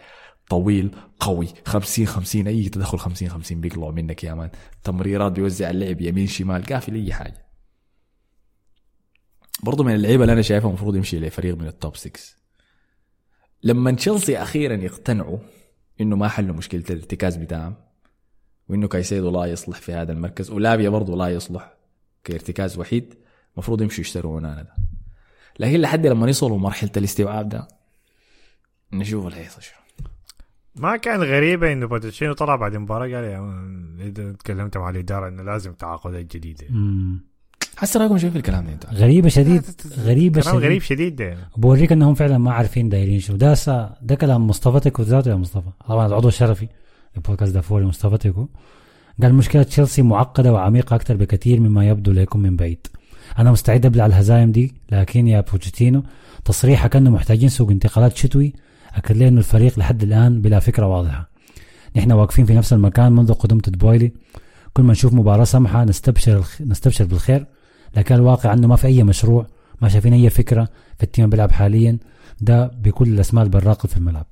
طويل قوي. 50 50 أي تدخل 50 50 بيقلعوا منك يا man. تمريرات بيوزع اللعب يمين شمال قافل أي حاجة. برضو من اللعيبة اللي أنا شايفها المفروض يمشي لفريق من ال top 6 لما تشيلسي أخيرا يقتنعوا إنه ما حلوا مشكلة الارتكاز بتاعهم وإنه كايسيدو لا يصلح في هذا المركز ولافيا برضه لا يصلح كارتكاز وحيد المفروض يمشوا يشتروا أونانا ده. لكن لحد لما يوصلوا مرحلة الاستيعاب ده نشوف هيحصل شو ما كان غريبة إنه بوتشيتينو طلع بعد المباراة قال يا تكلمت مع الإدارة إنه لازم تعاقدات جديدة. مم. حسنا رايكم شايف الكلام ده أنت؟ غريبة شديد غريبة كلام شديد. غريب شديد ده. بوريك إنهم فعلا ما عارفين دايرين شو ده سا ده كلام مصطفى تيكو ذاته يا مصطفى. طبعا العضو الشرفي البودكاست دافوري مصطفى تيكو. قال مشكلة تشيلسي معقدة وعميقة أكثر بكثير مما يبدو لكم من بعيد. أنا مستعد أبلع الهزايم دي لكن يا بوتشيتينو تصريحك أنه محتاجين سوق انتقالات شتوي أكد لي إنه الفريق لحد الآن بلا فكرة واضحة. نحن واقفين في نفس المكان منذ قدوم تود بويلي كل ما نشوف مباراة سمحة نستبشر. نستبشر بالخير. لكن الواقع انه ما في أي مشروع ما شايفين أي فكرة في ال team اللي بيلعب حاليا. ده بكل الأسماء اللي بالراقد في الملعب.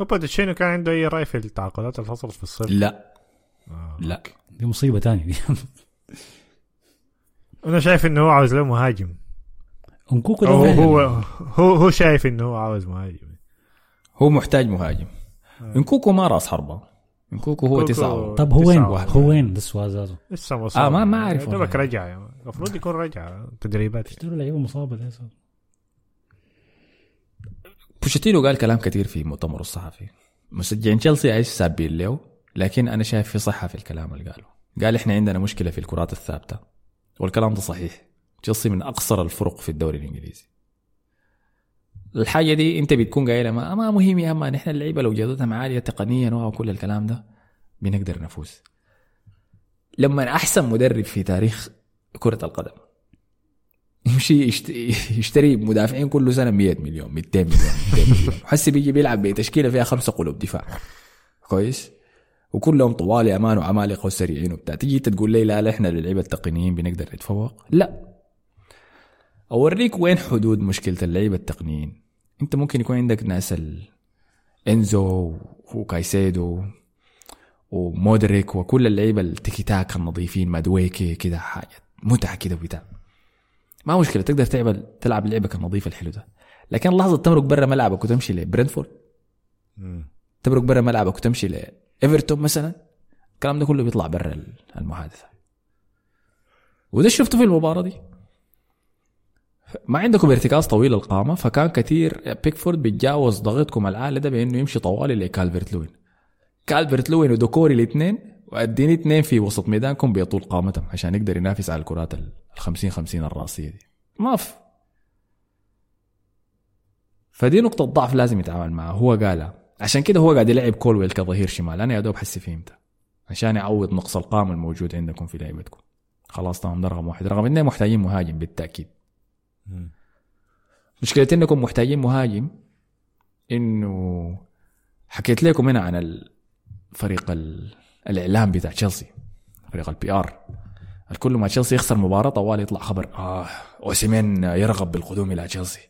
وبوتشيتينو كان عنده أي رأي في التعاقدات اللي حصلت في الصيف؟ لا. آه. لا. دي مصيبة تانية. دي أنا شايف إنه هو عاوز له مهاجم. أنكوكو ده هو فعلاً. هو هو, هو شايف إنه هو عاوز مهاجم. هو محتاج مهاجم. انكوكو ما راس حربة. انكوكو هو كوكو- تسعة طب هو وين. هو وين السؤال ذاته لسه مصاب آه، ما- ما أعرف. دوبك. رجع مان. المفروض يكون رجع تدريبات. اشتروا لعيبة مصابة زلمة. بوشيتينو قال كلام كثير في مؤتمره الصحفي. مشجعين تشيلسي إيش سابين له لكن أنا شايف في صحة في الكلام اللي قاله. قال إحنا عندنا مشكلة في الكرات الثابتة. والكلام ده صحيح. تشيلسي من أقصر الفرق في الدوري الإنجليزي. الحاجة دي انت بتكون قايلها ما, ما مهم يا اما نحن اللعيبة لو جودتهم عاليه تقنيا وكل الكلام ده بنقدر نفوز. لما أحسن مدرب في تاريخ كرة القدم يمشي يشت- يشتري مدافعين كل سنة 100 مليون 200 مليون 200 مليون. حسي بيجي بيلعب بتشكيلة فيها خمسة قلوب دفاع. كويس؟ وكلهم طوال يا مان وعمالقة وسريعين وبتاع. تيجي انت تقول لي لا لا إحنا اللعيبة التقنيين بنقدر نتفوق؟ لا. أوريك وين حدود مشكلة اللعيبة التقنيين. أنت ممكن يكون عندك ناس إنزو وكايسيدو ومودريك وكل اللعيبة التيكي تاك النظيفين مادويكي كده حاجة متعة كده وبتاع. ما مشكلة تقدر تعمل تلعب لعبك النظيف الحلو ده. لكن لحظة تمرق برا ملعبك وتمشي لبرنتفورد. تمرق برا ملعبك وتمشي لإيفرتون مثلا الكلام ده كله بيطلع برا المحادثة. وده شفته في المباراة دي. ما عندكم ارتكاز طويل القامة فكان كثير بيكفورد بيتجاوز ضغطكم العالي ده بأنه يمشي طوالي لكالفرت لوين. كالفرت لوين ودوكوري الاثنين واديني اثنين في وسط ميدانكم بيطول قامتهم عشان يقدر ينافس على الكرات ال 50 50 الرأسية دي. ما فدي نقطة ضعف لازم يتعامل معها. هو قالها. عشان كده هو قاعد يلعب كولويل كظهير شمال. أنا يا دوب حسي فهمتها عشان يعوض نقص القامة الموجود عندكم في لعبتكم. خلاص تمام ده رقم واحد. رقم اثنين محتاجين مهاجم بالتأكيد. مشكلة إنكم محتاجين مهاجم. إنه حكيت لكم هنا عن ال... فريق ال... الإعلام بتاع تشيلسي فريق ال PR الكل ما تشيلسي يخسر مباراة طوال يطلع خبر آه أوسيمين يرغب بالقدوم إلى تشيلسي.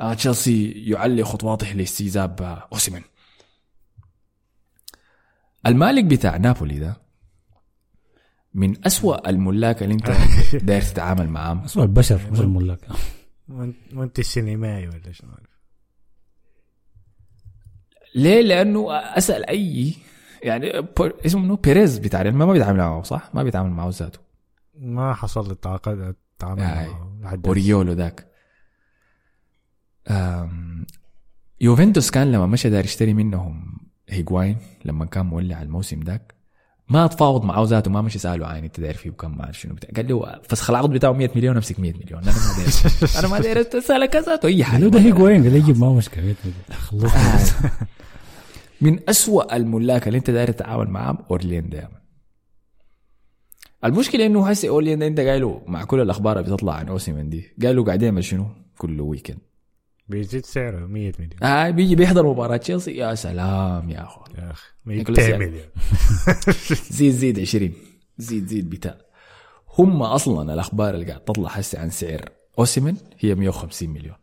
آه تشيلسي يعلي خطواته لاستجذاب أوسيمين. المالك بتاع نابولي ده من أسوأ الملاك اللي أنت داير تتعامل معاهم اسوء البشر مش الملاك منتج سينمائي ولا شنو ليه؟ لأنه أسأل أي يعني اسمه منو بيريز بتاع ما ما بيتعامل معه صح؟ ما بيتعامل معه ذاته ما حصل لي الطاقة التعامل آي. معه. أوريولو ذاك يوفنتوس كان لما مشى داير يشتري منهم هيجواين لما كان مولع الموسم ذاك ما تفاوض معه ذاته ما مشي ساله عين أنت داير فيه كم ما اعرف شنو بتاع. قال له فسخ العقد بتاعه 100 مليون امسك 100 مليون. أنا ما داير. أنا ما داير. اسالك ذاته اي حاجة ده هيجوين قال يجيب ما مشكلة. خلصنا من أسوأ الملاك اللي أنت داير تتعامل معاهم اوريليو دائما المشكلة إنه هسه اوريليو ده أنت قايله مع كل الأخبار اللي بتطلع عن أوسيمن دي قالوا قاعد يعمل شنو؟ كل ويكند بيزيد سعره 100 مليون. آه بيجي بيحضر مباراة تشيلسي. يا سلام يا اخو يا أخي ياكل 200 سعر. مليون. زيد زيد 20 زيد زيد بتاع هم أصلا الأخبار اللي قاعد تطلع هسه عن سعر أوسيمن هي 150 مليون.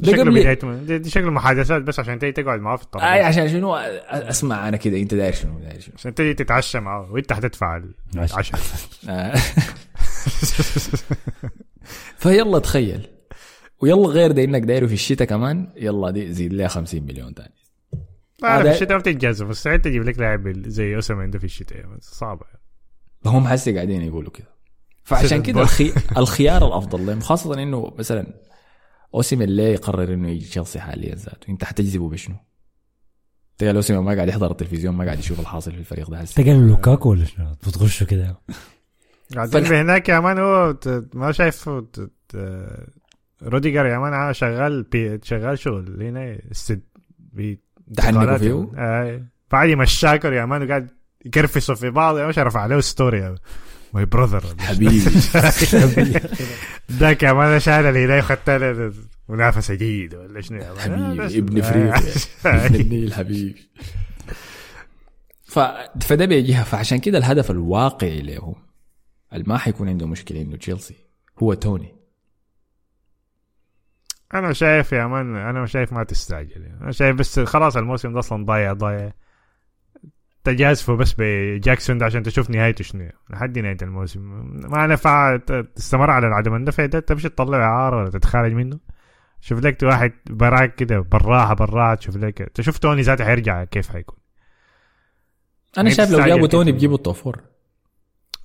ده شكله قبل بداية دي, دي شكله محادثات بس عشان تيجي تقعد معاه في أي الطاولة عشان شنو؟ أسمع أنا كده أنت داير شنو؟ داير شنو؟ عشان تيجي تتعشى معاه وأنت حتدفع العشاء آه. فيلا تخيل. ويلا غير ده إنك دايره في الشتاء كمان يلا دي زيد لها 50 مليون تاني. ما أعرف هذا- الشتاء ما بتتجازف مستحيل تجيب لك لاعب زي اوسمان ده في الشتاء بس صعبة. هم هسه قاعدين يقولوا كده. فعشان كده الخي... الخيار الأفضل لهم خاصة إنه مثلا أوسيمين ليه يقرر إنه يجي تشيلسي حاليا ذاته؟ أنت حتجذبه بشنو؟ تخيل أوسيمين ما قاعد يحضر التلفزيون ما قاعد يشوف الحاصل في الفريق ده هسه. تقال لوكاكو ولا شنو؟ بتغشوا كده. قاعدين فالح- هناك يا مان هو ما شايف روديجر يا مان شغال بي شغال شغل. هنا استد بي تحنكوا فيه؟ اي بعد مشاكر يا مان وقاعد يكرفسوا في بعض. يا مش رفع عليه ستوري ماي براذر حبيبي. ذاك يا مان شايل الهدايه خدت له منافسه جيده ولا شنو يا مان؟ حبيبي بس- ابن آي. افريقيا ابن النيل حبيبي. ف... فده بيجيها. فعشان كده الهدف الواقعي لهم اللي ما حيكون عنده مشكلة إنه تشيلسي. هو توني. أنا شايف يا مان أنا شايف ما تستعجل. أنا شايف بس خلاص الموسم ده أصلا ضايع ضايع. تجازفوا بس بجاكسون ده عشان تشوف نهايته شنو. لحد نهاية الموسم. ما نفع تستمر على عدم النفع ده. تمشي تطلع إعارة ولا تتخارج منه. شوف لك واحد براك كده براحه براحه تشوف لك. تشوف توني ذاته حيرجع كيف حيكون. أنا شايف لو جابوا توني كده. بيجيبوا ال top four.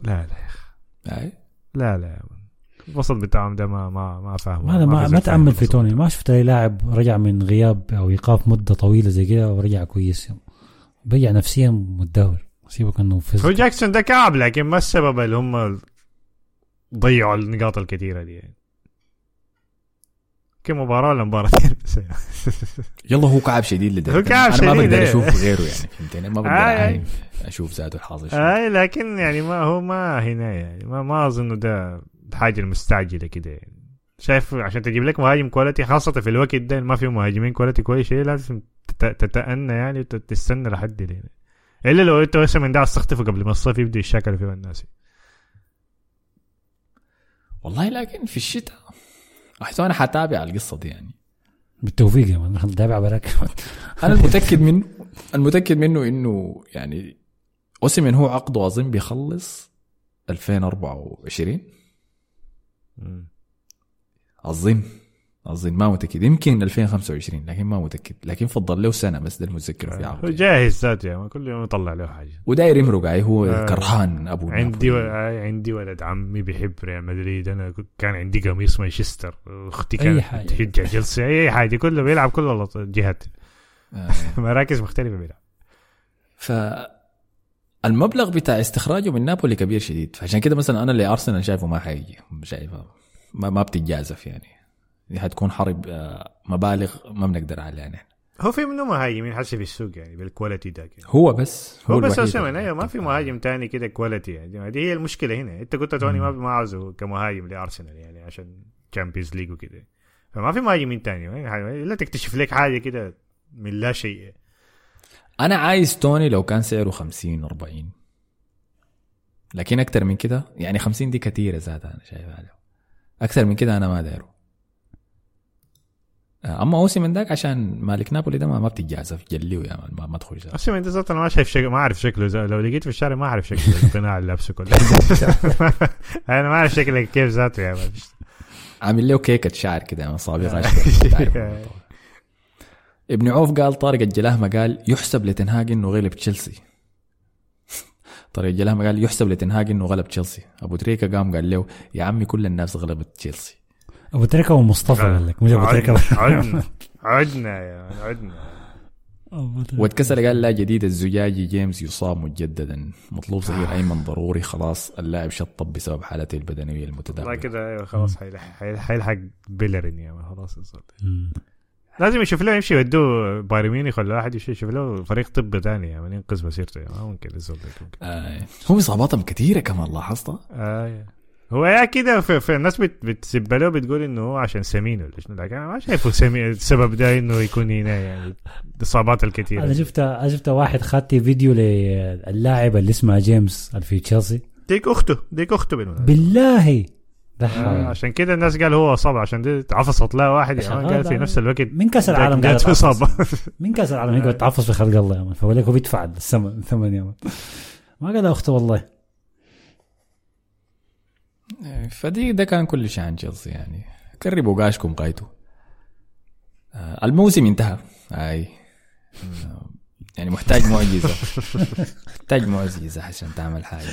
لا لا أي. لا لا يا man. الوسط بتاعهم ده ما ما ما فاهمه ما ما, ما تأمل في. توني ما شفت أي لاعب رجع من غياب أو إيقاف مدة طويلة زي كده ورجع كويس رجع نفسيا متدهور سيبك إنه هو في جاكسون ده كعب لكن ما السبب اللي هم ضيعوا النقاط الكثيرة دي يعني. كم مباراة ولا مباراتين بس يلا هو كعب شديد لدرجه هو كعب أنا ما شديد، بقدر إيه. أشوف غيره يعني فهمتني ما بقدر آي. أعاين أشوف ذاته شنو. اي لكن يعني ما هو ما هنا يعني ما ما أظن ده الحاجة المستعجلة كده يعني. شايف عشان تجيب لك مهاجم quality خاصة في الوقت ده ما في مهاجمين quality كويس شيء لازم تت- تتأنى يعني وتستنى لحد يعني. إلا لو أنت بس من ده عايز تخطفه قبل ما الصيف يبدوا يشاكلوا فيه الناس. والله لكن في الشتاء أحسن أنا حتابع القصة دي يعني. بالتوفيق يا مان نتابع براك. أنا المتأكد منه المتأكد منه إنه يعني أوسيمين هو عقده اظن بيخلص 2024 اظن اظن ما متأكد. يمكن 2025 لكن ما متأكد. لكن فضل له سنة بس ده المتذكر في هو عقده جاهز ذاته يعني كل يوم يطلع له حاجة. وداير يمرق. عليه هو آه. كرهان أبو عندي و... آي عندي ولد عمي بيحب ريال مدريد. أنا كنت- كان عندي قميص مانشستر. أختي كانت. تشجع تشيلسي أي حاجة. كله بيلعب كل الجهات آه. مراكز مختلفة بيلعب. ف المبلغ بتاع استخراجه من نابولي كبير شديد. فعشان كده مثلا أنا اللي أرسنال شايفه ما حيجي. شايفه. ما, ما بتتجازف يعني. دي حتكون حرب آه، مبالغ ما بنقدر عليها نحن. هو في منه مهاجمين حسي في السوق يعني بال quality ده كده. هو بس. هو بس الوحيد. اوسيمين اللي- أيوه ما في مهاجم تاني كده quality يعني. دي هي المشكلة هنا. أنت قلت توني ما ما عاوزه كمهاجم لأرسنال يعني عشان Champions League وكده. فما في مهاجمين تاني. يعني الا تكتشف لك حاجة كده من لا شيء. أنا عايز توني لو كان سعره 50 40 لكن أكثر من كده يعني 50 دي كثيره ذاتها أنا شايفها له. أكثر من كده أنا ما دايره. أما أوسي من ذاك عشان مالك نابولي ده ما بتتجازف جليه يا ما, ما. أصلا انت ذات أنا ما شايف شكله ما أعرف شكله زي لو لقيت في الشارع ما أعرف شكله القناع اللي لابسه كله. أنا ما أعرف شكله كيف ذاته يا مان عامل له كيكة شعر كده من صابغه أشكال. تعرف الموضوع. ابن عوف قال طارق الجلاهمة قال يحسب لتنهاج إنه غلب تشيلسي. طارق الجلاهمة قال يحسب لتنهاج إنه غلب تشيلسي. أبو تريكة قام قال له يا عمي كل الناس غلبت تشيلسي. أبو تريكة ومصطفى قال لك مش أبو تريكة. عدنا عدنا يا عدنا. تريكة. واتكسر قال لا جديد الزجاجي جيمس يصاب مجددا. مطلوب ظهير ايمن ضروري خلاص اللاعب شطب بسبب حالته البدنية والله المتدهوره كده أيوه خلاص حيلحق بيلرين يا man خلاص. لازم يشوف له يمشي يودوه بايرن ميونخ ولا واحد يشوف يشوف له فريق طب ثاني man ينقذ مسيرته. ما ممكن ممكن. آه. هو إصاباتهم كثيرة كمان لاحظتها آه هو يا كده في, في الناس بت بتسب له بتقول إنه هو عشان سمين ولا شنو لكن أنا ما شايفه سمين السبب ده إنه يكون هنا يعني الإصابات الكثيرة أنا شفت أنا شفت واحد خدت فيديو للاعب اللي اسمه جيمس اللي في تشيلسي ديك أخته ديك أخته. بالله. عشان كده الناس قال هو اصاب عشان دي عفصت له واحد مان شغال قال في. نفس الوقت من كأس العالم يتعفص. إصابة. من كأس العالم يقعد يتعفص في خلق الله يا مان فبقول لك هو بيدفع الثمن الثمن يا مان ما قال اخته والله. فدي ده كان كل شيء عن تشيلسي يعني. قربوا قاشكم قايتوا. آه، الموسم انتهى. أي. آه، يعني محتاج معجزة. محتاج معجزة عشان تعمل حاجة.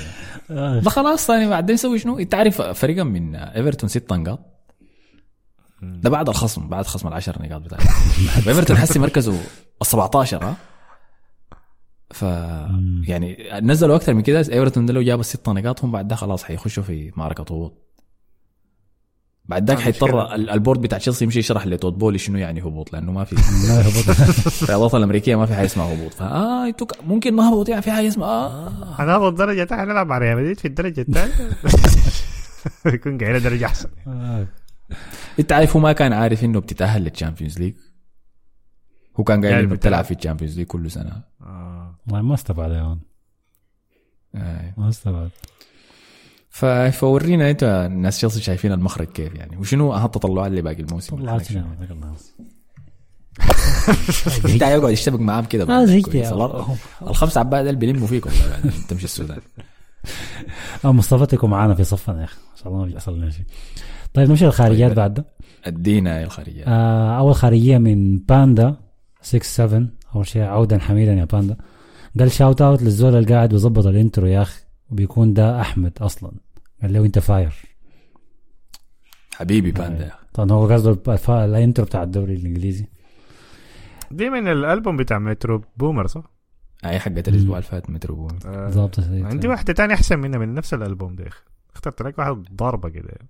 آه، ده خلاص ثاني بعدين يسوي شنو؟ انت عارف فريقا من إيفرتون ست نقاط؟ ده بعد الخصم بعد خصم العشر نقاط بتاعه إيفرتون حسي مركزه ال 17 ها ف يعني نزلوا أكثر من كده إيفرتون ده لو جاب الست نقاط هم بعد ده خلاص حيخشوا في معركه هبوط بعد ذاك حيضطر ال board بتاع تشيلسي يمشي يشرح لتود بولي شنو يعني هبوط لأنه ما في ما يهبط. في الاضافه الأمريكية ما في حاجة اسمها هبوط فآه أنتوا ممكن نهبط يعني في حاجة اسمها آه هنهبط درجة تحت نلعب مع ريال مدريد في الدرجة الثانية يكون قاعد درجة أحسن آه. أنت عارف هو ما كان عارف إنه بتتأهل لل Champions League هو كان قايل قاعد إنه بتلعب. في ال Champions League كل سنة. والله ما استبعد يا آه. ما استبعد فورينا إنت الناس تشيلسي شايفين المخرج كيف يعني؟ وشنو أهم التطلعات اللي الموسم؟ ذاك الله. انت يقعد يشتبك معاهم كده. آه، بعد. زهقت الخمس عباد اللي بيلموا فيك والله بعدين تمشي السودان. آه مصطفى تكون معانا في صفنا يا أخي. إن شاء الله ما بيحصل لنا شيء طيب نمشي للخارجيات طيب. بعد. ده أدينا يا الخارجيه آه أول خارجية من باندا 6 7 أول شيء عودا حميدا يا باندا. قال shout out للزول اللي قاعد بيظبط ال intro يا أخي. وبيكون ده أحمد أصلا. قال له أنت fire. حبيبي باندا يا أخي طبعا هو قصده ال intro بتاع الدوري الإنجليزي. دي من الألبوم بتاع مترو بومر صح؟ أي حقت الأسبوع اللي فات مترو بومر. آه. بالضبط عندي واحدة تانية أحسن منها من نفس الألبوم ده يا أخي. اخترت لك واحد ضاربة كده.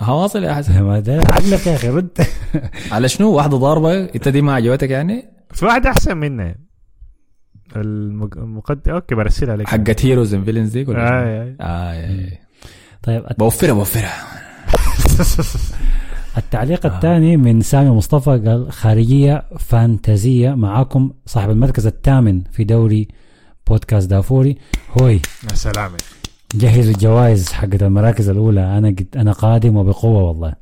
هواصل يا حسن. ما ده عقلك يا أخي رد على شنو؟ واحدة ضاربه أنت دي ما عجبتك يعني؟ في واحدة أحسن منها. المقدم أوكي برسلها لك. حقت Heroes and Villains دي ولا آه؟ آه. آه. يا- يا. طيب بوفرها بوفرها التعليق الثاني من سامي مصطفى قال خارجية فانتسية معاكم صاحب المركز الثامن في دوري بودكاست دافوري. هوي. يا سلام. جهز الجوائز حقت المراكز الأولى. أنا قد أنا قادم وبقوة والله.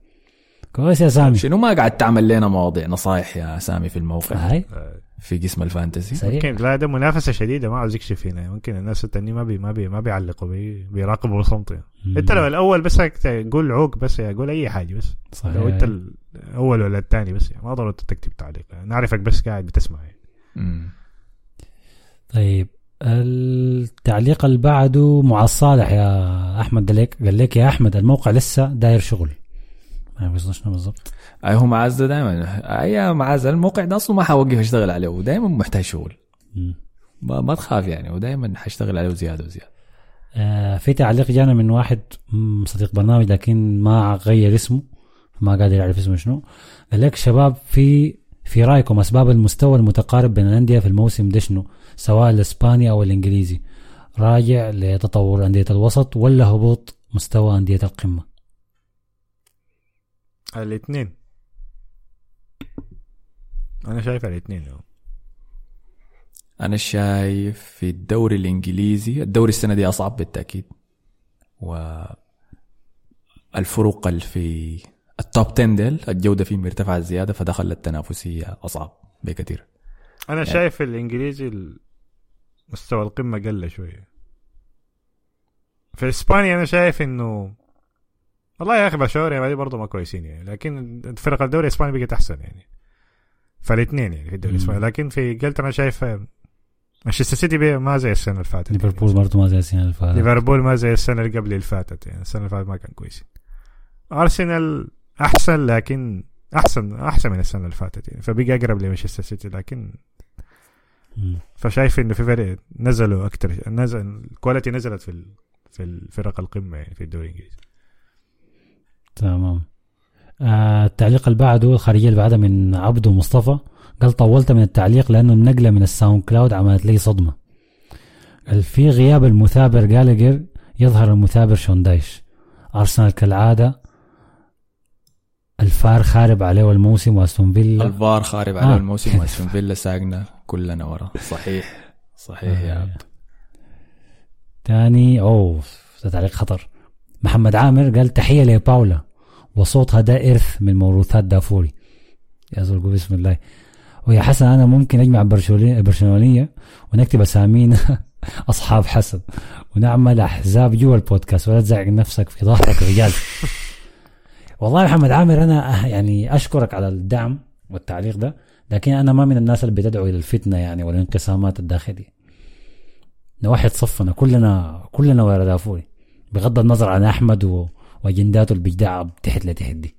كويس يا سامي. شنو ما قاعد تعمل لنا مواضيع نصايح يا سامي في الموقع؟ هاي. في قسم ال fantasy. سريع ممكن. لا ده منافسة شديدة ما عاوز يكشف هنا ممكن الناس التانيين ما بي ما بي ما بيعلقوا بي بيراقبوا يعني. أنت لو الأول بس قول عوق بس يا قول أي حاجة بس. صحيح. لو أنت الأول ولا الثاني بس يعني ما ضروري تكتب تعليق. نعرفك بس قاعد بتسمع. يعني. مم. طيب التعليق اللي بعده معاذ صالح يا أحمد. دليك قال لك يا أحمد الموقع لسه داير شغل. ما عرفت شنو بالضبط. أي هو معز دائما أي معز الموقع ده أصلا ما حوقف اشتغل عليه ودائما محتاج شغل. ما, ما تخاف يعني ودائما حاشتغل عليه زيادة وزيادة. آه في تعليق جانا من واحد صديق برنامج لكن ما غير اسمه ما قادر يعرف اسمه شنو. قال لك شباب في في رأيكم أسباب المستوى المتقارب بين الأندية في الموسم ده شنو؟ سواء الإسباني أو الإنجليزي. راجع لتطور أندية الوسط ولا هبوط مستوى أندية القمة؟ الاثنين أنا شايف الاثنين أنا شايف في الدوري الإنجليزي الدوري السنة دي أصعب بالتأكيد. و الفروق اللي في التوب 10 ديل الجودة فيه مرتفعة زيادة فده خلى التنافسية أصعب بكثير أنا شايف في الإنجليزي ال- مستوى القمة قل شوية. في إسبانيا أنا شايف إنه والله يا أخي برشلونة يعني برضه ما كويسين يعني لكن فرق الدوري الإسباني بقت أحسن يعني. فالاثنين يعني في الدوري. الإسباني لكن في انجلترا أنا شايف مانشستر سيتي ما زي السنة اللي فاتت ليفربول برضه ما زي السنة اللي فاتت. ليفربول ما زي السنة اللي قبل اللي فاتت يعني السنة اللي فاتت ما كان كويس. أرسنال أحسن لكن أحسن أحسن من السنة اللي فاتت يعني. فبقى أقرب لمانشستر سيتي لكن مم. فشايف إنه في فرق نزلوا أكثر نزل ال quality نزلت في في الفرق القمة يعني في الدوري الإنجليزي. تمام. آه التعليق اللي بعده الخارجيه اللي بعدها من عبده مصطفى قال طولت من التعليق لأنه النقلة من ال SoundCloud عملت لي صدمة. قال في غياب المثابر جالجر يظهر المثابر شون دايش. أرسنال كالعادة الفار خارب عليه الموسم وأستون فيلا. الفار خارب على آه. الموسم وأستون فيلا ساقنا كلنا ورا. صحيح. صحيح يا عبده. تاني أوه ده تعليق خطر. محمد عامر قال تحية لباولا. وصوتها ده إرث من موروثات دافوري. قول بسم الله. ويا حسن أنا ممكن أجمع برشلونيه برشلونية ونكتب أسامينا أصحاب حسن ونعمل أحزاب جوا البودكاست ولا تزعج نفسك في ظهرك رجال. والله محمد عامر أنا يعني أشكرك على الدعم والتعليق ده لكن أنا ما من الناس اللي بتدعو إلى الفتنة يعني والانقسامات الداخلية. نواحي صفنا كلنا كلنا ورا دافوري بغض النظر عن أحمد و... واجنداته اللي بيجدعها تحت لتحت دي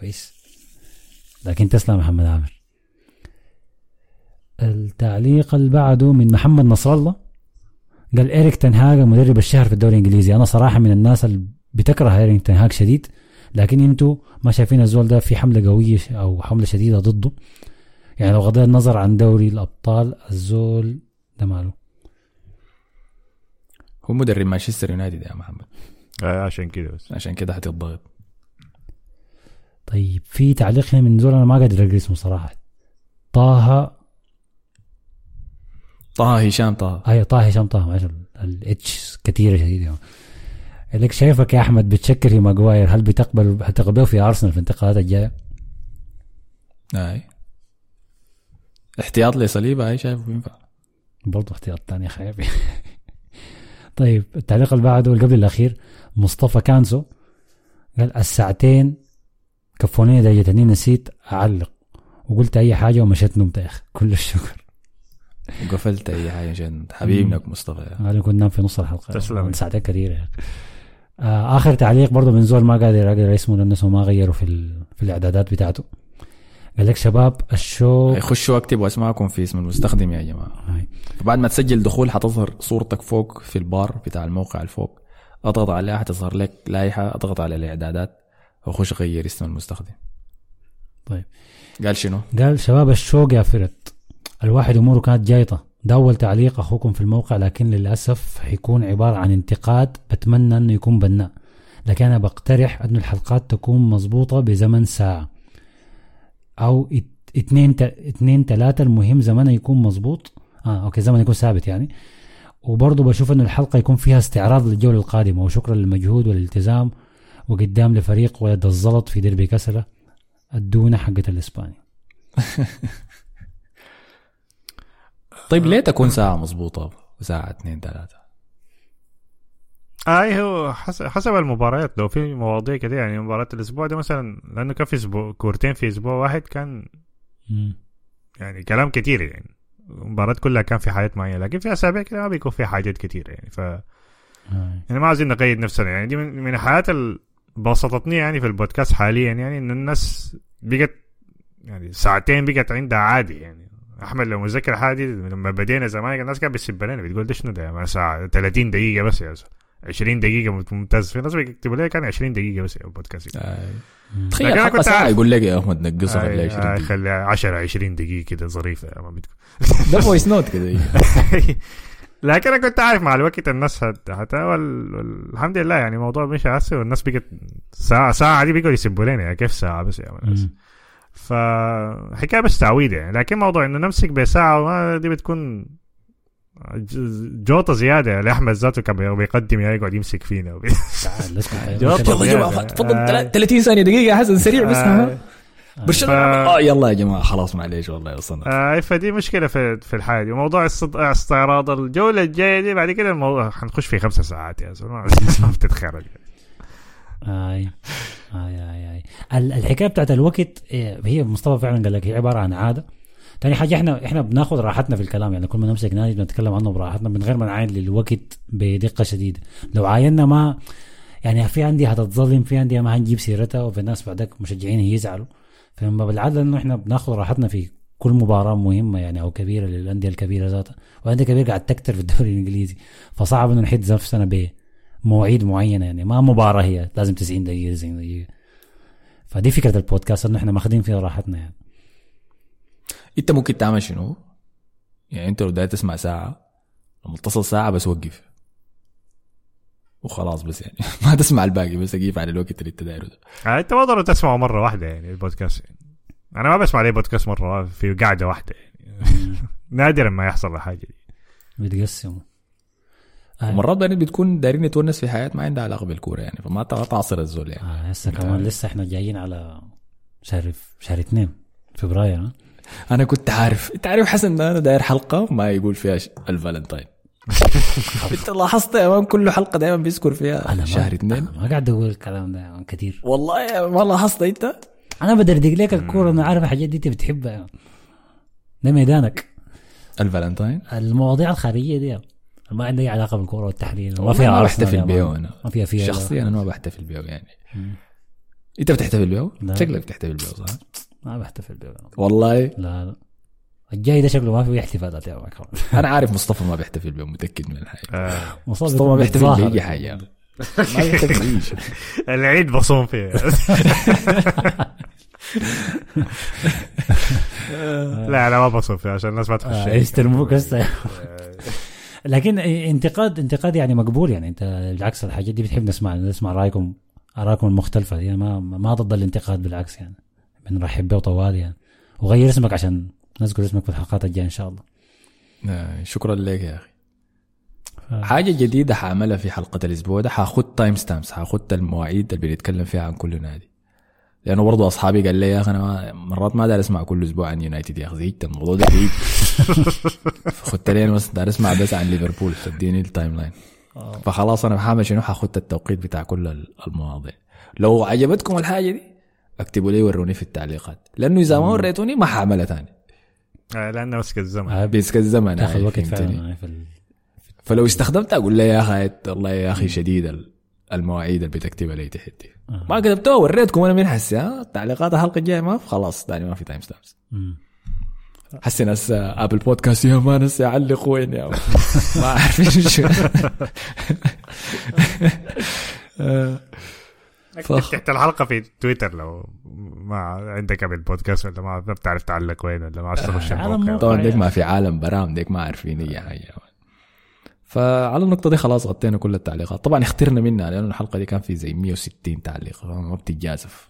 كويس؟ لكن تسلم محمد عامر. التعليق اللي بعده من محمد نصر الله. قال إيريك تنهاج مدرب الشهر في الدوري الإنجليزي. أنا صراحة من الناس اللي بتكره إيريك تنهاج شديد. لكن أنتوا ما شايفين الزول ده في حملة قوية أو حملة شديدة ضده. يعني لو غضينا النظر عن دوري الأبطال الزول ده ماله. هو مدرب مانشستر يونايتد يا محمد. عشان كده بس. عشان كده حتضغط طيب في تعليق هنا من زول أنا ما قادر أقرأ اسمه صراحة. طه طه هشام طه. اي طه هشام طه. معلش الاتش كثيره شديدة. قال لك شايفك يا أحمد بتشكر في ماجواير هل بتقبل هتقبله في ارسنال في الانتقالات الجاية؟ أي. احتياط لصليبه أي شايفه بينفع. برضه احتياط ثاني خايف طيب التعليق اللي بعده اللي قبل الأخير. مصطفى كانسو قال الساعتين كفوني دقيقتين نسيت أعلق وقلت أي حاجة ومشيت نمت يا أخي كل الشكر وقفلت أي حاجة عشان حبيبك مصطفى يا. أنا كنت نام في نص الحلقة تسلم. ساعتين كثيرة يعني. آه آخر تعليق برضه من زول ما قادر اقرا اسمه لأنه اسمه ما غيره في ال... في الإعدادات بتاعته قال لك شباب الشو خشوا اكتبوا اسماءكم في اسم المستخدم يا جماعة هاي. بعد ما تسجل دخول حتظهر صورتك فوق في البار بتاع الموقع الفوق أضغط عليها حتظهر لك لائحة أضغط على الإعدادات وخش غير اسم المستخدم. طيب. قال شنو؟ قال شباب الشوق يا فرت الواحد أموره كانت جايطة. ده أول تعليق أخوكم في الموقع لكن للأسف حيكون عبارة عن انتقاد. بتمنى إنه يكون بناء. لكن أنا بقترح انه الحلقات تكون مضبوطة بزمن ساعة. أو ات- اتنين اتنين تلاتة المهم زمنها يكون مظبوط آه أوكي زمن يكون ثابت يعني. وبرضه بشوف انه الحلقة يكون فيها استعراض للجولة القادمة وشكرا للمجهود والالتزام وقدام لفريق ولد الزلط في ديربي كسله الدونة حقت الإسباني. طيب ليه تكون ساعة مظبوطه ساعه اثنين ثلاثة؟ اي هو حسب, حسب المباريات لو في مواضيع كده يعني مباراة الأسبوع ده مثلا لأنه كان في أسبوع كورتين في أسبوع واحد كان. يعني كلام كتير يعني. المباراة كلها كان في حاجات معينة لكن في أسابيع كده ما بيكون في حاجات كتير يعني ف. يعني ما عايزين نقيد نفسنا يعني دي من, من الحاجات اللي بسطتني يعني في البودكاست حاليا يعني إن الناس بقت يعني ساعتين بقت عندها عادي يعني. أحمد لو متذكر حاجة دي لما بدينا زمان الناس كانت بتسب لنا بتقول ده شنو ده؟ ساعة 30 دقيقة بس يا زلمه 20 دقيقة ممتاز. في ناس بيكتبوا لي كان 20 دقيقة بس البودكاست آه. تخيل لكن كنت ساعه. يقول لك يا أحمد نقصها خليها آي- 20 آي، دقيقة. خليها 10 20 دقيقة كده ظريفة ما بتكون ده voice note كده لكن أنا كنت عارف مع الوقت الناس هت... حتى وال... وال- الحمد لله يعني الموضوع مش عسي والناس بقت ساعة ساعة دي بيقوا يسبوا لنا يعني كيف ساعة بس يا ناس. فحكاية بس تعويد يعني لكن موضوع إنه نمسك بساعة وما دي بتكون جوطه زيادة لأحمد ذاته كان بيقدم يعني يقعد يمسك فينا. تعال اسمع يلا يا جماعة. تفضل آه. 30 ثانية دقيقة يا حسن سريع بس آه. برشلونة آه يلا يا جماعة خلاص معليش والله وصلنا آه فدي مشكلة في في الحاله دي وموضوع استعراض الجولة الجاية دي بعد كده الموضوع حنخش في خمسة ساعات يا زلمة. ما بتتخرج آي آي. ال- الحكاية بتاعت الوقت إيه، هي مصطفى فعلا قال لك هي عبارة عن عادة. تاني حاجة إحنا إحنا بناخذ راحتنا في الكلام. يعني كل ما نمسك نادي بنتكلم عنه براحتنا من غير ما نعاين للوقت بدقة شديدة. لو عاينا ما يعني في عندي هتتظلم في عندي ما هنجيب سيرتها وفي ناس بعدك مشجعين يزعلوا. فمن باب العدل إنه إحنا بناخذ راحتنا في كل مباراة مهمة يعني أو كبيرة للأندية الكبيرة ذاتها. والانديه الكبيره قاعد تكتر في الدوري الإنجليزي. فصعب إنه نحد نفسنا بمواعيد معينة يعني. ما مباراة هي لازم 90 دقيقة 90 دقيقة. فدي فكرة البودكاست إنه إحنا ماخذين فيها راحتنا يعني. انت ممكن تعمل شنو؟ يعني انت لو داير تسمع ساعة لما تصل ساعة بس وقف. وخلاص بس يعني. ما تسمع الباقي بس اقيف على الوقت اللي انت دايره ده. آه انت ما ضروري تسمعه مرة واحدة يعني البودكاست. يعني. أنا ما بسمع لي بودكاست مرة في قاعدة واحدة يعني. نادرا ما يحصل الحاجة دي. بيتقسموا آه. ومرات بعدين بتكون دايرين نتونس في حياة ما عندها علاقة بالكورة يعني فما تعصر الزول يعني. آه هسه كمان لسه إحنا جايين على شهر شهر اثنين فبراير ها؟ أنا كنت عارف. انت عارف حسن أنا داير حلقة ما يقول فيها الفالنتاين. أنت لاحظت يا man كل حلقة دائما بيذكر فيها ما شهر اثنين؟ أنا ما قاعد أقول الكلام ده كثير. والله ما لاحظت أنت؟ أنا بدردق لك الكورة أنا عارف الحاجات دي أنت بتحبها. ده ميدانك. الفالنتين المواضيع الخارجية دي. ما عندها أي علاقة بالكورة والتحليل. ما فيها ما بحتفل بيه. أنا. ما فيها فيها. شخصيا أنا ما بحتفل بيه يعني. أنت بتحتفل بيه؟ لا. شكلك بتحتفل بيه صح؟ ما بحتفل بيه والله؟ لا لا. الجاي ده شكله ما فيه احتفالات يا مان. أنا عارف مصطفى ما بيحتفل بيه متأكد من الحاجة. آه. مصطفى ما بيحتفل. بأي حاجة ما بيحتفل العيد بصوم فيه. لا أنا ما بصوم فيه عشان الناس ما تخش. آه، يستلموك هسه لكن انتقاد انتقاد يعني مقبول يعني. أنت بالعكس الحاجات دي بتحب نسمع نسمع رايكم آرائكم المختلفة. دي ما ما ضد الانتقاد بالعكس يعني. بنرحب به طوال يعني. وغير اسمك عشان نذكر اسمك في الحلقات الجاية إن شاء الله. آه، شكرا لك يا أخي. حاجة جديدة حأعملها في حلقة الأسبوع ده حاخد time stamps حاخد المواعيد اللي بنتكلم فيها عن كل نادي. لأنه برضه أصحابي قال لي يا أخي أنا مرات ما دار أسمع كل أسبوع عن يونايتد يا أخي زهقت الموضوع ده بعيد. فخدت لي أنا بس دار أسمع بس عن ليفربول تديني ال timeline فخلاص أنا حأعمل شنو؟ حاخد التوقيت بتاع كل ال- المواضيع. لو عجبتكم الحاجة دي أكتبوا لي وروني في التعليقات. لأنه إذا ما وريتوني ما حاعملها تاني آه لأنه مسك الزمن آه، بيسك الزمن تاخذ هاي، وقت؟ فعلا. في ال- فلو استخدمت أقول لي يا أخي والله يا أخي شديد ال- المواعيد اللي بتكتبها لي تحت دي. ما كتبتوها وريتكم أنا من حسي تعليقات الحلقة الجاية ما في خلاص ثاني ما في تايم ستامبس. حسي ناس ابل بودكاست يا ما ناس يعلق وين يا. ما؟ عارفين شو آه، اكتب فخ. تحت الحلقة في تويتر لو ما عندك قبل بودكاست ولا ما بتعرف تعلق وين ولا ما عرفت تخش الموقع الموقع. طبعا ديك ما في عالم برام ديك ما عارفين اي حاجة. فعلى النقطة دي خلاص غطينا كل التعليقات طبعا اخترنا منها لأنه الحلقة دي كان في زي 160 تعليق ما بتتجازف.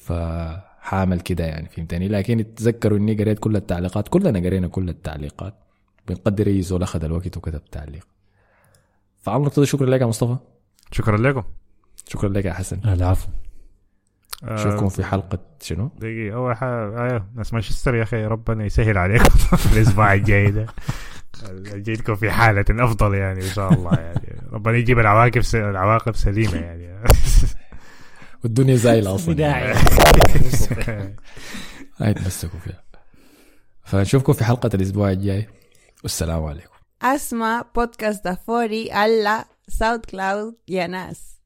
فحامل كده يعني فهمتني لكن تذكروا إني قريت كل التعليقات كلنا قرينا كل التعليقات بنقدر اي زول أخذ الوقت وكتب تعليق فعلى النقطة دي شكرا لك يا مصطفى شكرا لكم شكرا لك يا حسن. العفو آه، اشوفكم في حلقة شنو؟ دقيقة أول حاجة أيوه ناس مانشستر يا أخي ربنا يسهل عليكم في الأسبوع الجاي ده. جيتكم في حالة أفضل يعني إن شاء الله يعني. ربنا يجيب العواقب س... العواقب سليمة يعني. والدنيا زايلة أصلا بداعي هاي تمسكوا فيها. فنشوفكم في حلقة الأسبوع الجاي. والسلام عليكم. أسمع بودكاست دافوري على SoundCloud يا ناس.